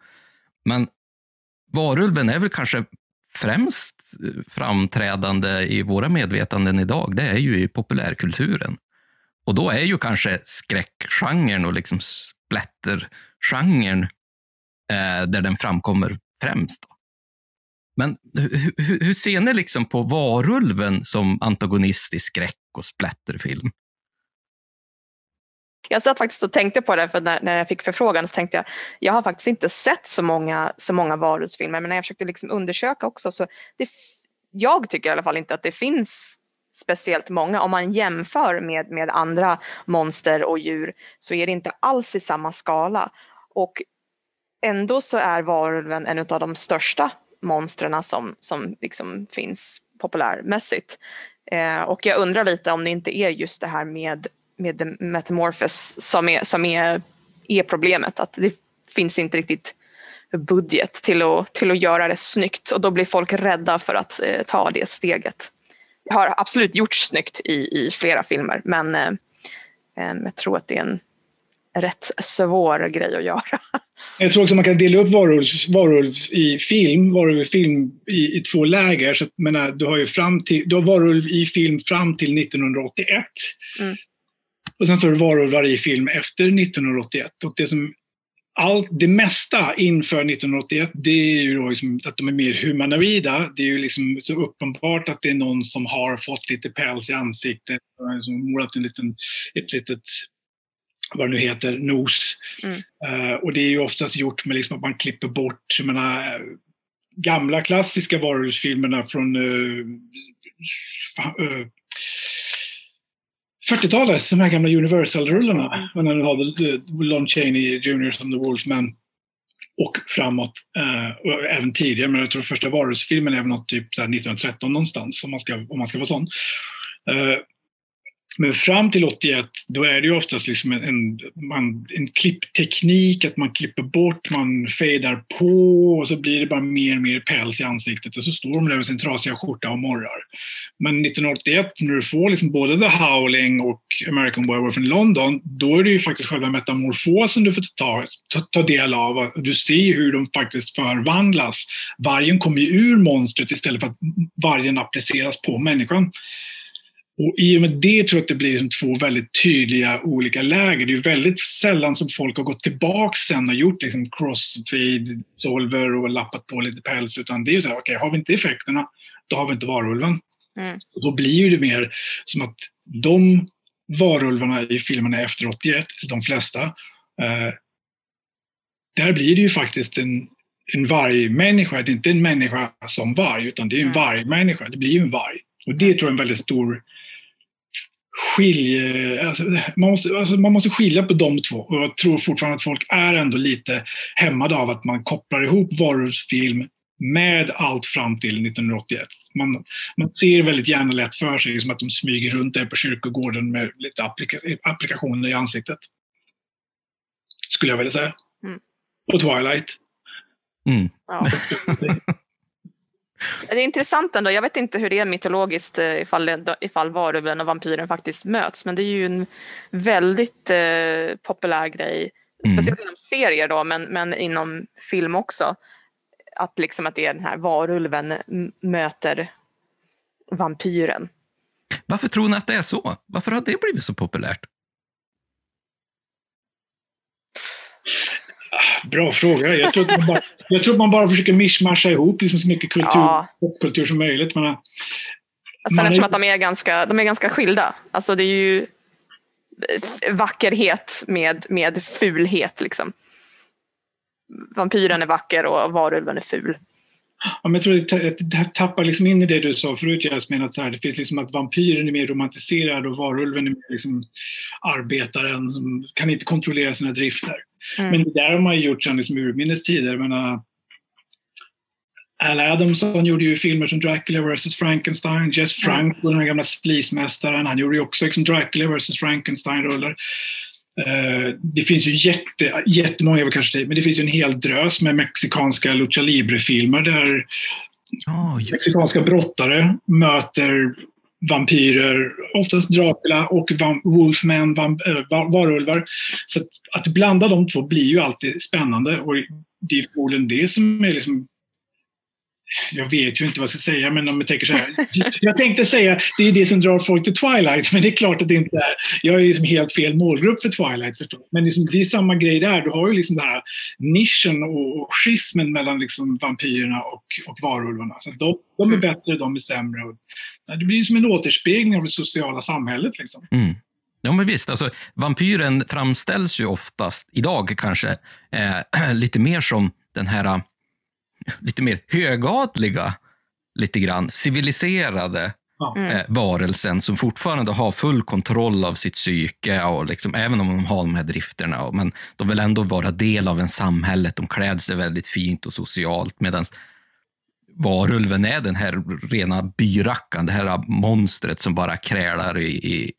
men varulven är väl kanske främst framträdande i våra medvetanden idag, det är ju i populärkulturen. Och då är ju kanske skräckgenren och liksom splattergenren eh, där den framkommer främst. Då. Men hur, hur ser ni liksom på varulven som antagonist i skräck och splatterfilm? Jag satt faktiskt och tänkte på det, för när, när jag fick förfrågan så tänkte jag, jag har faktiskt inte sett så många, så många varulvsfilmer, men när jag försökte liksom undersöka också så det, jag tycker i alla fall inte att det finns speciellt många. Om man jämför med, med andra monster och djur så är det inte alls i samma skala. Och ändå så är varulven en av de största monstren som, som liksom finns populärmässigt. Eh, och jag undrar lite om det inte är just det här med, med Metamorphosis som, är, som är, är problemet. Att det finns inte riktigt budget till att, till att göra det snyggt och då blir folk rädda för att eh, ta det steget. Det har absolut gjorts snyggt i, i flera filmer men eh, jag tror att det är en rätt svår grej att göra. [LAUGHS] Jag tror också man kan dela upp varulv, varulv i film, varulv i film i, i två läger. Så att, menar, du har ju fram till, du har varulv i film fram till 1981. Mm. Och sen så har du varulvar i film efter 1981. Och det som allt, det mesta inför 1981, det är ju liksom att de är mer humanoida. Det är ju liksom så uppenbart att det är någon som har fått lite päls i ansiktet och liksom målat en liten, ett litet vad det nu heter, nos. Mm. Uh, och det är ju oftast gjort med liksom att man klipper bort, jag menar, gamla klassiska varulvsfilmerna från uh, uh, 40-talet, de här gamla Universal-rullarna. Mm. När du har Lon Chaney Jr. som The Wolfman och framåt. Uh, och även tidigare, men jag tror första varulvsfilmen är väl något typ 1913 någonstans om man ska, om man ska vara sån. Uh, men fram till 81, då är det ju oftast liksom en, en, man, en klippteknik, att man klipper bort, man fejdar på och så blir det bara mer och mer päls i ansiktet och så står de där med sin trasiga skjorta och morrar. Men 1981, när du får liksom både The Howling och American Werewolf in London, då är det ju faktiskt själva metamorfosen du får ta, ta, ta del av. Du ser hur de faktiskt förvandlas. Vargen kommer ju ur monstret istället för att vargen appliceras på människan. Och I och med det tror jag att det blir två väldigt tydliga olika läger. Det är väldigt sällan som folk har gått tillbaka sen och gjort liksom crossfade, solver och lappat på lite päls. Utan det är ju så här, okej, okay, har vi inte effekterna, då har vi inte varulven. Mm. Och då blir det mer som att de varulvarna i filmerna efter 81, de flesta, eh, där blir det ju faktiskt en en vargmänniska, det är inte en människa som varg, utan det är en Mm. vargmänniska. Det blir ju en varg. Och det tror jag är en väldigt stor skilj... Alltså, man, måste, alltså, man måste skilja på de två. Och jag tror fortfarande att folk är ändå lite hämmade av att man kopplar ihop varulvsfilm med allt fram till 1981. Man, man ser väldigt gärna lätt för sig som att de smyger runt där på kyrkogården med lite applika, applikationer i ansiktet. Skulle jag vilja säga. Mm. Och Twilight. Mm. Ja. [LAUGHS] [LAUGHS] Det är intressant ändå. Jag vet inte hur det är mytologiskt eh, ifall, ifall varulven och vampyren faktiskt möts. Men det är ju en väldigt eh, populär grej. Mm. Speciellt inom serier då, men, men inom film också. Att, liksom att det är den här varulven möter vampyren. Varför tror ni att det är så? Varför har det blivit så populärt? Bra fråga. Jag tror att man bara, jag tror man bara försöker mischmascha ihop liksom så mycket kultur, Ja. popkultur som möjligt. Men, Sen Man är- eftersom att de är, ganska, de är ganska skilda. Alltså det är ju eh, vackerhet med, med fulhet. Liksom. Vampyren är vacker och varulven är ful. ja, men jag tror att det tappar liksom in i det du sa förut Jasmin, att så här, det finns liksom att vampyren är mer romantiserad och varulven är mer liksom arbetaren som kan inte kontrollera sina drifter. Mm. Men det där har man ju gjort sedan liksom urminnes tider. Menar, Al Adamson gjorde ju filmer som Dracula vs Frankenstein. Jess Frank, den här gamla slismästaren, han gjorde ju också liksom Dracula vs Frankenstein-rullar. Eh, det finns ju jätte, jättemånga, kanske, men det finns ju en hel drös med mexikanska lucha libre-filmer där just mexikanska brottare möter vampyrer, oftast Dracula och Wolfman, äh, varulvar. Så att, att blanda de två blir ju alltid spännande och det är förmodligen det som är liksom jag vet ju inte vad jag ska säga, men om jag tänker så här. Jag tänkte säga det är det som drar folk till Twilight, men det är klart att det inte är. Jag är liksom helt fel målgrupp för Twilight. Förstår. du. Men liksom, det är samma grej där. Du har ju liksom den här nischen och, och schismen mellan liksom vampyrerna och, och varulvarna. Så de, de är bättre, de är sämre. Det blir som en återspegling av det sociala samhället. Liksom. Mm. Ja, men visst. Alltså, vampyren framställs ju oftast, idag kanske, eh, [CLEARS THROAT] lite mer som den här lite mer högadliga, lite grann civiliserade. Mm. eh, varelsen som fortfarande har full kontroll av sitt psyke, och liksom, även om de har de här drifterna. Och, men de vill ändå vara del av en samhället. De kläder sig väldigt fint och socialt. Medan varulven är den här rena byrackan, det här monstret som bara krälar i, i,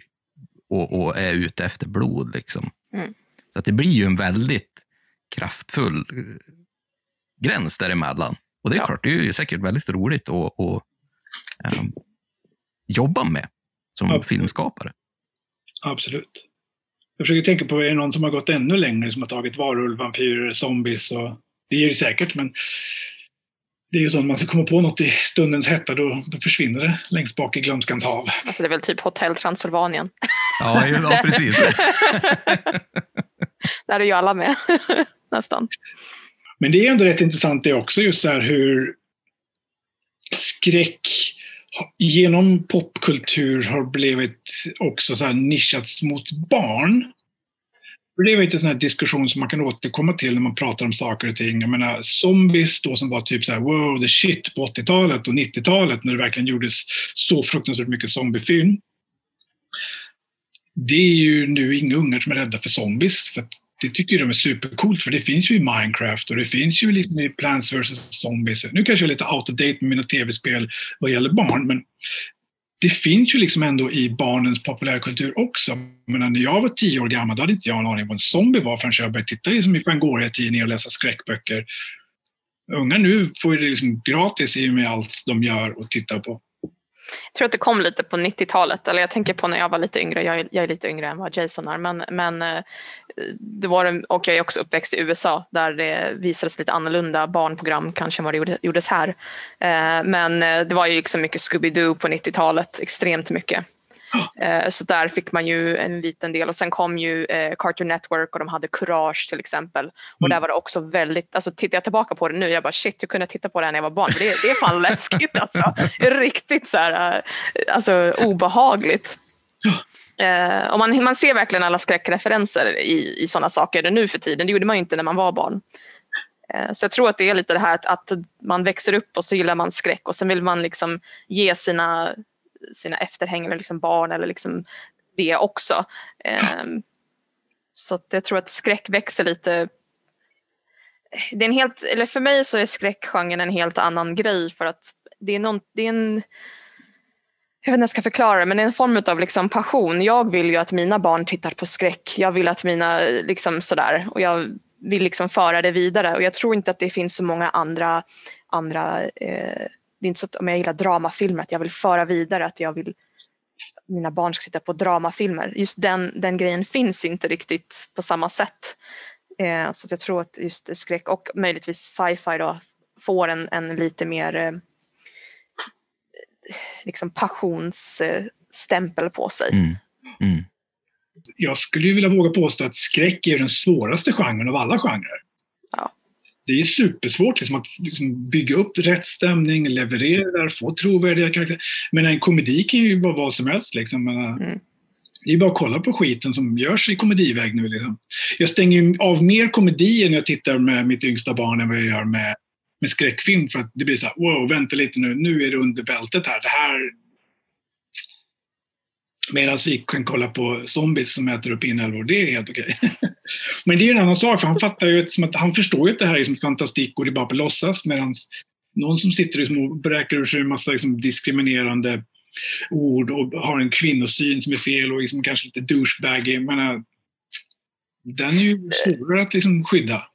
och, och är ute efter blod. Liksom. Mm. Så att det blir ju en väldigt kraftfull gräns däremellan. Och det är Ja. klart, det är ju säkert väldigt roligt att, att ehm, jobba med som Ja. filmskapare. Absolut. Jag försöker tänka på, är det någon som har gått ännu längre, som har tagit varulv, vampyrer, zombies och... Det är det säkert, men det är ju så att man ska komma på något i stundens hetta, då, då försvinner det längst bak i glömskans hav. Alltså det är väl typ Hotell Transylvanien. Ja, ja [LAUGHS] precis. Där är ju alla med. [LAUGHS] Nästan. Men det är ändå rätt intressant det också, just så här hur skräck genom popkultur har blivit också så här nischats mot barn. Det är lite en sån här diskussion som man kan återkomma till när man pratar om saker och ting. Jag menar, zombies då som var typ så här wow, the shit på 80-talet och 90-talet när det verkligen gjordes så fruktansvärt mycket zombiefilm. Det är ju nu inga ungar som är rädda för zombies. För att det tycker de är supercoolt för det finns ju i Minecraft och det finns ju lite i Plants vs Zombies. Nu kanske jag är lite out of date med mina tv-spel vad gäller barn, men det finns ju liksom ändå i barnens populärkultur också. Men när jag var tio år gammal då hade inte jag en aning vad en zombie var förrän jag började titta liksom i Fangoria-tidningar och läsa skräckböcker. Unga nu får ju det liksom gratis i och med allt de gör och tittar på. Jag tror att det kom lite på 90-talet, eller jag tänker på när jag var lite yngre, jag är, jag är lite yngre än vad Jason är, men, men eh, det var, och jag är också uppväxt i USA där det visades lite annorlunda barnprogram kanske än vad det gjordes här. Eh, men eh, det var ju liksom mycket Scooby-Doo på 90-talet, extremt mycket. [GASPS] Eh, Så där fick man ju en liten del och sen kom ju eh, Cartoon Network och de hade Courage till exempel. Och där var det också väldigt, alltså tittar jag tillbaka på det nu, jag bara shit, jag kunde titta på det här när jag var barn. Det, det är fan [LAUGHS] läskigt alltså. Är riktigt så här, eh, alltså obehagligt. Eh, och man, man ser verkligen alla skräckreferenser i, i sådana saker nu för tiden. Det gjorde man ju inte när man var barn. Så jag tror att det är lite det här att, att, man växer upp och så gillar man skräck och sen vill man liksom ge sina, sina efterhängare, liksom barn eller liksom det också. Mm. Så att jag tror att skräck växer lite det är en helt, eller för mig så är skräckgenren en helt annan grej för att det är, någon, det är en jag vet inte hur jag ska förklara det, men det är en form av liksom passion. Jag vill ju att mina barn tittar på skräck. Jag vill att mina, liksom sådär, och jag vill liksom föra det vidare. Och jag tror inte att det finns så många andra, andra eh, det är inte så att om jag gillar dramafilmer att jag vill föra vidare att jag vill mina barn ska titta på dramafilmer. Just den, den grejen finns inte riktigt på samma sätt. Eh, så jag tror att just skräck och möjligtvis sci-fi då får en, en lite mer eh, liksom passionsstämpel på sig. Mm. Mm. Jag skulle vilja våga påstå att skräck är den svåraste genren av alla genrer. Det är supersvårt liksom, att liksom, bygga upp rätt stämning, leverera, få trovärdiga karaktärer. Men en komedi kan ju vara vad som helst. Liksom. Men, mm. Det är bara att kolla på skiten som görs i komediväg nu. Liksom. Jag stänger av mer komedier när jag tittar med mitt yngsta barn än vad jag gör med med skräckfilm för att det blir så här, wow, vänta lite nu, nu är det under bältet här. Det här... Medan vi kan kolla på zombies som äter upp inälvor, det är helt okej. [LAUGHS] Men det är en annan sak, för han fattar ju som att han förstår ju att det här är som fantastik och det är bara på låtsas, medan någon som sitter liksom och bräker ur sig en massa liksom diskriminerande ord och har en kvinnosyn som är fel och liksom kanske lite douchebaggy. Den är ju svårare att liksom skydda.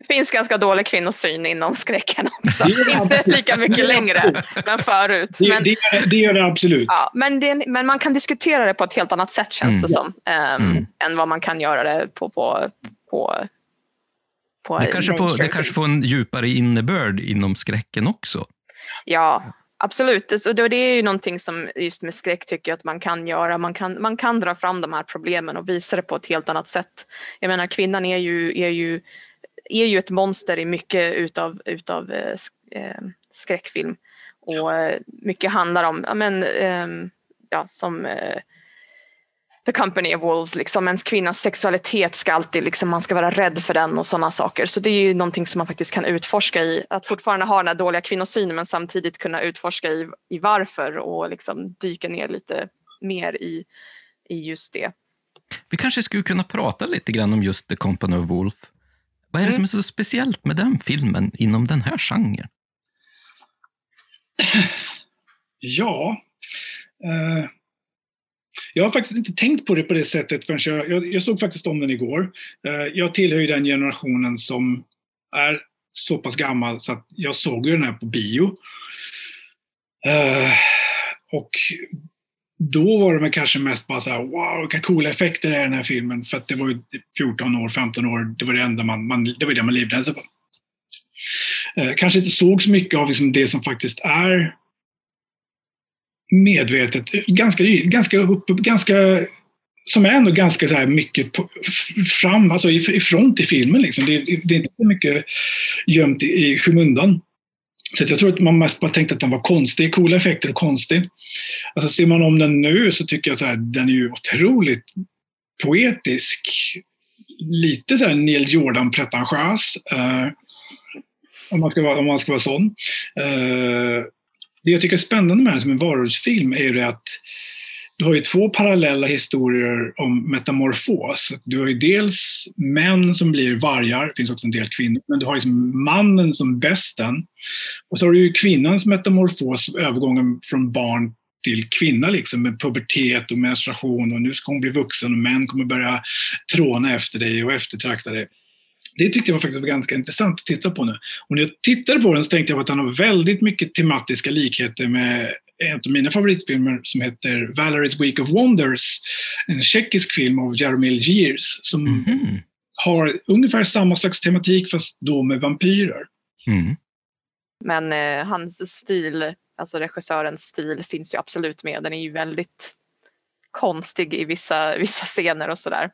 Det finns ganska dålig kvinnosyn inom skräcken också. Inte lika mycket längre, men förut. Det, men, det, gör, det gör det absolut. Ja, men, det, men man kan diskutera det på ett helt annat sätt känns mm. det som. Um, mm. Än vad man kan göra det på, på, på, på det, kanske får, det kanske får en djupare innebörd inom skräcken också. Ja, Absolut, och det är ju någonting som just med skräck tycker jag att man kan göra. Man kan, man kan dra fram de här problemen och visa det på ett helt annat sätt. Jag menar kvinnan är ju, är ju är ju ett monster i mycket utav, utav eh, eh skräckfilm. Och eh, mycket handlar om, ja men, eh, ja som The Company of Wolves, liksom ens kvinnas sexualitet ska alltid, liksom, man ska vara rädd för den och sådana saker. Så det är ju någonting som man faktiskt kan utforska i, att fortfarande ha den här dåliga kvinnosynen men samtidigt kunna utforska i, i varför och liksom dyka ner lite mer i, i just det. Vi kanske skulle kunna prata lite grann om just The Company of Wolf. Vad är det mm. som är så speciellt med den filmen inom den här genren? Ja, eh, jag har faktiskt inte tänkt på det på det sättet förrän jag, jag, jag såg faktiskt om den igår. Eh, jag tillhör ju den generationen som är så pass gammal så att jag såg den här på bio. Eh, och då var det kanske mest bara så här, wow, vilka coola effekter det är i den här filmen. För att det var ju 14 år, 15 år, det var det enda man, man, det var det man livnärde sig på. Eh, kanske inte såg så mycket av liksom det som faktiskt är medvetet, ganska, ganska, upp, ganska som är ändå ganska så här mycket på, fram, alltså i, i front i filmen. Liksom. Det, det, är inte så mycket gömt i, i skymundan. Så jag tror att man mest bara tänkte att den var konstig, coola effekter och konstig. Alltså ser man om den nu så tycker jag så här, den är ju otroligt poetisk. Lite så här Neil Jordan pretentiös. Eh, om, man ska vara, om man ska vara sån. Eh, det jag tycker är spännande med den som en varulvsfilm är ju det att du har ju två parallella historier om metamorfos. Du har ju dels män som blir vargar, det finns också en del kvinnor, men du har liksom mannen som besten. Och så har du ju kvinnans metamorfos, övergången från barn till kvinna liksom, med pubertet och menstruation och nu ska hon bli vuxen och män kommer börja tråna efter dig och eftertrakta dig. Det tyckte jag faktiskt var ganska intressant att titta på nu. Och när jag tittade på den så tänkte jag på att han har väldigt mycket tematiska likheter med en av mina favoritfilmer som heter Valerie's Week of Wonders. En tjeckisk film av Jaromil Giers som mm -hmm. har ungefär samma slags tematik fast då med vampyrer. Mm. Men eh, hans stil, alltså regissörens stil finns ju absolut med. Den är ju väldigt konstig i vissa, vissa scener och sådär.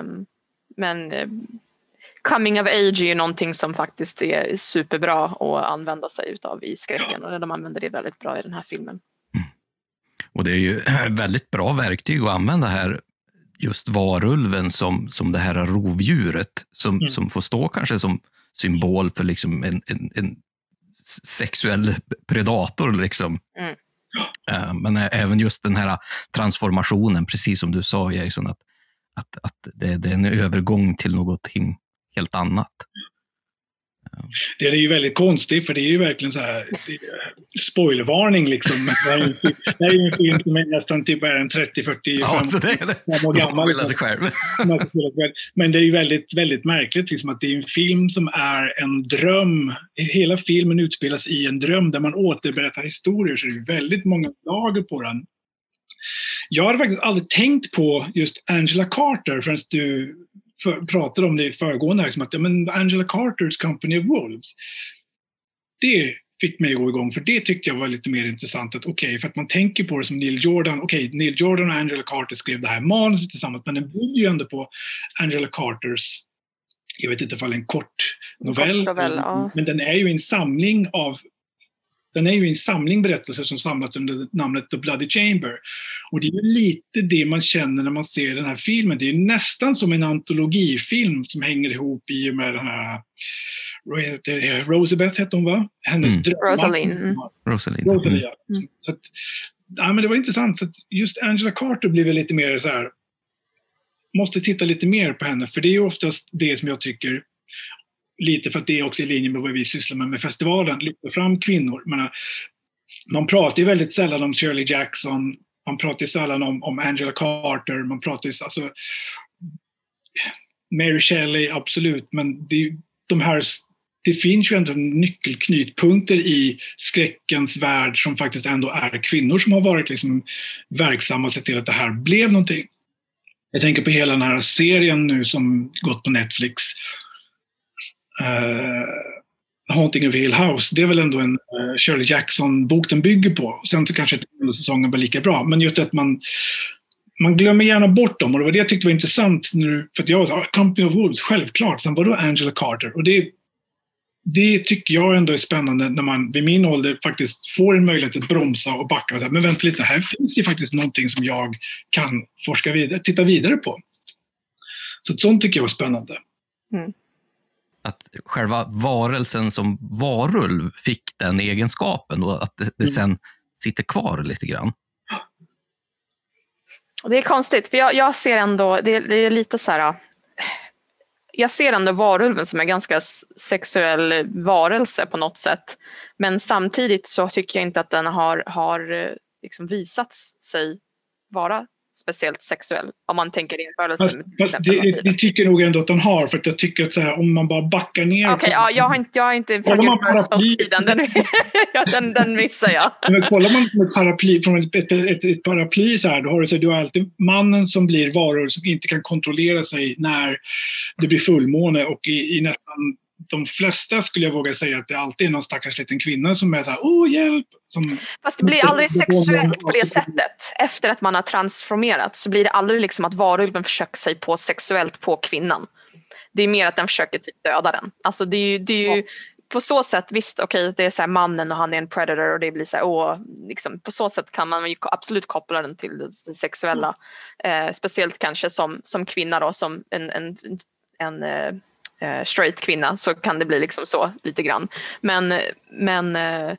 Um, men eh, coming of age är ju någonting som faktiskt är superbra att använda sig utav i skräcken och de använder det väldigt bra i den här filmen. Mm. Och det är ju [CLEARS THROAT] väldigt bra verktyg att använda här, just varulven som, som det här rovdjuret som, mm. som får stå kanske som symbol för liksom en, en, en sexuell predator. Liksom. Mm. Eh, Men även just den här transformationen, precis som du sa Jason, att, att, att det, det är en övergång till någonting helt annat. Det är ju väldigt konstigt, för det är ju verkligen så här, spoilervarning liksom. Det är det är ju en film som är nästan typ är en 30, 40, Ja, 50 så det är det. år gammal. sig själv. Men det är ju väldigt, väldigt märkligt liksom, att det är en film som är en dröm. Hela filmen utspelas i en dröm där man återberättar historier, så det är väldigt många lager på den. Jag hade faktiskt aldrig tänkt på just Angela Carter förrän du för, pratade om det i föregående, här, som att ja, men Angela Carters Company of Wolves. Det fick mig att gå igång, för det tyckte jag var lite mer intressant. att Okej, för att man tänker på det som Neil Jordan. Okej, Neil Jordan och Angela Carter skrev det här manuset tillsammans, men den bygger ju ändå på Angela Carters, jag vet inte ifall en kort novell, Kort novell, ja. men den är ju en samling av den är ju en samling berättelser som samlats under namnet The Bloody Chamber. Och det är ju lite det man känner när man ser den här filmen. Det är nästan som en antologifilm som hänger ihop i och med den här? Rosabeth hette hon va? Hennes Mm. drömmar. Rosalind, mm. Rosalind. Ja. Mm. Så att, ja, men det var intressant. Så att just Angela Carter väl lite mer så här, måste titta lite mer på henne, för det är ju oftast det som jag tycker, lite för att det är också i linje med vad vi sysslar med med festivalen, lyfta fram kvinnor. Menar, man pratar ju väldigt sällan om Shirley Jackson, man pratar ju sällan om, om Angela Carter, man pratar ju alltså Mary Shelley, absolut, men det, är ju de här det finns ju ändå nyckelknytpunkter i skräckens värld som faktiskt ändå är kvinnor som har varit liksom verksamma och sett till att det här blev någonting. Jag tänker på hela den här serien nu som gått på Netflix. Uh, Haunting of Hill House. Det är väl ändå en uh, Shirley Jackson-bok den bygger på. Sen så kanske inte säsongen blir lika bra, men just det att man man glömmer gärna bort dem och det var det jag tyckte var intressant nu, för att jag sa ah, Company of Wolves, självklart. Sen vadå Angela Carter och det det tycker jag ändå är spännande när man vid min ålder faktiskt får en möjlighet att bromsa och backa och säga, men vänta lite, här finns det faktiskt någonting som jag kan forska vidare, titta vidare på. Så sånt tycker jag var spännande. Mm. Att själva varelsen som varulv fick den egenskapen och att det, det Mm. sen sitter kvar lite grann. Det är konstigt, för jag, jag ser ändå, det, det är lite så här, jag ser ändå varulven som en ganska sexuell varelse på något sätt. Men samtidigt så tycker jag inte att den har, har eh, liksom visat sig vara speciellt sexuell. Om man tänker jämförelse Fast, med fast det, det tycker jag nog ändå att den har, för att jag tycker att här, om man bara backar ner... Okej, ja, jag har inte, jag har inte Kollar man Universal-tiden, den, [LAUGHS] den, den missar jag. Men kollar man ett paraply, från ett, ett, ett, ett paraply så här, då har du, så här, du har alltid mannen som blir varor som inte kan kontrollera sig när det blir fullmåne och i, i nästan de flesta skulle jag våga säga att det alltid är någon stackars liten kvinna som är så här, åh hjälp! Som, Fast det blir aldrig sexuellt på det sättet. Efter att man har transformerat så blir det aldrig liksom att varulven försöker sig på sexuellt på kvinnan. Det är mer att den försöker typ döda den. Alltså det är ju, det är ju på så sätt, visst okej det är så här mannen och han är en predator och det blir så här, åh, liksom, på så sätt kan man ju absolut koppla den till det, sexuella. Eh, speciellt kanske som, som kvinna då, som en, en, en eh, eh, straight kvinna så kan det bli liksom så lite grann. Men, men eh,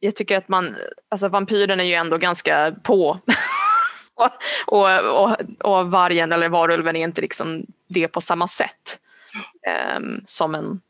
jag tycker att man, alltså vampyren är ju ändå ganska på. [LAUGHS] och, och, och, och vargen eller varulven är inte liksom det på samma sätt. ehm, som en,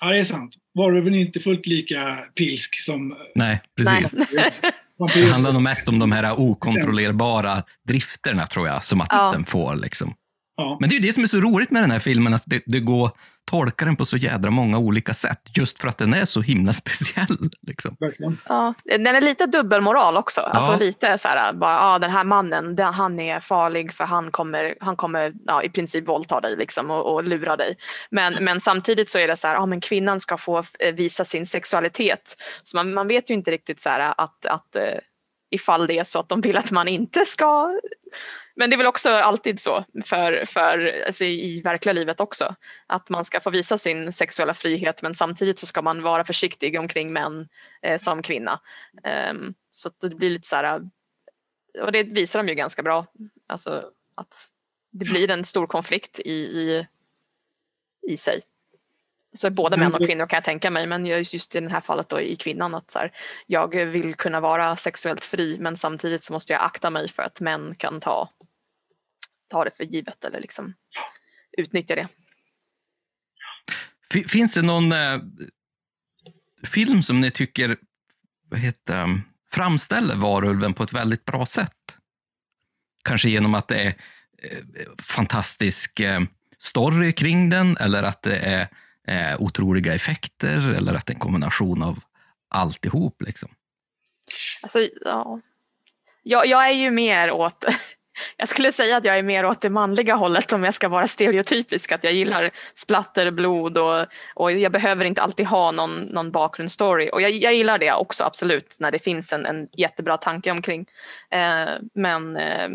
ja, det är sant. Varulven är inte fullt lika pilsk som Nej, precis. nej. [LAUGHS] Det handlar nog mest om de här okontrollerbara drifterna, tror jag, som att Ja. den får. Liksom. Ja. Men det är ju det som är så roligt med den här filmen, att det, det går tolka den på så jädra många olika sätt, just för att den är så himla [LAUGHS] speciell. Liksom. Verkligen. Ja, den är lite dubbelmoral också. Alltså Ja. lite så här, bara, ah, den här mannen, den, han är farlig för han kommer, han kommer ja, i princip våldta dig liksom, och, och lura dig. Men, men samtidigt så är det så här, ah, men kvinnan ska få eh, visa sin sexualitet. Så man, man vet ju inte riktigt så här att, att eh, ifall det är så att de vill att man inte ska men det är väl också alltid så för, för, alltså i, verkliga livet också. Att man ska få visa sin sexuella frihet men samtidigt så ska man vara försiktig omkring män eh, som kvinna. Ehm, så det blir lite så här, och det visar de ju ganska bra. Alltså att det blir en stor konflikt i, i, i sig. Så både män och Mm. kvinnor kan jag tänka mig men just i det här fallet då i kvinnan att så här, jag vill kunna vara sexuellt fri men samtidigt så måste jag akta mig för att män kan ta, ta det för givet eller liksom utnyttja det. Fi- Finns det någon eh, film som ni tycker vad heter, det, framställer varulven på ett väldigt bra sätt? Kanske genom att det är eh, fantastisk eh, story kring den eller att det är eh, otroliga effekter eller att det är en kombination av alltihop. Liksom. Alltså, ja. jag, jag är ju mer åt, jag skulle säga att jag är mer åt det manliga hållet om jag ska vara stereotypisk, att jag gillar splatter, blod och, och jag behöver inte alltid ha någon, någon bakgrundsstory. Och jag, jag gillar det också absolut när det finns en, en jättebra tanke omkring. Eh, men eh,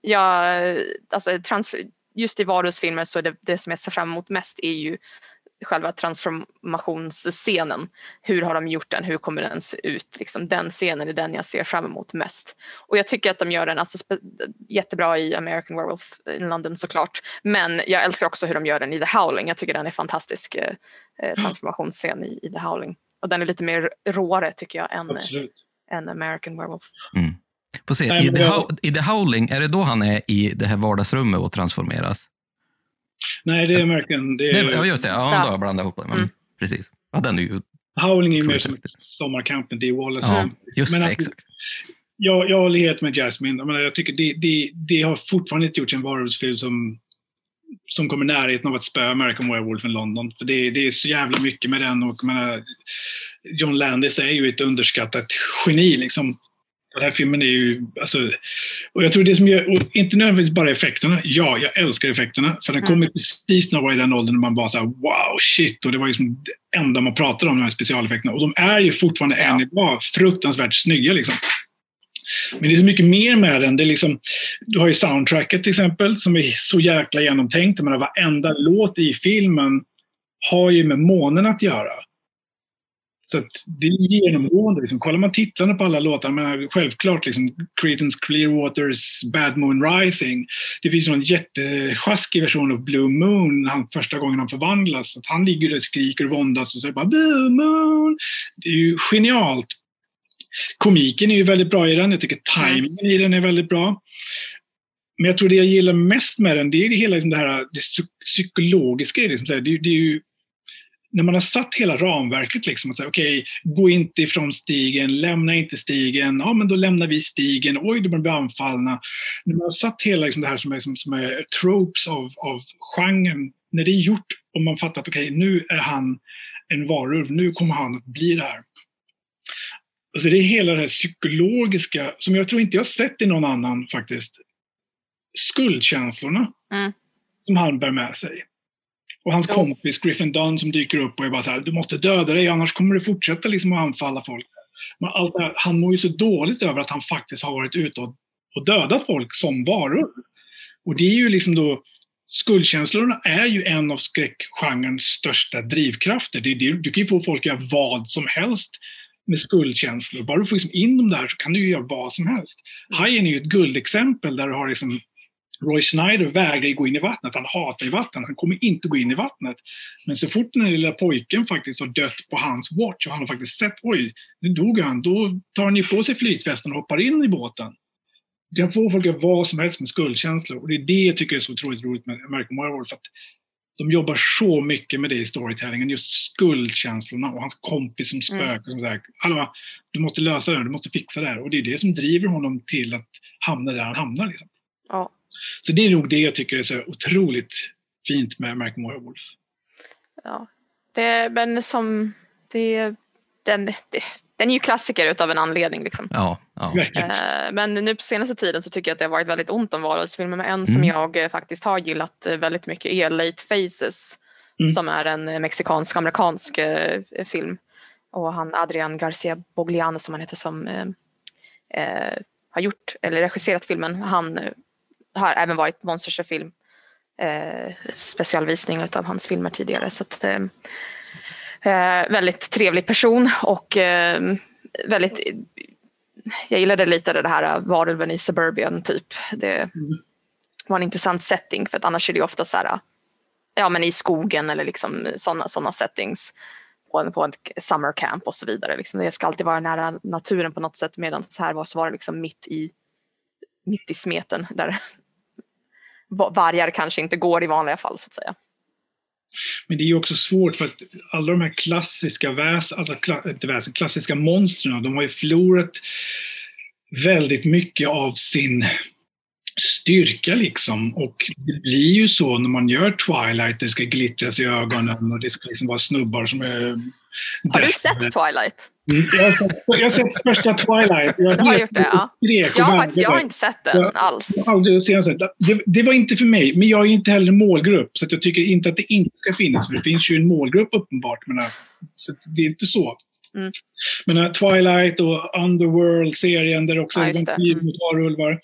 jag, alltså, trans, just i varulvsfilmer så är det, det som jag ser fram emot mest är ju själva transformationsscenen. Hur har de gjort den? Hur kommer den se ut? Liksom, den scenen är den jag ser fram emot mest. Och jag tycker att de gör den alltså, jättebra i American Werewolf in London såklart. Men jag älskar också hur de gör den i The Howling. Jag tycker den är fantastisk eh, eh, transformationsscen i, i The Howling. Och den är lite mer råare tycker jag än, Absolut. än American Werewolf. Får se, i, The How- I The Howling, är det då han är i det här vardagsrummet och transformeras? Nej, det är American. Det är, ja, just det. Ja, då har jag blandat ihop det. Men, Mm. Precis. Ja, den är ju... Howling är ju mer som ett sommarcamp än i Wallace. Ja, just Men det, exakt. Jag, jag håller helt med Jasmine. Jag, menar, jag tycker det, det, det har fortfarande inte gjorts en varulvsfilm som, som kommer i närheten av att spöa American Werewolf in London. För det, det är så jävla mycket med den och menar, John Landis är ju ett underskattat geni. Liksom. Den här filmen är ju, alltså, och jag tror det som gör, inte nödvändigtvis bara effekterna. Ja, jag älskar effekterna. För den Mm. kommer precis när man var i den åldern när man bara så här, wow, shit. Och det var liksom det enda man pratade om, de här specialeffekterna. Och de är ju fortfarande än idag fruktansvärt snygga liksom. Men det är så mycket mer med den. Det är liksom, du har ju soundtracket till exempel som är så jäkla genomtänkt. Jag menar, varenda låt i filmen har ju med månen att göra. Så det är genomgående. Liksom. Kollar man titlarna på alla låtar, men självklart liksom Creedence Clearwaters Bad Moon Rising. Det finns en jättesjaskig version av Blue Moon han, första gången han förvandlas. Att han ligger där och skriker och våndas och säger bara Blue Moon. Det är ju genialt. Komiken är ju väldigt bra i den. Jag tycker tajmingen i den är väldigt bra. Men jag tror det jag gillar mest med den, det är hela liksom det här det psy- psykologiska. Liksom så det är ju, när man har satt hela ramverket, liksom, att säga, okej, gå inte ifrån stigen, lämna inte stigen, ja men då lämnar vi stigen, oj, då blir anfallna. När man har satt hela liksom, det här som är, som, som är tropes av, av genren, när det är gjort och man fattar att okej, nu är han en varulv, nu kommer han att bli det här. Alltså det är hela det här psykologiska, som jag tror inte jag sett i någon annan faktiskt, skuldkänslorna Mm. som han bär med sig. Och hans Jo. kompis Griffin Dunn som dyker upp och är bara så här, du måste döda dig annars kommer du fortsätta liksom att anfalla folk. Men allt här, han mår ju så dåligt över att han faktiskt har varit ute och, och dödat folk som varor. Och det är ju liksom då, skuldkänslorna är ju en av skräckgenrens största drivkrafter. Det, det, du kan ju få folk att göra vad som helst med skuldkänslor. Bara du får liksom in dem där så kan du göra vad som helst. Hajen är ju ett guldexempel där du har liksom Roy Schneider vägrar gå in i vattnet. Han hatar ju vatten. Han kommer inte gå in i vattnet. Men så fort den lilla pojken faktiskt har dött på hans watch och han har faktiskt sett oj, nu dog han. Då tar han ju på sig flytvästen och hoppar in i båten. Du kan få folk att göra vad som helst med skuldkänslor. Och det är det jag tycker är så otroligt roligt med American Werewolf. För att de jobbar så mycket med det i storytellingen. Just skuldkänslorna och hans kompis som spökar. Som säger, Hallå, du måste lösa det här, du måste fixa det här. Och det är det som driver honom till att hamna där han hamnar. Liksom. Ja. Så det är nog det jag tycker är så otroligt fint med American Werewolf. Ja. Det, men som det, den, det, den är ju klassiker utav en anledning. Liksom. Ja, ja. Eh, Men nu på senaste tiden så tycker jag att det har varit väldigt ont om varulvsfilmer. Men en som Mm. jag eh, faktiskt har gillat eh, väldigt mycket är Late Faces. Mm. Som är en mexikansk-amerikansk film. Och han Adrian Garcia Bogliano som han heter som eh, eh, har gjort eller regisserat filmen. Han har även varit Monsters-film. Eh, specialvisning av hans filmer tidigare. Så att, eh, eh, väldigt trevlig person och eh, väldigt jag gillade lite det här eh, varulven i Suburbian typ. Det var en intressant setting för att annars är det ofta så här eh, ja, men i skogen eller liksom sådana såna settings. På, en, på ett summer camp och så vidare. Liksom. Det ska alltid vara nära naturen på något sätt medan här var så var det liksom mitt i, mitt i smeten där vargar kanske inte går i vanliga fall så att säga. Men det är ju också svårt för att alla de här klassiska väs, alltså inte väs, klassiska monstren, de har ju förlorat väldigt mycket av sin styrka liksom. Och det blir ju så när man gör Twilight, det ska glittras i ögonen och det ska liksom vara snubbar som är... Har du sett Twilight? Mm, jag har sett, jag har sett första Twilight. Jag, har gjort det, ja. Jag har, faktiskt, jag har inte sett den jag, alls. Det, det, var inte för mig, men jag är inte heller målgrupp. Så jag tycker inte att det inte ska finnas. För det finns ju en målgrupp uppenbart. Men, så det är inte så. Mm. Men Twilight och Underworld-serien där också är vampyr mm. mot varulvar.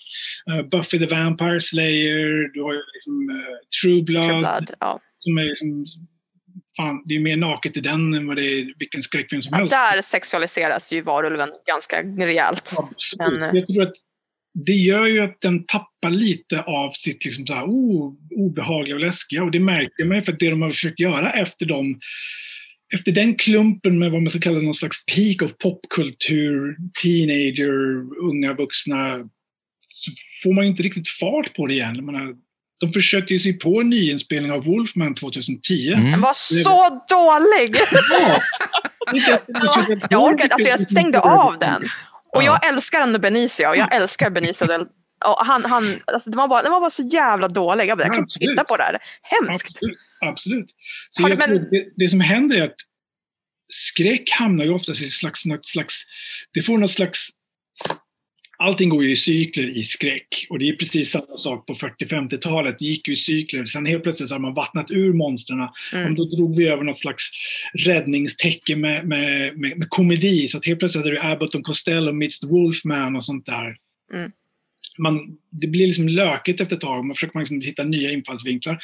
Uh, Buffy the Vampire Slayer, du har ju liksom uh, True Blood. True Blood ja. Som är liksom, fan, det är mer naket i den än vad det är vilken skräckfilm som ja, helst. Där sexualiseras ju varulven ganska rejält. Absolut. Men, jag tror att det gör ju att den tappar lite av sitt liksom så här, oh, obehagliga och läskiga. Och det märker man ju för att det de har försökt göra efter de efter den klumpen med vad man ska kalla någon slags peak of popkultur, teenager, unga vuxna, så får man inte riktigt fart på det igen. Menar, de försökte ju sig på en nyinspelning av Wolfman 2010. Mm. Den var så dålig! Ja. [LAUGHS] jag orkade, alltså jag stängde av den. Och jag älskar ändå Benicio, jag älskar Benicio del och han, han, alltså, den, var bara, den var bara så jävla dålig. Jag, bara, jag kan inte titta på det här. Hemskt. Absolut. Absolut. Så Har, men... det, det, som händer är att skräck hamnar ju oftast i slags, något slags... Det får något slags... Allting går ju i cykler i skräck. Och det är precis samma sak på 40-50-talet. Det gick ju i cykler. Sen helt plötsligt har man vattnat ur monstren. Mm. då drog vi över något slags räddningstecken med, med, med, med komedi. Så att helt plötsligt hade du Abbott och Costello meets the Wolfman och sånt där. Mm man, det blir liksom lökigt efter ett tag. Man försöker man liksom hitta nya infallsvinklar.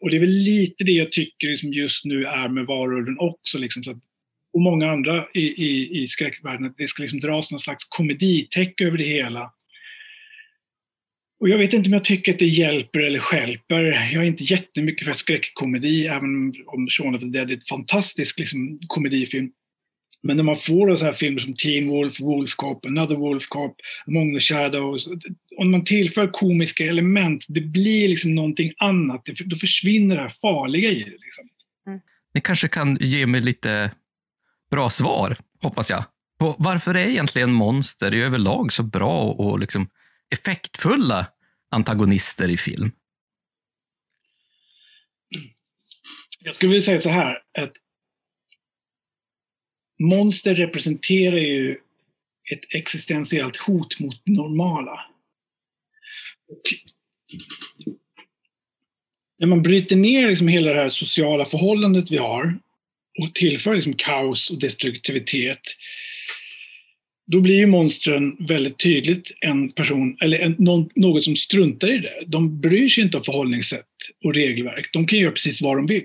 Och det är väl lite det jag tycker liksom just nu är med varulven också. Liksom, så och många andra i, i, i skräckvärlden, att det ska liksom dras någon slags komeditäck över det hela. Och jag vet inte om jag tycker att det hjälper eller skälper. Jag är inte jättemycket för skräckkomedi, även om Shaun of the Dead är ett fantastisk liksom, komedifilm. Men när man får så här filmer som Teen Wolf, Wolf Cop, Another Wolf Cop, Among the Shadows. Om man tillför komiska element, det blir liksom någonting annat. Då försvinner det här farliga i det. Liksom. Mm. Ni kanske kan ge mig lite bra svar, hoppas jag. På varför är egentligen monster i överlag så bra och liksom effektfulla antagonister i film? Jag skulle vilja säga så här, att monster representerar ju ett existentiellt hot mot normala. Och när man bryter ner liksom hela det här sociala förhållandet vi har och tillför liksom kaos och destruktivitet, då blir ju monstren väldigt tydligt en person, eller en, någon, något som struntar i det. De bryr sig inte om förhållningssätt och regelverk. De kan göra precis vad de vill.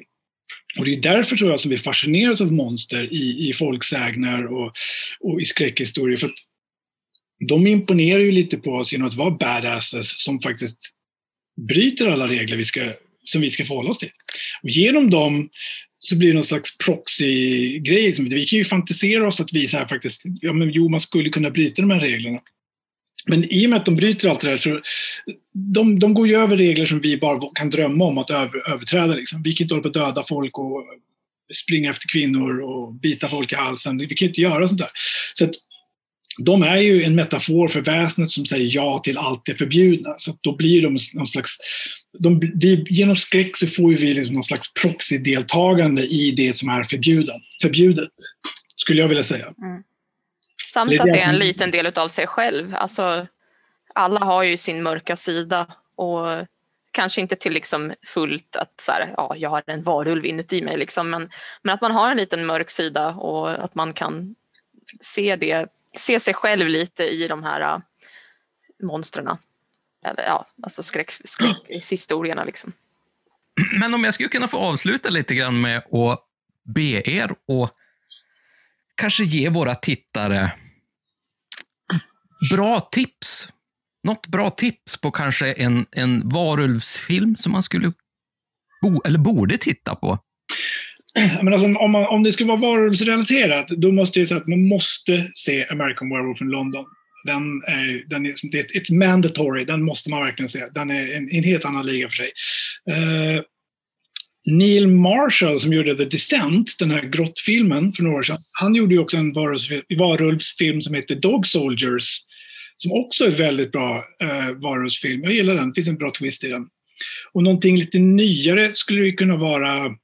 Och det är därför tror jag som vi fascineras av monster i, i folksägner och, och i skräckhistorier. För att de imponerar ju lite på oss genom att vara badasses som faktiskt bryter alla regler vi ska, som vi ska förhålla oss till. Och genom dem så blir det någon slags proxy-grej. Liksom. Vi kan ju fantisera oss att vi så här faktiskt, ja men jo man skulle kunna bryta de här reglerna. Men i och med att de bryter allt det där så de, de går ju över regler som vi bara kan drömma om att över, överträda. Liksom. Vi kan inte hålla på att döda folk och springa efter kvinnor och bita folk i halsen. Vi kan inte göra sånt där. Så att, de är ju en metafor för väsnet som säger ja till allt det förbjudna. Så då blir de någon slags... De, vi, genom skräck så får vi liksom någon slags proxy-deltagande i det som är förbjuden, förbjudet, skulle jag vilja säga. Mm. Samt att det är en liten del av sig själv. Alltså, alla har ju sin mörka sida och kanske inte till liksom fullt att så här, ja, jag har en varulv inuti mig, liksom, men, men att man har en liten mörk sida och att man kan se, det, se sig själv lite i de här äh, monstren. Eller ja, alltså skräck, skräckhistorierna. Liksom. Men om jag skulle kunna få avsluta lite grann med att be er och kanske ge våra tittare bra tips. Något bra tips på kanske en, en varulvsfilm som man skulle bo, eller borde titta på? [CLEARS THROAT] Men alltså, om, man, om det ska vara varulvsrelaterat, då måste jag säga att man måste se American Werewolf in London. Den är, den är, det är it's mandatory, den måste man verkligen se. Den är en, en helt annan liga för sig. Uh, Neil Marshall som gjorde The Descent, den här grottfilmen för några år sedan, han gjorde ju också en varulvsfilm som heter Dog Soldiers, som också är väldigt bra uh, varulvsfilm. Jag gillar den, det finns en bra twist i den. Och någonting lite nyare skulle det kunna vara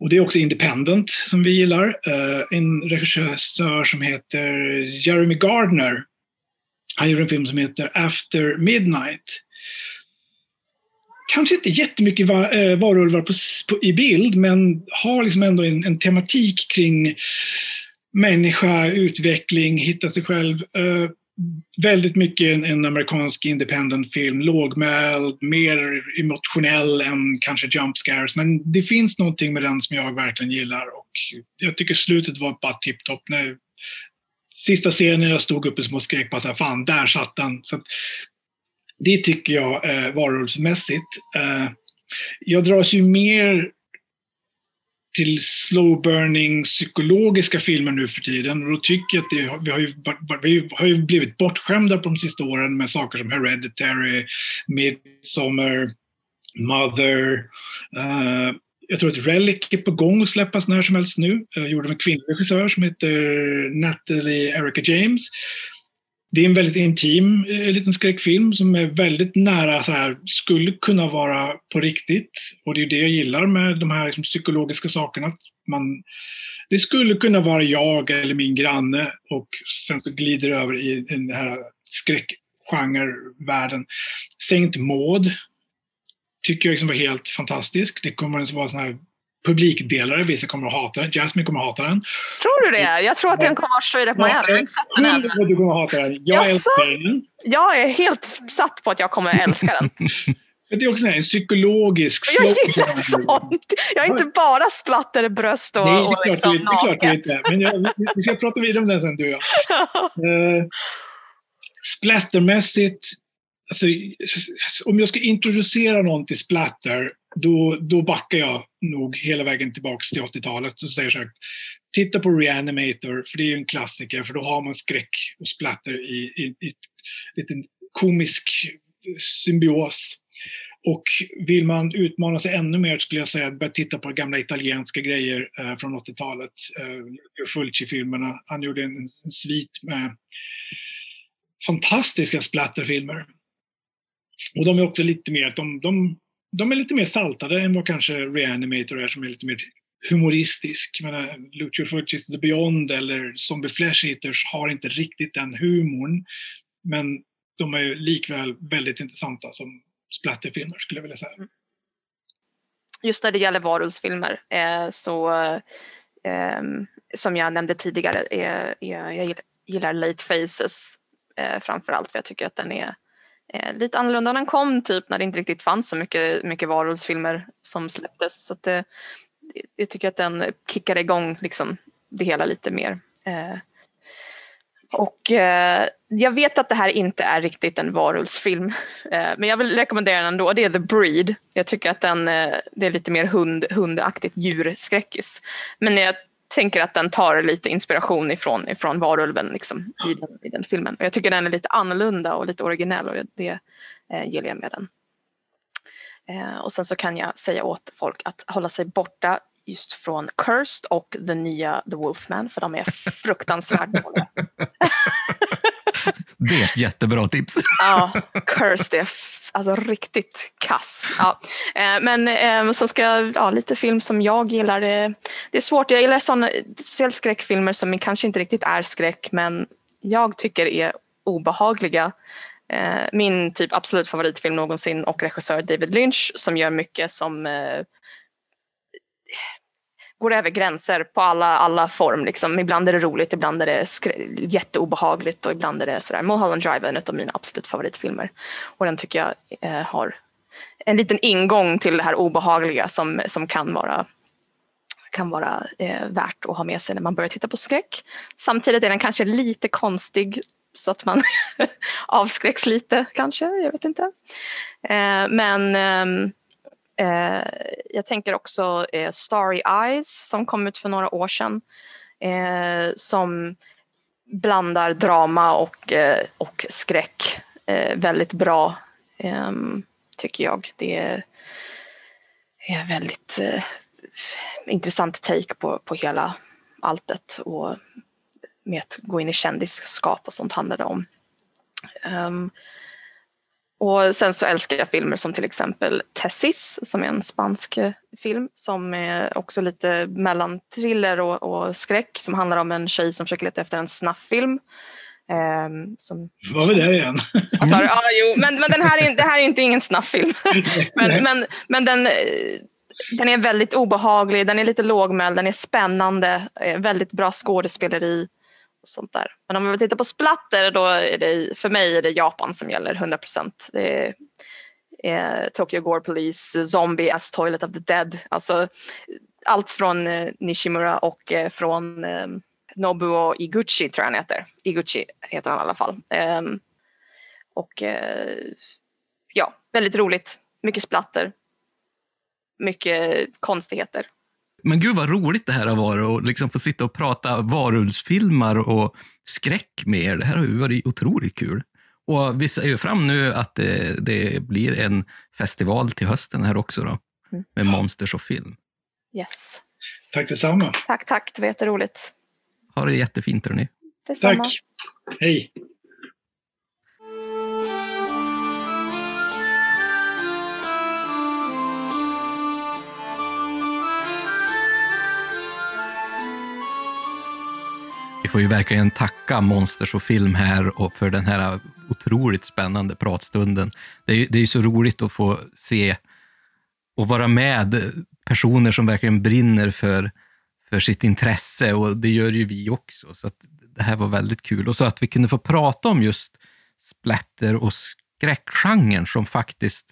och det är också Independent som vi gillar. Uh, en regissör som heter Jeremy Gardner. Han gjorde en film som heter After Midnight. Kanske inte jättemycket eh, varulvar på, på, i bild, men har liksom ändå en, en, tematik kring människa, utveckling, hitta sig själv. Eh, Väldigt mycket en, en amerikansk independent film, lågmäld, mer emotionell än kanske jump scares. Men det finns någonting med den som jag verkligen gillar och jag tycker slutet var bara tipptopp. Sista scenen jag stod uppe som och skrek bara så här, fan, där satt den. Så det tycker jag eh, varulvsmässigt. Eh, jag dras ju mer till slow burning psykologiska filmer nu för tiden. Och då tycker jag att det, vi, har ju, vi har ju blivit bortskämda på de sista åren med saker som Hereditary, Midsommar, Mother. Uh, jag tror att Relic är på gång att släppas när som helst nu. Eh, jag gjorde en kvinnlig regissör som heter Natalie Erica James. Det är en väldigt intim eh, liten skräckfilm som är väldigt nära, så här, skulle kunna vara på riktigt. Och det är det jag gillar med de här liksom, psykologiska sakerna. Man, det skulle kunna vara jag eller min granne och sen så glider det över i den här skräckgenrevärlden. Saint Maud tycker jag liksom var helt fantastisk. Det kommer att vara sån här publikdelare. Vissa kommer att hata den. Jasmine kommer att hata den. Tror du det? Jag tror att den kommer att straight up my alley. Du kommer att hata den. Jag älskar den. Jag är helt satt på att jag kommer att älska den. [LAUGHS] Det är också en psykologisk Jag gillar sånt! Jag är inte bara splatter, bröst och, Nej, och liksom det är klart du inte. Men jag, vi ska prata vidare om den sen, du och jag. uh, [LAUGHS] splattermässigt, alltså, om jag ska introducera någon till splatter då, då backar jag nog hela vägen tillbaka till 80-talet och säger så här, titta på Reanimator, för det är ju en klassiker, för då har man skräck och splatter i, i, i liten komisk symbios. Och vill man utmana sig ännu mer skulle jag säga att börja titta på gamla italienska grejer eh, från 80-talet. Eh, Fulci-filmerna. Han gjorde en, en svit med fantastiska splatterfilmer. Och de är också lite mer, de, de de är lite mer saltade än vad kanske Reanimator är som är lite mer humoristisk. Men Lucio Fulcis The Beyond eller Zombie Flash Eaters har inte riktigt den humorn. Men de är likväl väldigt intressanta som splatterfilmer skulle jag vilja säga. Mm. Just när det gäller varulvsfilmer eh, så eh, som jag nämnde tidigare, eh, jag gillar Late Faces eh, framförallt för jag tycker att den är eh, lite annorlunda. Den kom typ när det inte riktigt fanns så mycket, mycket varulvsfilmer som släpptes. Så att det, jag tycker att den kickade igång liksom, det hela lite mer. Eh, och eh, jag vet att det här inte är riktigt en varulvsfilm. [LAUGHS] Eh, men jag vill rekommendera den ändå. Det är The Breed. Jag tycker att den, eh, det är lite mer hund, hundaktigt djurskräckis. Men jag tänker att den tar lite inspiration ifrån, ifrån varulven liksom, i, den, i den filmen. Och jag tycker den är lite annorlunda och lite originell och det eh, gillar jag med den. Eh, och sen så kan jag säga åt folk att hålla sig borta just från Cursed och den nya The Wolfman för de är [LAUGHS] fruktansvärt dåliga. Det är ett jättebra tips. ja, Cursed är alltså riktigt kass. Ja. Eh, men eh, sen ska jag, ja, lite film som jag gillar. Det, det är svårt, jag gillar sådana, speciellt skräckfilmer som kanske inte riktigt är skräck men jag tycker är obehagliga. Eh, min typ absolut favoritfilm någonsin och regissör David Lynch som gör mycket som eh, går över gränser på alla, alla form. Liksom. Ibland är det roligt, ibland är det jätteobehagligt och ibland är det sådär. Mulholland Drive är en av mina absolut favoritfilmer. Och den tycker jag eh, har en liten ingång till det här obehagliga som, som kan vara kan vara eh, värt att ha med sig när man börjar titta på skräck. Samtidigt är den kanske lite konstig så att man [LAUGHS] avskräcks lite kanske, jag vet inte. Eh, men Eh, Eh, jag tänker också eh, Starry Eyes som kom ut för några år sedan. Eh, som blandar drama och, eh, och skräck eh, väldigt bra, ehm, tycker jag. Det är, är väldigt eh, intressant take på, på hela alltet och med att gå in i kändisskap och sånt handlar det om. Um, och sen så älskar jag filmer som till exempel Tessis som är en spansk eh, film som är också lite mellan thriller och, och skräck som handlar om en tjej som försöker leta efter en snafffilm. Um, som... Var vi där igen? Alltså, ja, jo, men, men den här är, det här är inte ingen snafffilm. [LAUGHS] men, men, men den, eh, den är väldigt obehaglig, den är lite lågmäld, den är spännande, eh, väldigt bra skådespeleri sånt där. Men om vi tittar på splatter, då är det, för mig är det Japan som gäller 100 procent. Det är eh, Tokyo Gore Police, Zombie as Toilet of the Dead. Alltså allt från eh, Nishimura och eh, från eh, Nobuo Iguchi tror jag han heter. Iguchi heter han i alla fall. Ehm, och eh, ja, väldigt roligt. Mycket splatter. Mycket konstigheter. Men gud vad roligt det här har varit att liksom få sitta och prata varulvsfilmer och skräck med er. Det här har ju varit otroligt kul. Och vi ser ju fram nu att det, det, blir en festival till hösten här också då, mm. med Monsters och film. Yes. Tack detsamma. Tack, tack. Det var jätteroligt. Ha det jättefint hörni. Detsamma. Tack. Hej. Får ju verkligen tacka Monsters och film här och för den här otroligt spännande pratstunden. Det är ju det är så roligt att få se och vara med personer som verkligen brinner för, för sitt intresse och det gör ju vi också. Så det här var väldigt kul. Och så att vi kunde få prata om just splatter och skräckgenren som faktiskt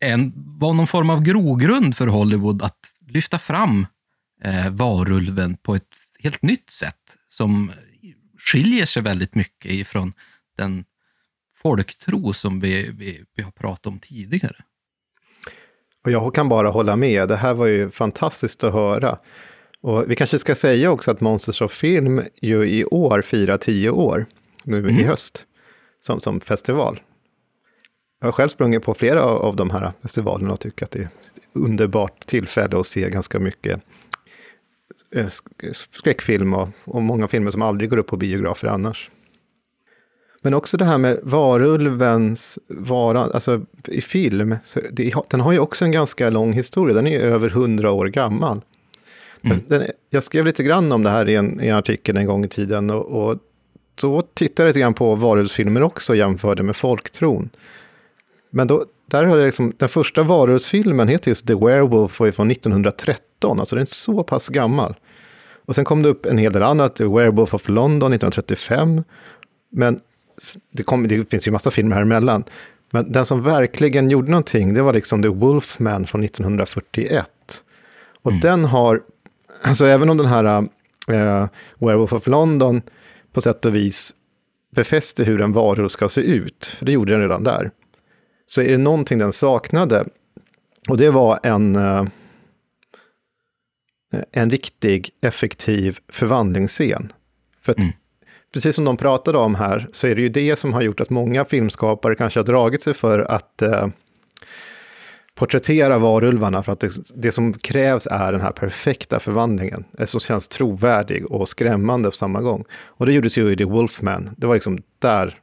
en, var någon form av grogrund för Hollywood att lyfta fram eh, varulven på ett helt nytt sätt som skiljer sig väldigt mycket ifrån den folktro som vi, vi, vi har pratat om tidigare. Och jag kan bara hålla med, det här var ju fantastiskt att höra. Och vi kanske ska säga också att Monsters of Film ju i år firar tio år, nu mm. i höst, som, som festival. Jag har själv sprungit på flera av de här festivalerna och tycker att det är ett underbart tillfälle att se ganska mycket skräckfilm och, och många filmer som aldrig går upp på biografer annars. Men också det här med varulvens vara, alltså i film, det, den har ju också en ganska lång historia, den är ju över hundra år gammal. Mm. Den, jag skrev lite grann om det här i en, i en artikel en gång i tiden och, och då tittade jag lite grann på varulvsfilmer också och jämförde med folktron. Men då, där har jag liksom, den första varulvsfilmen heter just The Werewolf och är från 1913, alltså den är så pass gammal. Och sen kom det upp en hel del annat, Werewolf of London 1935. Men det, kom, det finns ju massa filmer här emellan. Men den som verkligen gjorde någonting, det var liksom The Wolfman från 1941. Och mm. den har, alltså även om den här uh, Werewolf of London på sätt och vis befäster hur en varulv ska se ut, för det gjorde den redan där, så är det någonting den saknade. Och det var en, uh, en riktig effektiv förvandlingsscen. För att, mm. precis som de pratade om här, så är det ju det som har gjort att många filmskapare kanske har dragit sig för att eh, porträttera varulvarna, för att det, det, som krävs är den här perfekta förvandlingen, som känns trovärdig och skrämmande på samma gång. Och det gjordes ju i The Wolfman, det var liksom där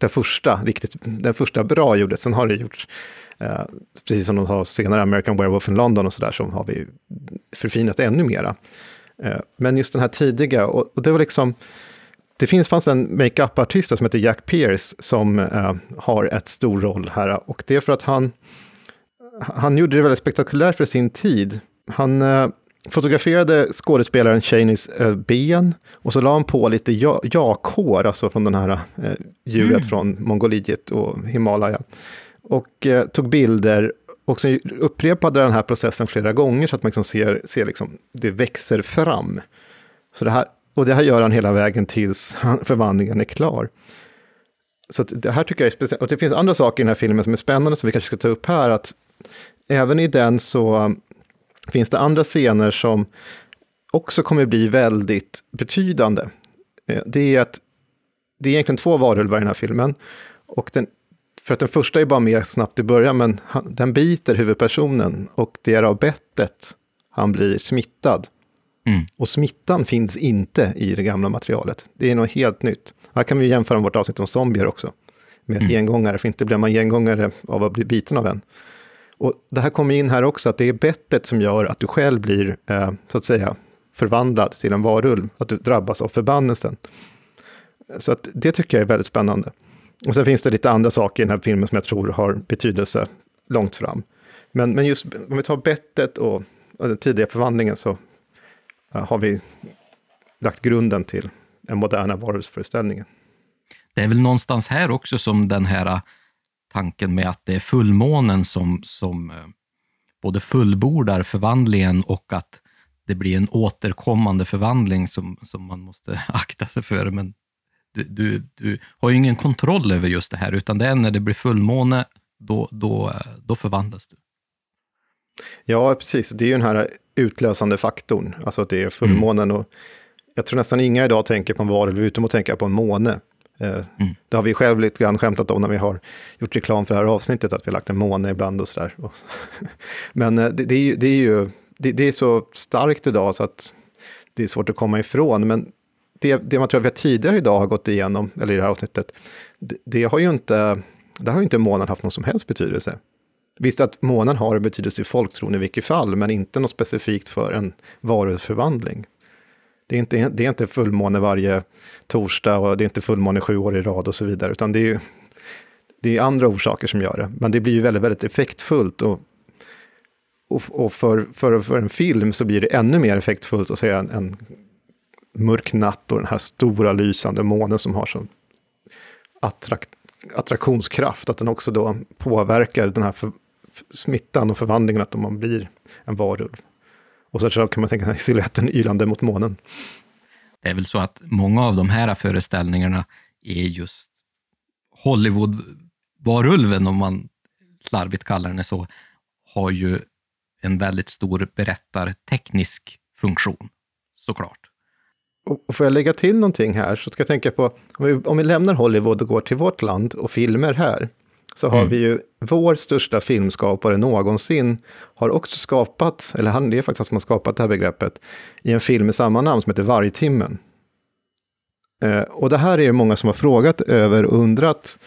den första, riktigt, den första bra gjordes. Sen har det gjorts Eh, precis som de har senare, American Werewolf in London och sådär, som har vi förfinat ännu mera. Eh, men just den här tidiga, och, och det var liksom, det finns, fanns en makeup-artist som heter Jack Pierce som eh, har ett stor roll här. Och det är för att han, han gjorde det väldigt spektakulärt för sin tid. Han eh, fotograferade skådespelaren Cheneys eh, ben och så la han på lite jakhår, alltså från den här eh, djuret mm. från Mongoliet och Himalaya och eh, tog bilder och sen upprepade den här processen flera gånger så att man liksom ser, ser liksom, det växer fram. Så det här, och det här gör han hela vägen tills förvandlingen är klar. Så det här tycker jag är speciellt. Och det finns andra saker i den här filmen som är spännande som vi kanske ska ta upp här. Att även i den så um, finns det andra scener som också kommer bli väldigt betydande. Eh, det är att det är egentligen två varulvar i den här filmen. Och den, för att den första är bara med snabbt i början, men han, den biter huvudpersonen och det är av bettet han blir smittad. Mm. Och smittan finns inte i det gamla materialet. Det är något helt nytt. Här kan vi jämföra med vårt avsnitt om zombier också. Med Mm. gengångare, för inte blir man gengångare av att bli biten av en. Och det här kommer in här också, att det är bettet som gör att du själv blir, eh, så att säga, förvandlad till en varulv. Att du drabbas av förbannelsen. Så att det tycker jag är väldigt spännande. Och sen finns det lite andra saker i den här filmen som jag tror har betydelse långt fram. Men, men just om vi tar bettet och, och den tidiga förvandlingen så uh, har vi lagt grunden till den moderna varulvsföreställningen. Det är väl någonstans här också som den här äh, tanken med att det är fullmånen som, som äh, både fullbordar förvandlingen och att det blir en återkommande förvandling som, som man måste [LAUGHS] akta sig för. Men du, du, du har ju ingen kontroll över just det här, utan det är när det blir fullmåne, då, då, då förvandlas du. Ja, precis. Det är ju den här utlösande faktorn, alltså att det är fullmånen. Och jag tror nästan inga idag tänker på en varulv utom att tänka på en måne. Eh, Det har vi själv lite grann skämtat om när vi har gjort reklam för det här avsnittet, att vi har lagt en måne ibland och sådär. [LAUGHS] Men eh, det, det är ju, det är, ju det, det är så starkt idag så att det är svårt att komma ifrån. Men det, det material vi tidigare idag har gått igenom, eller i det här avsnittet, det, det har ju inte, där har ju inte månen haft någon som helst betydelse. Visst att månen har betydelse i folktron i vilket fall, men inte något specifikt för en varuförvandling. Det är, inte, det är inte fullmåne varje torsdag och det är inte fullmåne sju år i rad och så vidare, utan det är ju det är andra orsaker som gör det. Men det blir ju väldigt, väldigt effektfullt och, och, och för, för, för en film så blir det ännu mer effektfullt att se en, en mörk natt och den här stora lysande månen som har sån attrakt, attraktionskraft, att den också då påverkar den här för, smittan och förvandlingen, att man blir en varulv. Och så kan man tänka sig siluetten ylande mot månen. Det är väl så att många av de här föreställningarna är just Hollywood-varulven, om man slarvigt kallar den så, har ju en väldigt stor berättarteknisk funktion, såklart. Och får jag lägga till någonting här så ska jag tänka på, om vi, om vi lämnar Hollywood och går till vårt land och filmer här, så har Mm. vi ju vår största filmskapare någonsin har också skapat, eller han det är faktiskt han som har skapat det här begreppet, i en film med samma namn som heter Vargtimmen. Eh, och det här är det många som har frågat över och undrat.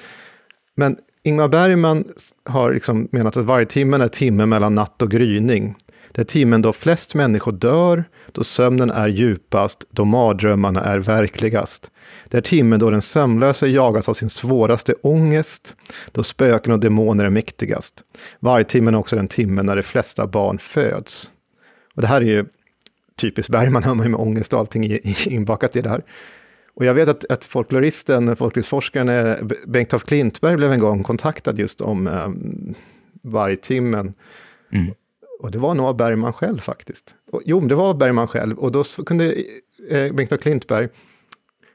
Men Ingmar Bergman har liksom menat att Vargtimmen är timmen mellan natt och gryning. Det är timmen då flest människor dör, då sömnen är djupast, då mardrömmarna är verkligast. Det är timmen då den sömnlöse jagas av sin svåraste ångest, då spöken och demoner är mäktigast. Vargtimmen är också den timmen när de flesta barn föds. Och det här är ju typiskt Bergman, [LAUGHS] har man ju med ångest och allting i- i- inbakat i det här. Och jag vet att, att folkloristen, folklivsforskaren eh, Bengt af Klintberg blev en gång kontaktad just om um, vargtimmen. Mm. Och det var nog av Bergman själv faktiskt. Och, jo, det var Bergman själv. Och då kunde eh, Bengt af Klintberg,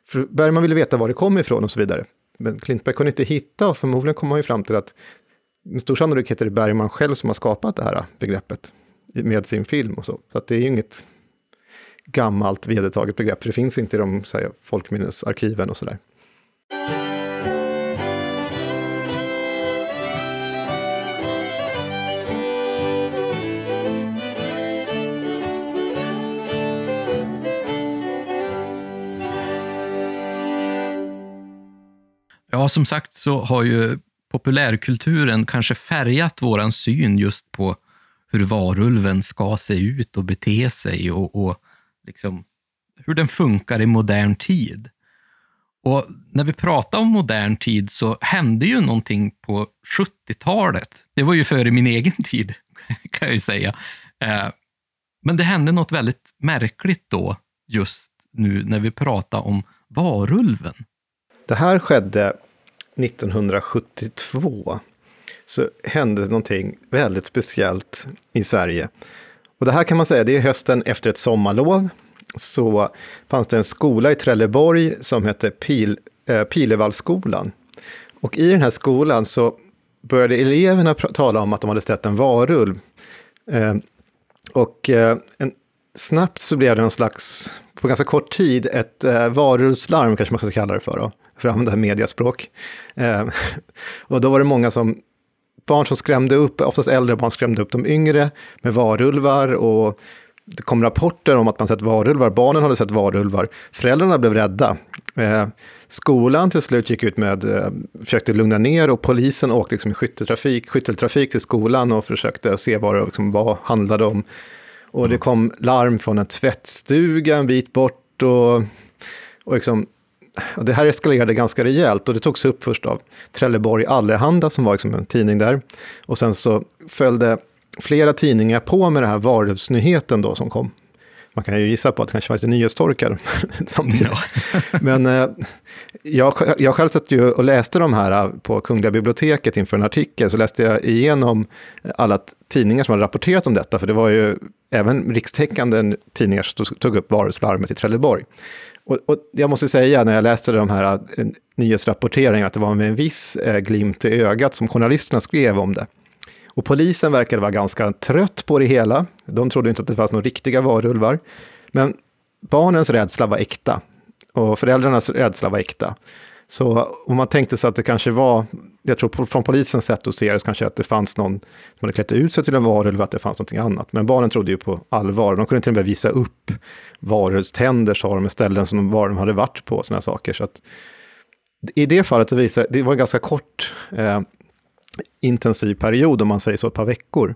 för Bergman ville veta var det kom ifrån och så vidare. Men Klintberg kunde inte hitta och förmodligen kom han ju fram till att med stor sannolikhet är det Bergman själv som har skapat det här begreppet med sin film och så. Så att det är ju inget gammalt vedertaget begrepp, för det finns inte i de här, folkminnesarkiven och sådär. Ja, som sagt så har ju populärkulturen kanske färgat våran syn just på hur varulven ska se ut och bete sig och, och liksom hur den funkar i modern tid. Och när vi pratar om modern tid så hände ju någonting på 70-talet. Det var ju före min egen tid, [LAUGHS] kan jag ju säga. Eh, men det hände något väldigt märkligt då, just nu när vi pratar om varulven. Det här skedde 1972. Så hände någonting väldigt speciellt i Sverige. Och det här kan man säga, det är hösten efter ett sommarlov. Så fanns det en skola i Trelleborg som hette Pil, eh, Pilevallskolan. Och i den här skolan så började eleverna tala om att de hade sett en varulv. Eh, och eh, en, snabbt så blev det en slags, på ganska kort tid, ett eh, varulvslarm kanske man ska kalla det för, då, för att använda mediaspråk. Eh, [LAUGHS] och då var det många som, barn som skrämde upp, oftast äldre barn skrämde upp de yngre med varulvar och det kom rapporter om att man sett varulvar, barnen hade sett varulvar, föräldrarna blev rädda. Eh, skolan till slut gick ut med, eh, försökte lugna ner och polisen åkte liksom i skytteltrafik, skytteltrafik till skolan och försökte se vad det liksom, vad handlade om. Och det kom larm från en tvättstuga en bit bort och, och liksom, och det här eskalerade ganska rejält och det togs upp först av Trelleborg Allehanda som var liksom en tidning där. Och sen så följde flera tidningar på med den här varuhusnyheten då som kom. Man kan ju gissa på att det kanske var lite nyhetstorkar [LAUGHS] samtidigt. Ja. [LAUGHS] Men eh, jag, jag själv satt ju och läste de här eh, på Kungliga biblioteket inför en artikel, så läste jag igenom alla tidningar som hade rapporterat om detta, för det var ju även rikstäckande tidningar som tog upp varulvslarmet i Trelleborg. Och, och, jag måste säga, när jag läste de här eh, nyhetsrapporteringarna, att det var med en viss eh, glimt i ögat som journalisterna skrev om det. Och polisen verkade vara ganska trött på det hela. De trodde inte att det fanns några riktiga varulvar. Men barnens rädsla var äkta. Och föräldrarnas rädsla var äkta. Så om man tänkte sig att det kanske var, jag tror från polisens sätt att se det, kanske att det fanns någon som hade klätt ut sig till en varulv, att det fanns någonting annat. Men barnen trodde ju på allvar. De kunde till och med visa upp varulvständer, sa de, med ställen som var de hade varit på, sådana saker. Så att, I det fallet så visade det var en ganska kort eh, intensiv period, om man säger så, ett par veckor.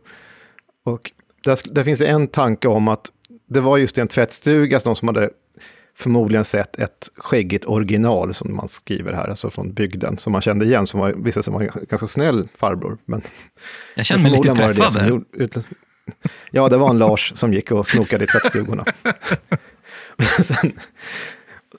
Och där, där finns en tanke om att det var just i en tvättstuga, någon som hade förmodligen sett ett skäggigt original, som man skriver här, alltså från bygden, som man kände igen, som var, visade sig vara en ganska snäll farbror. Men, [LAUGHS] Jag känner mig lite träffad där. [LAUGHS] ja, det var en Lars som gick och snokade i tvättstugorna. [LAUGHS] men, sen,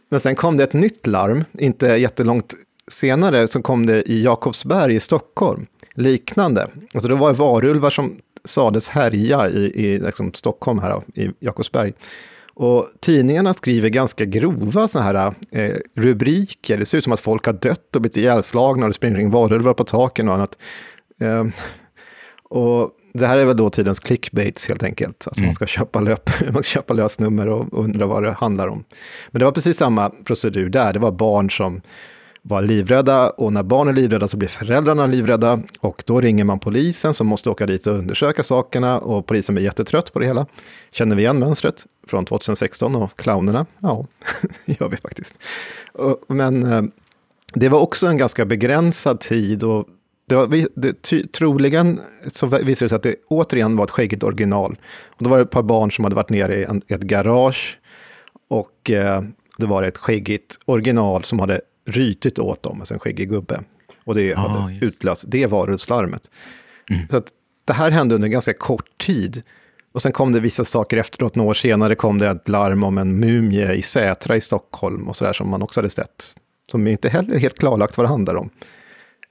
men sen kom det ett nytt larm, inte jättelångt senare, så kom det i Jakobsberg i Stockholm, liknande. Alltså det var varulvar som sades härja i, i liksom Stockholm, här, i Jakobsberg. Och tidningarna skriver ganska grova så här eh, rubriker. Det ser ut som att folk har dött och blivit ihjälslagna och det springer in varulvar på taken och annat. Eh, och det här är väl då tidens clickbaits helt enkelt. Alltså mm. man ska köpa, löp, [LAUGHS] man ska köpa lösnummer och undra vad det handlar om. Men det var precis samma procedur där. Det var barn som var livrädda och när barn är livrädda så blir föräldrarna livrädda och då ringer man polisen som måste åka dit och undersöka sakerna och polisen blir jättetrött på det hela. Känner vi igen mönstret från 2016 och clownerna? Ja, [LAUGHS] det gör vi faktiskt. Men eh, det var också en ganska begränsad tid och det var, det, ty, troligen så visade det sig att det återigen var ett skäggigt original. Och då var det ett par barn som hade varit nere i en, ett garage och eh, det var ett skäggigt original som hade rytigt åt dem, alltså en skäggig gubbe. Och det hade ah, utlöst, det var rutslarmet. Mm. Så att det här hände under ganska kort tid. Och sen kom det vissa saker efteråt, några år senare kom det ett larm om en mumie i Sätra i Stockholm och sådär som man också hade sett. Som inte heller helt klarlagt vad det handlar om.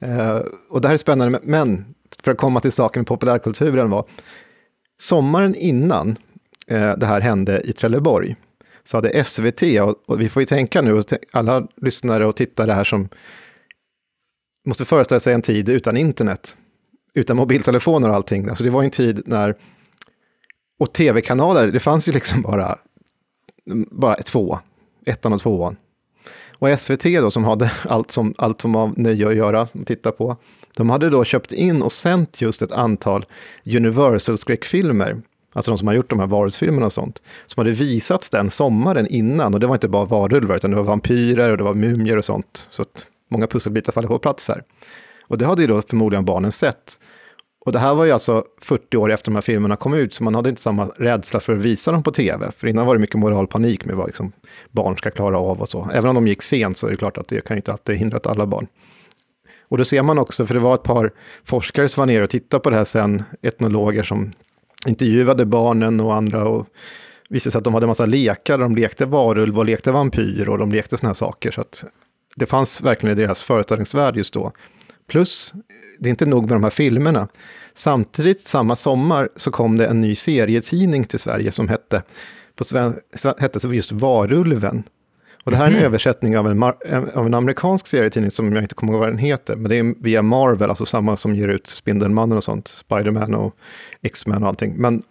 Uh, och det här är spännande, men för att komma till saken med populärkulturen var, sommaren innan uh, det här hände i Trelleborg, så hade SVT, och, och vi får ju tänka nu, alla lyssnare och tittare här som måste föreställa sig en tid utan internet, utan mobiltelefoner och allting. Alltså det var en tid när, och tv-kanaler, det fanns ju liksom bara, bara två, ettan och tvåan. Och SVT då, som hade [LAUGHS] allt som, allt som var nöje att göra, att titta på, de hade då köpt in och sänt just ett antal Universal-skräckfilmer alltså de som har gjort de här varulvsfilmerna och sånt, som hade visats den sommaren innan. Och det var inte bara varulvar, utan det var vampyrer och det var mumier och sånt. Så att många pusselbitar faller på plats här. Och det hade ju då förmodligen barnen sett. Och det här var ju alltså 40 år efter de här filmerna kom ut, så man hade inte samma rädsla för att visa dem på tv. För innan var det mycket moralpanik med vad liksom barn ska klara av och så. Även om de gick sent så är det klart att det kan ju inte alltid hindra att alla barn. Och då ser man också, för det var ett par forskare som var nere och tittade på det här sen, etnologer som intervjuade barnen och andra och visade sig att de hade en massa lekar. De lekte varulv och lekte vampyr och de lekte sådana här saker. Så att det fanns verkligen i deras föreställningsvärld just då. Plus, det är inte nog med de här filmerna. Samtidigt, samma sommar, så kom det en ny serietidning till Sverige som hette, på sven, hette just Varulven. Och det här är en Mhm. översättning av en, av en amerikansk serietidning som jag inte kommer ihåg vad den heter. Men det är via Marvel, alltså samma som ger ut Spindelmannen och sånt. Spiderman och X-Men och allting. Men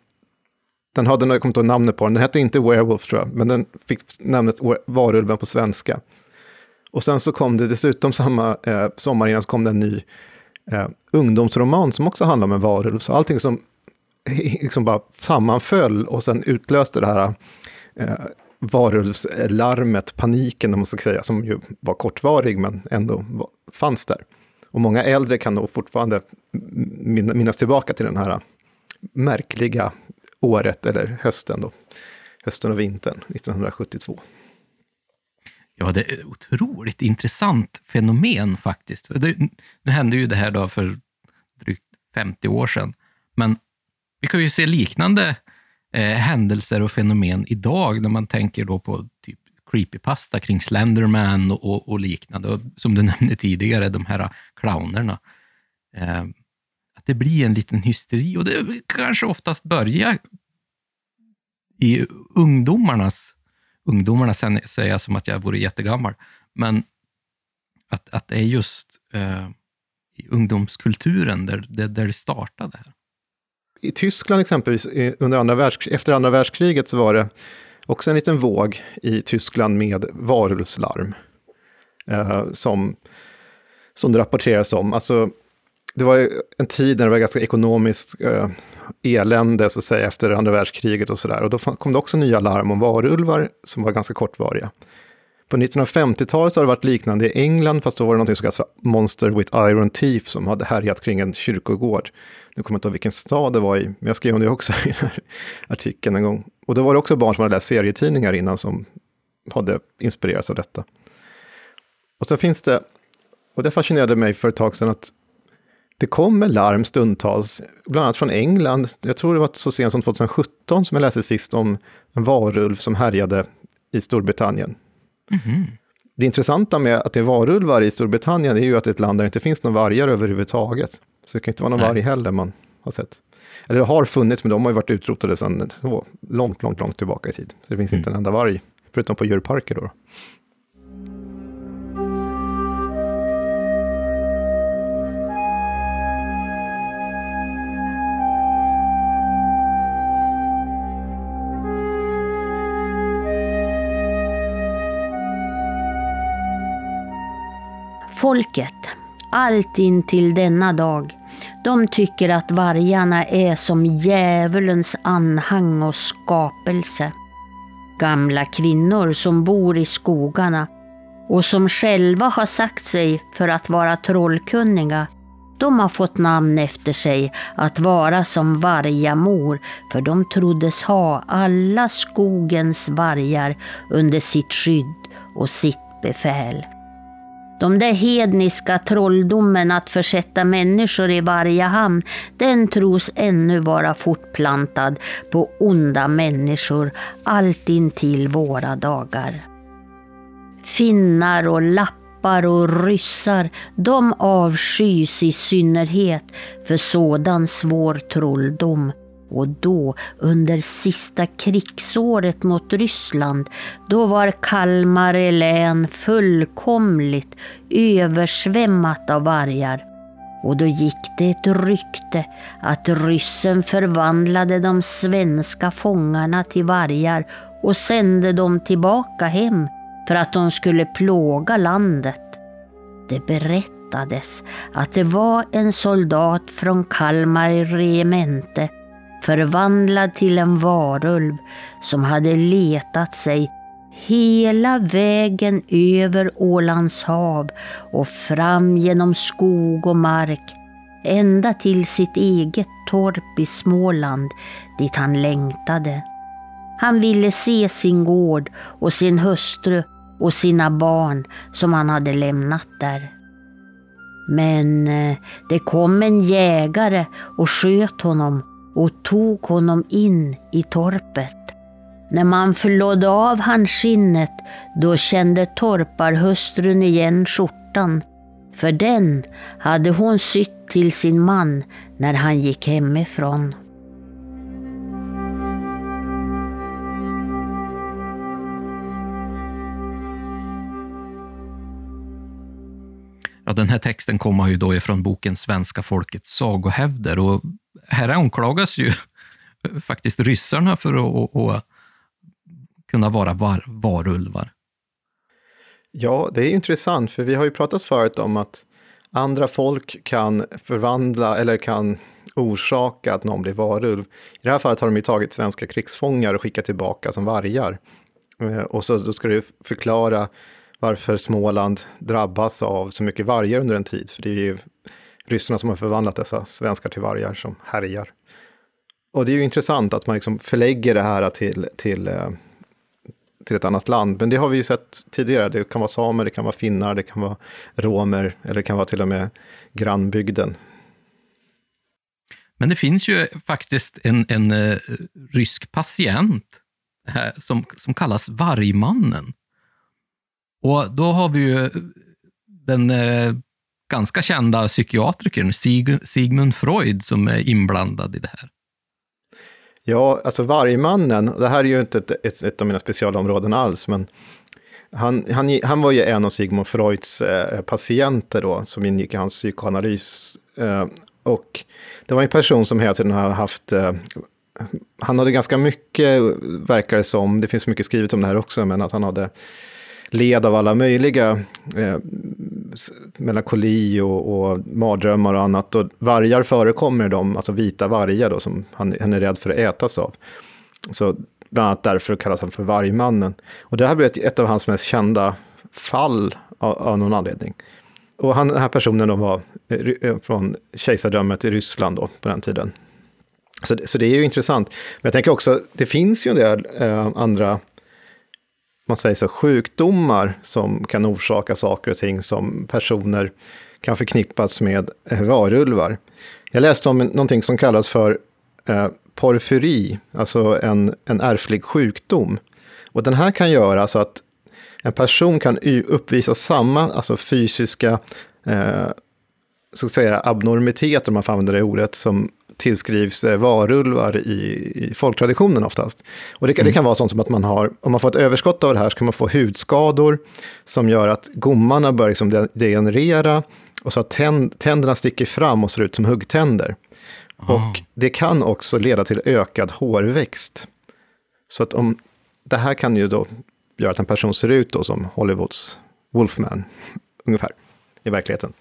den hade, jag kommer inte ihåg namnet på den, den hette inte Werewolf tror jag. Men den fick namnet Varulven på svenska. Och sen så kom det dessutom samma eh, sommar innan så kom det en ny eh, ungdomsroman som också handlar om en varulv. Så allting som [LAUGHS] liksom bara sammanföll och sen utlöste det här eh, varulvslarmet, paniken om man ska säga, som ju var kortvarig men ändå fanns där. Och många äldre kan nog fortfarande minnas tillbaka till den här äh, märkliga året, eller hösten då, hösten och vintern 1972. Ja, det är ett otroligt intressant fenomen faktiskt. Det, nu hände ju det här då för drygt 50 år sedan, men vi kan ju se liknande eh, händelser och fenomen idag när man tänker då på typ creepypasta kring Slenderman och, och, och liknande. Och som du [LAUGHS] nämnde tidigare, de här clownerna. Eh, att det blir en liten hysteri och det kanske oftast börjar i ungdomarnas ungdomarna sen säger jag som att jag vore jättegammal, men att, att det är just eh, i ungdomskulturen där, där, där det startade. Här. I Tyskland exempelvis, under andra världsk- efter andra världskriget så var det också en liten våg i Tyskland med varulvslarm. Eh, som, som det rapporteras om. Alltså, det var en tid när det var ganska ekonomiskt eh, elände, så att säga, efter andra världskriget och sådär. Och då kom det också nya larm om varulvar som var ganska kortvariga. På 1950-talet har det varit liknande i England, fast då var det något som kallas för Monster with Iron Teeth som hade härjat kring en kyrkogård. Nu kommer jag inte ihåg vilken stad det var i, men jag skrev om det också [LAUGHS] i den här artikeln en gång. Och då var det också barn som hade läst serietidningar innan som hade inspirerats av detta. Och så finns det, och det fascinerade mig för ett tag sedan, att det kommer larm stundtals, bland annat från England. Jag tror det var så sent som 2017 som jag läste sist om en varulv som härjade i Storbritannien. Det intressanta med att det är varulvar i Storbritannien är ju att det är ett land där det inte finns några vargar överhuvudtaget. Så det kan inte vara någon Nej. varg heller man har sett. Eller det har funnits, men de har ju varit utrotade sedan så, långt, långt, långt tillbaka i tid. Så det finns inte en enda varg, förutom på djurparker då. Folket, allt in till denna dag, de tycker att vargarna är som djävulens anhang och skapelse. Gamla kvinnor som bor i skogarna och som själva har sagt sig för att vara trollkunniga, de har fått namn efter sig att vara som vargamor, för de troddes ha alla skogens vargar under sitt skydd och sitt befäl. De där hedniska trolldomen att försätta människor i vargahamn, den tros ännu vara fortplantad på onda människor allt intill våra dagar. Finnar och lappar och ryssar, de avskys i synnerhet för sådan svår trolldom. Och då, under sista krigsåret mot Ryssland, då var Kalmar län fullkomligt översvämmat av vargar. Och då gick det ett rykte att ryssen förvandlade de svenska fångarna till vargar och sände dem tillbaka hem för att de skulle plåga landet. Det berättades att det var en soldat från Kalmar regemente förvandlad till en varulv som hade letat sig hela vägen över Ålands hav och fram genom skog och mark ända till sitt eget torp i Småland dit han längtade. Han ville se sin gård och sin hustru och sina barn som han hade lämnat där. Men eh, det kom en jägare och sköt honom och tog honom in i torpet. När man förlade av han skinnet, då kände torparhustrun igen skjortan, för den hade hon sytt till sin man när han gick hemifrån. Ja, den här texten kommer ju då ifrån boken Svenska folkets sagohävder och här anklagas ju [LAUGHS] faktiskt ryssarna för att, att kunna vara var, varulvar. Ja, det är intressant, för vi har ju pratat förut om att andra folk kan förvandla eller kan orsaka att någon blir varulv. I det här fallet har de ju tagit svenska krigsfångar och skickat tillbaka som vargar. Eh, och så då ska du förklara varför Småland drabbas av så mycket vargar under en tid. För det är ju ryssarna som har förvandlat dessa svenskar till vargar som härjar. Och det är ju intressant att man liksom förlägger det här till, till, eh, till ett annat land. Men det har vi ju sett tidigare. Det kan vara samer, det kan vara finnar, det kan vara romer eller det kan vara till och med grannbygden. Men det finns ju faktiskt en, en eh, rysk patient här, som, som kallas Vargmannen. Och då har vi ju den eh, ganska kända psykiatrikern Sig, Sigmund Freud som är inblandad i det här. Ja, alltså Vargmannen, det här är ju inte ett, ett, ett av mina specialområden alls, men han, han, han var ju en av Sigmund Freuds eh, patienter då, som ingick i hans psykoanalys. Eh, och det var en person som hela tiden har haft, eh, han hade ganska mycket, verkar det som, det finns mycket skrivet om det här också, men att han hade led av alla möjliga eh, melankoli och, och mardrömmar och annat. Och vargar förekommer i dem, alltså vita vargar då, som han, han är rädd för att ätas av. Så bland annat därför kallas han för Vargmannen. Och det här blev ett, ett av hans mest kända fall av, av någon anledning. Och han, den här personen då var eh, eh, från kejsardömet i Ryssland då, på den tiden. Så, så det är ju intressant. Men jag tänker också, det finns ju en del eh, andra man säger så, sjukdomar som kan orsaka saker och ting som personer kan förknippas med eh, varulvar. Jag läste om någonting som kallas för eh, porfyri, alltså en, en ärftlig sjukdom. Och den här kan göra så att en person kan uppvisa samma alltså fysiska eh, så att säga, abnormiteter, om man får använda det ordet, som tillskrivs eh, varulvar i, i folktraditionen oftast. Och det kan, mm. det kan vara sånt som att man har, om man får ett överskott av det här så kan man få hudskador som gör att gommarna börjar liksom degenerera och så att tänd, tänderna sticker fram och ser ut som huggtänder. Oh. Och det kan också leda till ökad hårväxt. Så att om, det här kan ju då göra att en person ser ut då som Hollywoods Wolfman, [LAUGHS] ungefär, i verkligheten.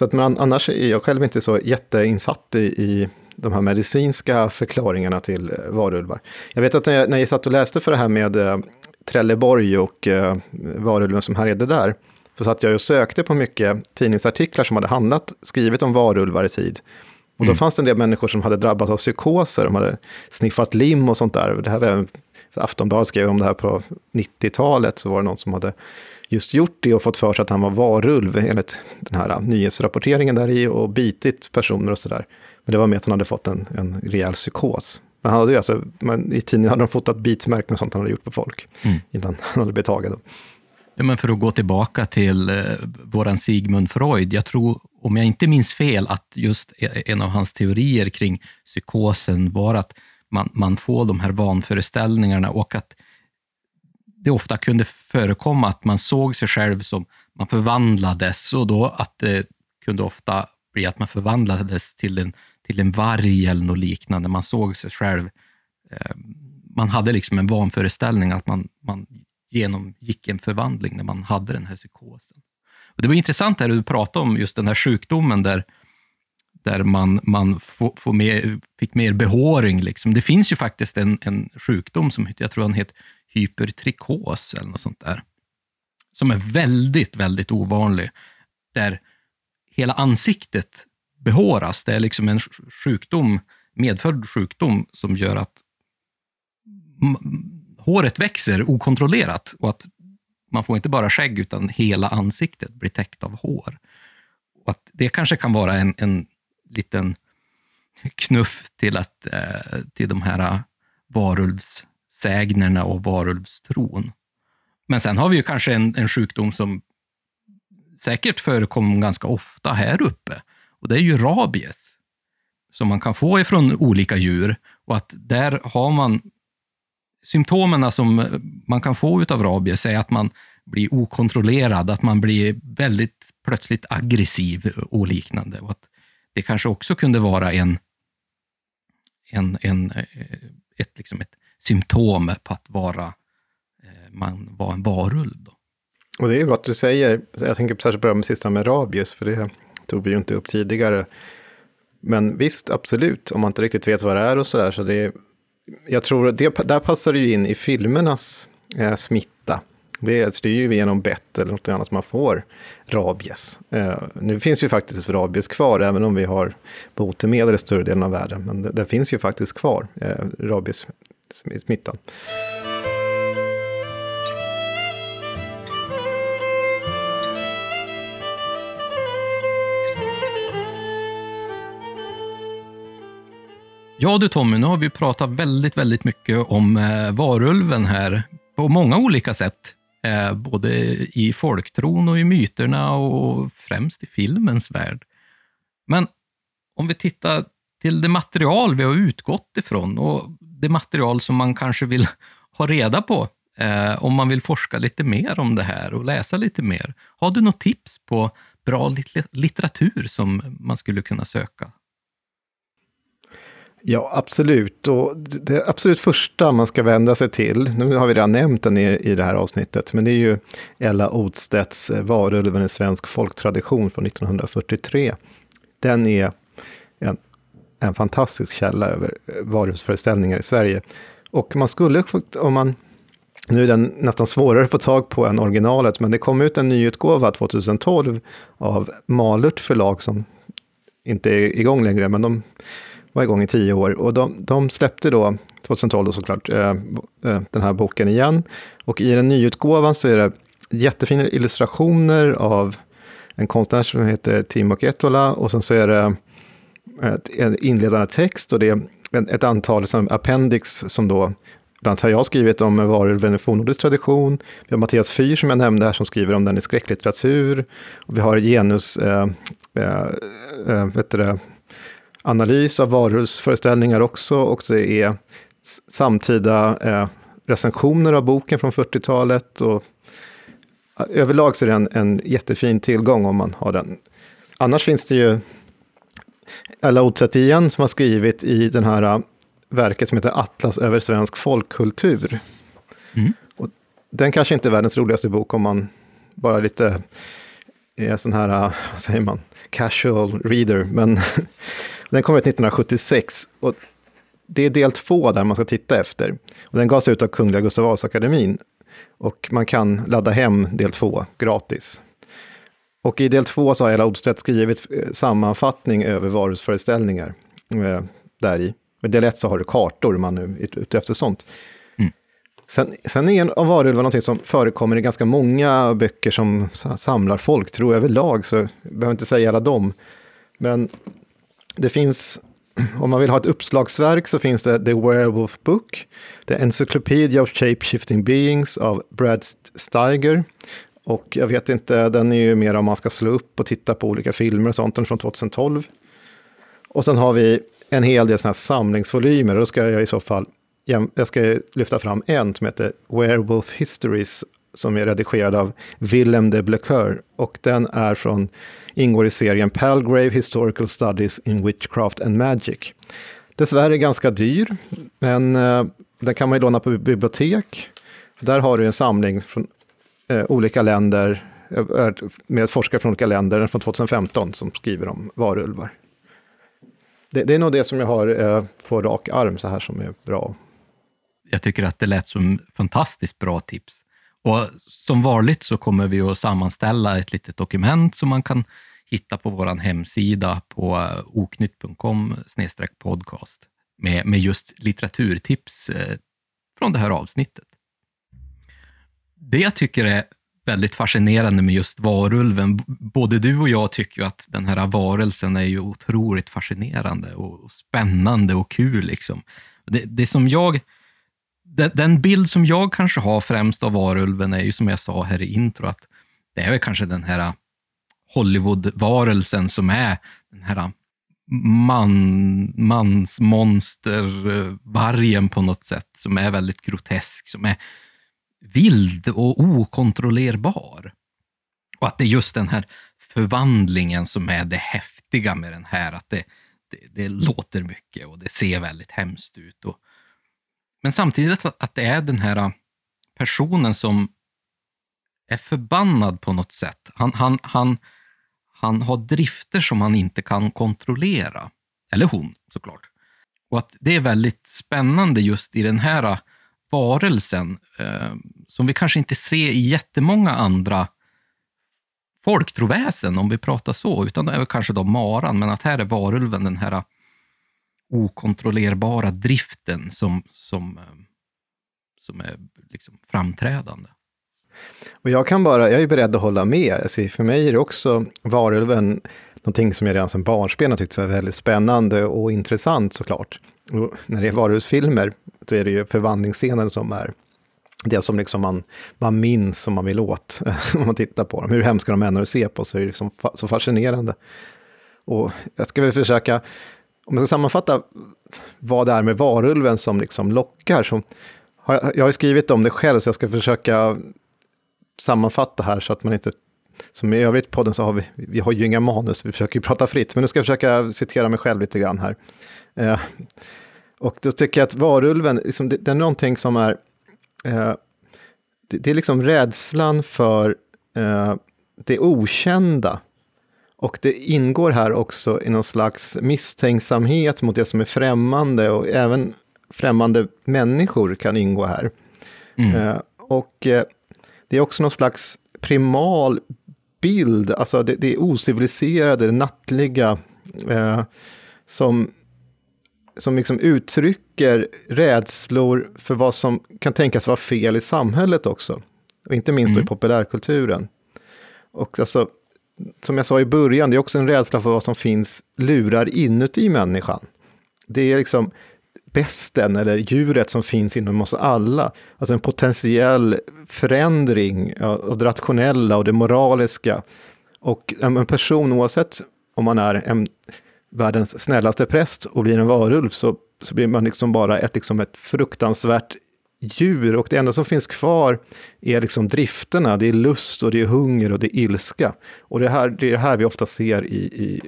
Så att man, annars är jag själv inte så jätteinsatt i, i de här medicinska förklaringarna till eh, varulvar. Jag vet att när jag, när jag satt och läste för det här med eh, Trelleborg och eh, varulven som härjade där, så satt jag och sökte på mycket tidningsartiklar som hade handlat, skrivit om varulvar i tid. Och då mm. fanns det en del människor som hade drabbats av psykoser, de hade sniffat lim och sånt där. Det här var, Aftonbladet skrev om det här på 90-talet, så var det någon som hade just gjort det och fått för sig att han var varulv enligt den här nyhetsrapporteringen där i och bitit personer och sådär. Men det var med att han hade fått en, en rejäl psykos. Men han hade ju alltså, men I tidningen hade de fotat bitmärken och sånt han hade gjort på folk mm. innan han hade blivit tagen. Ja, men för att gå tillbaka till eh, våran Sigmund Freud, jag tror, om jag inte minns fel, att just e, en av hans teorier kring psykosen var att man, man får de här vanföreställningarna och att det ofta kunde förekomma att man såg sig själv som man förvandlades och då att det kunde ofta bli att man förvandlades till en, till en varg eller något liknande. Man såg sig själv, eh, man hade liksom en vanföreställning att man, man genomgick en förvandling när man hade den här psykosen. Och det var intressant här du pratade om just den här sjukdomen där, där man, man få, få mer, fick mer behåring. Liksom. Det finns ju faktiskt en, en sjukdom som jag tror han heter hypertrikos eller något sånt där. Som är väldigt, väldigt ovanlig. Där hela ansiktet behåras. Det är liksom en sjukdom, medfödd sjukdom som gör att håret växer okontrollerat och att man får inte bara skägg utan hela ansiktet blir täckt av hår. Och att det kanske kan vara en, en liten knuff till, att, eh, till de här eh, varulvs sägnerna och varulvstron. Men sen har vi ju kanske en, en sjukdom som säkert förekommer ganska ofta här uppe. Och det är ju rabies, som man kan få ifrån olika djur. Och att där har man symptomen som man kan få av rabies är att man blir okontrollerad, att man blir väldigt plötsligt aggressiv och liknande. Och att det kanske också kunde vara en, en, en, eh, ett, liksom ett symptom på att vara, eh, man var en varulv. Då. Och det är bra att du säger, jag tänker särskilt på det sista med rabies, för det tog vi ju inte upp tidigare. Men visst, absolut, om man inte riktigt vet vad det är och sådär, så det jag tror det, där passar det ju in i filmernas eh, smitta. Det är ju genom bett eller något annat man får rabies. Eh, nu finns ju faktiskt rabies kvar, även om vi har botemedel i större delen av världen. Men det, det finns ju faktiskt kvar, eh, smittan. Ja du Tommy, nu har vi pratat väldigt, väldigt mycket om eh, varulven här på många olika sätt. Eh, både i folktron och i myterna och främst i filmens värld. Men om vi tittar till det material vi har utgått ifrån och det material som man kanske vill [LAUGHS] ha reda på eh, om man vill forska lite mer om det här och läsa lite mer. Har du något tips på bra litteratur som man skulle kunna söka? Ja, absolut. Och det absolut första man ska vända sig till, nu har vi redan nämnt den i, i det här avsnittet, men det är ju Ella Odstedts eh, Varulven i svensk folktradition från 1943. Den är en, en fantastisk källa över eh, varuhusföreställningar i Sverige. Och man skulle, om man nu är den nästan svårare att få tag på än originalet, men det kom ut en nyutgåva 2012 av Malört förlag som inte är igång längre, men de var igång i tio år. Och de, de släppte då, 2012 då såklart, eh, eh, den här boken igen. Och i den nyutgåvan så är det jättefina illustrationer av en konstnär som heter Timo Ketola. Och sen så är det en inledande text och det är ett antal som appendix som då Bland annat har jag skrivit om varulven i fornnordisk tradition. Vi har Mattias Fyr som jag nämnde här som skriver om den i skräcklitteratur. Och vi har genus, eh, eh, eh, det, analys av varulvsföreställningar också. Och det är samtida eh, recensioner av boken från 40-talet. Och överlag så är det en, en jättefin tillgång om man har den. Annars finns det ju Ella Odset igen som har skrivit i den här uh, verket som heter Atlas över svensk folkkultur. Mm. Och den kanske inte är världens roligaste bok om man bara lite är sån här, uh, vad säger man, casual reader. Men [LAUGHS] Den kom ut 1976 och det är del två där man ska titta efter. Och den gavs ut av Kungliga Gustav Vasa-akademin. Och man kan ladda hem del två gratis. Och i del två så har Ella Odstedt skrivit eh, sammanfattning över varusföreställningar eh, där i. I del ett så har du kartor, man är ute efter sånt. Mm. Sen, sen är en av varulvar någonting som förekommer i ganska många böcker som samlar folk, tror jag överlag, så jag behöver inte säga alla dem. Men det finns, om man vill ha ett uppslagsverk så finns det The Werewolf Book, The Encyclopedia of Shape-Shifting Beings av Brad Steiger. Och jag vet inte, den är ju mer om man ska slå upp och titta på olika filmer och sånt, den från 2012. Och sen har vi en hel del sådana här samlingsvolymer, och då ska jag i så fall jag ska lyfta fram en som heter Werewolf Histories, som är redigerad av Willem de Blecoeur. Och den är från ingår i serien Palgrave Historical Studies in Witchcraft and Magic. Dessvärre ganska dyr, men eh, den kan man ju låna på bibliotek. Där har du en samling från eh, olika länder, eh, med forskare från olika länder, från 2015, som skriver om varulvar. Det, det är nog det som jag har eh, på rak arm så här som är bra. Jag tycker att det lät som fantastiskt bra tips. Och som vanligt så kommer vi att sammanställa ett litet dokument som man kan hitta på vår hemsida på eh, oknytt.com podcast med, med just litteraturtips eh, från det här avsnittet. Det jag tycker är väldigt fascinerande med just varulven, både du och jag tycker ju att den här varelsen är ju otroligt fascinerande och spännande och kul. Liksom. Det, det som jag den bild som jag kanske har främst av varulven är ju som jag sa här i intro, att det är väl kanske den här Hollywood-varelsen som är den här man, mansmonstervargen eh, på något sätt, som är väldigt grotesk, som är vild och okontrollerbar. Och att det är just den här förvandlingen som är det häftiga med den här. Att det, det, det låter mycket och det ser väldigt hemskt ut. Och, men samtidigt att, att det är den här personen som är förbannad på något sätt. Han, han, han, han har drifter som han inte kan kontrollera. Eller hon, såklart. Och att det är väldigt spännande just i den här varelsen, eh, som vi kanske inte ser i jättemånga andra folktroväsen, om vi pratar så, utan det är väl kanske då maran, men att här är varulven den här okontrollerbara driften som, som, eh, som är liksom framträdande. Och jag kan bara, jag är beredd att hålla med. Alltså för mig är det också varulven någonting som jag redan som barnsben har tyckt var väldigt spännande och intressant såklart. Och när det är varuhusfilmer, då är det ju förvandlingsscenen som är det som liksom man, man minns och man vill åt [LAUGHS] om man tittar på dem. Hur hemska de än är att se på så är det liksom så fascinerande. Och jag ska väl försöka, om jag ska sammanfatta vad det är med varulven som liksom lockar, så har jag, jag har skrivit om det själv, så jag ska försöka sammanfatta här så att man inte som i övrigt podden så har vi, vi har ju inga manus, vi försöker ju prata fritt, men nu ska jag försöka citera mig själv lite grann här. Eh, och då tycker jag att varulven, liksom, det, det, är någonting som är, eh, det, det, är liksom rädslan för eh, det okända. Och det ingår här också i någon slags misstänksamhet mot det som är främmande och även främmande människor kan ingå här. Mm. Eh, och eh, det är också någon slags primal bild, alltså det, det ociviliserade, det nattliga, eh, som, som liksom uttrycker rädslor för vad som kan tänkas vara fel i samhället också. Och inte minst mm. i populärkulturen. Och alltså, som jag sa i början, det är också en rädsla för vad som finns lurar inuti människan. Det är liksom besten eller djuret som finns inom oss alla. Alltså en potentiell förändring av det rationella och det moraliska. Och en person, oavsett om man är en, världens snällaste präst och blir en varulv, så, så blir man liksom bara ett, liksom ett fruktansvärt djur. Och det enda som finns kvar är liksom drifterna, det är lust och det är hunger och det är ilska. Och det, här, det är det här vi ofta ser i, i,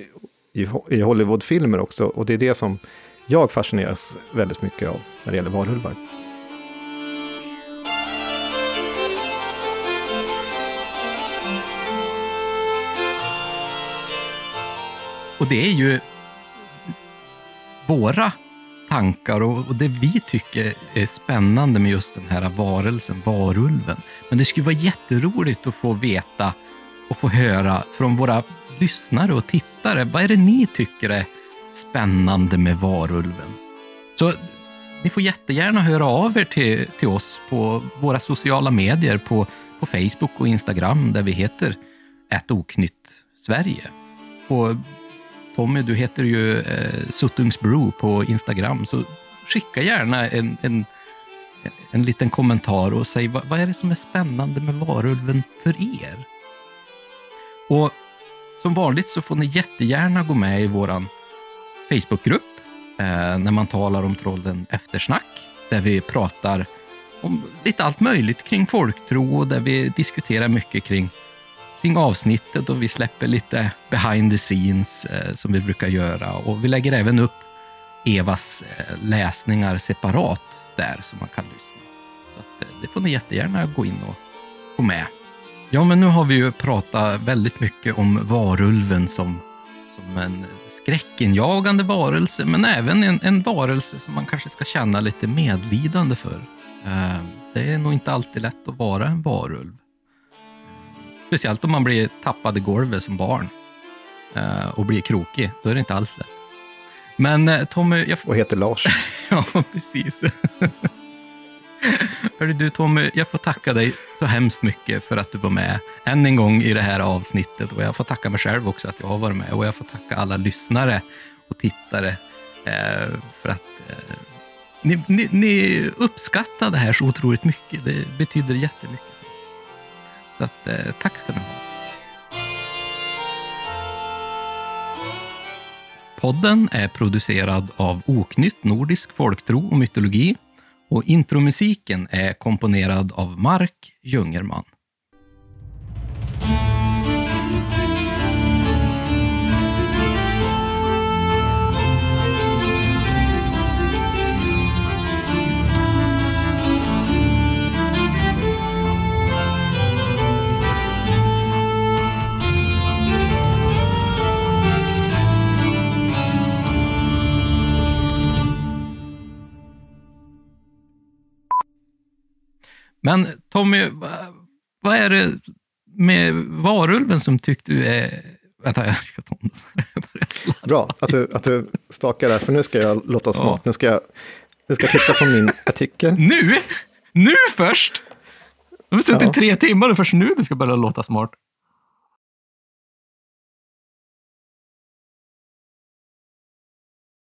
i, i Hollywoodfilmer också. Och det är det som jag fascineras väldigt mycket av när det gäller varulvar. Och det är ju våra tankar och, det vi tycker är spännande med just den här varelsen, varulven. Men det skulle vara jätteroligt att få veta och få höra från våra lyssnare och tittare. Vad är det ni tycker är spännande med varulven. Så ni får jättegärna höra av er till, till oss på våra sociala medier på, på Facebook och Instagram där vi heter Ät oknytt Sverige. Och Tommy, du heter ju eh, Suttungsbro på Instagram, så skicka gärna en, en, en liten kommentar och säg vad, vad är det som är spännande med varulven för er? Och som vanligt så får ni jättegärna gå med i vår Facebookgrupp eh, när man talar om trollen Eftersnack, där vi pratar om lite allt möjligt kring folktro och där vi diskuterar mycket kring, kring avsnittet och vi släpper lite behind the scenes eh, som vi brukar göra. Och vi lägger även upp Evas eh, läsningar separat där så man kan lyssna. Så att, eh, det får ni jättegärna gå in och gå med. Ja, men nu har vi ju pratat väldigt mycket om varulven som, som en skräckinjagande varelse, men även en, en varelse som man kanske ska känna lite medlidande för. Eh, det är nog inte alltid lätt att vara en varulv. Speciellt om man blir tappad i golvet som barn eh, och blir krokig. Då är det inte alls lätt. Men eh, Tommy... Jag... Och heter Lars. [LAUGHS] ja, precis. [LAUGHS] Hörru du Tommy, jag får tacka dig så hemskt mycket för att du var med än en gång i det här avsnittet. Och jag får tacka mig själv också att jag har varit med. Och jag får tacka alla lyssnare och tittare eh, för att ni, ni, ni uppskattar det här så otroligt mycket. Det betyder jättemycket. Så att, eh, tack ska ni ha. Podden är producerad av Oknytt Nordisk Folktro och Mytologi och intromusiken är komponerad av Mark Jungerman. Men Tommy, va- vad är det med varulven som tyckte du är... Vänta, jag ska ta om den. Jag. Bra att du, att du stakar där, för nu ska jag låta smart. Ja. Nu, ska jag, nu ska jag titta på min artikel. Nu? Nu först? Du har suttit Ja. i tre timmar och först nu du ska börja låta smart.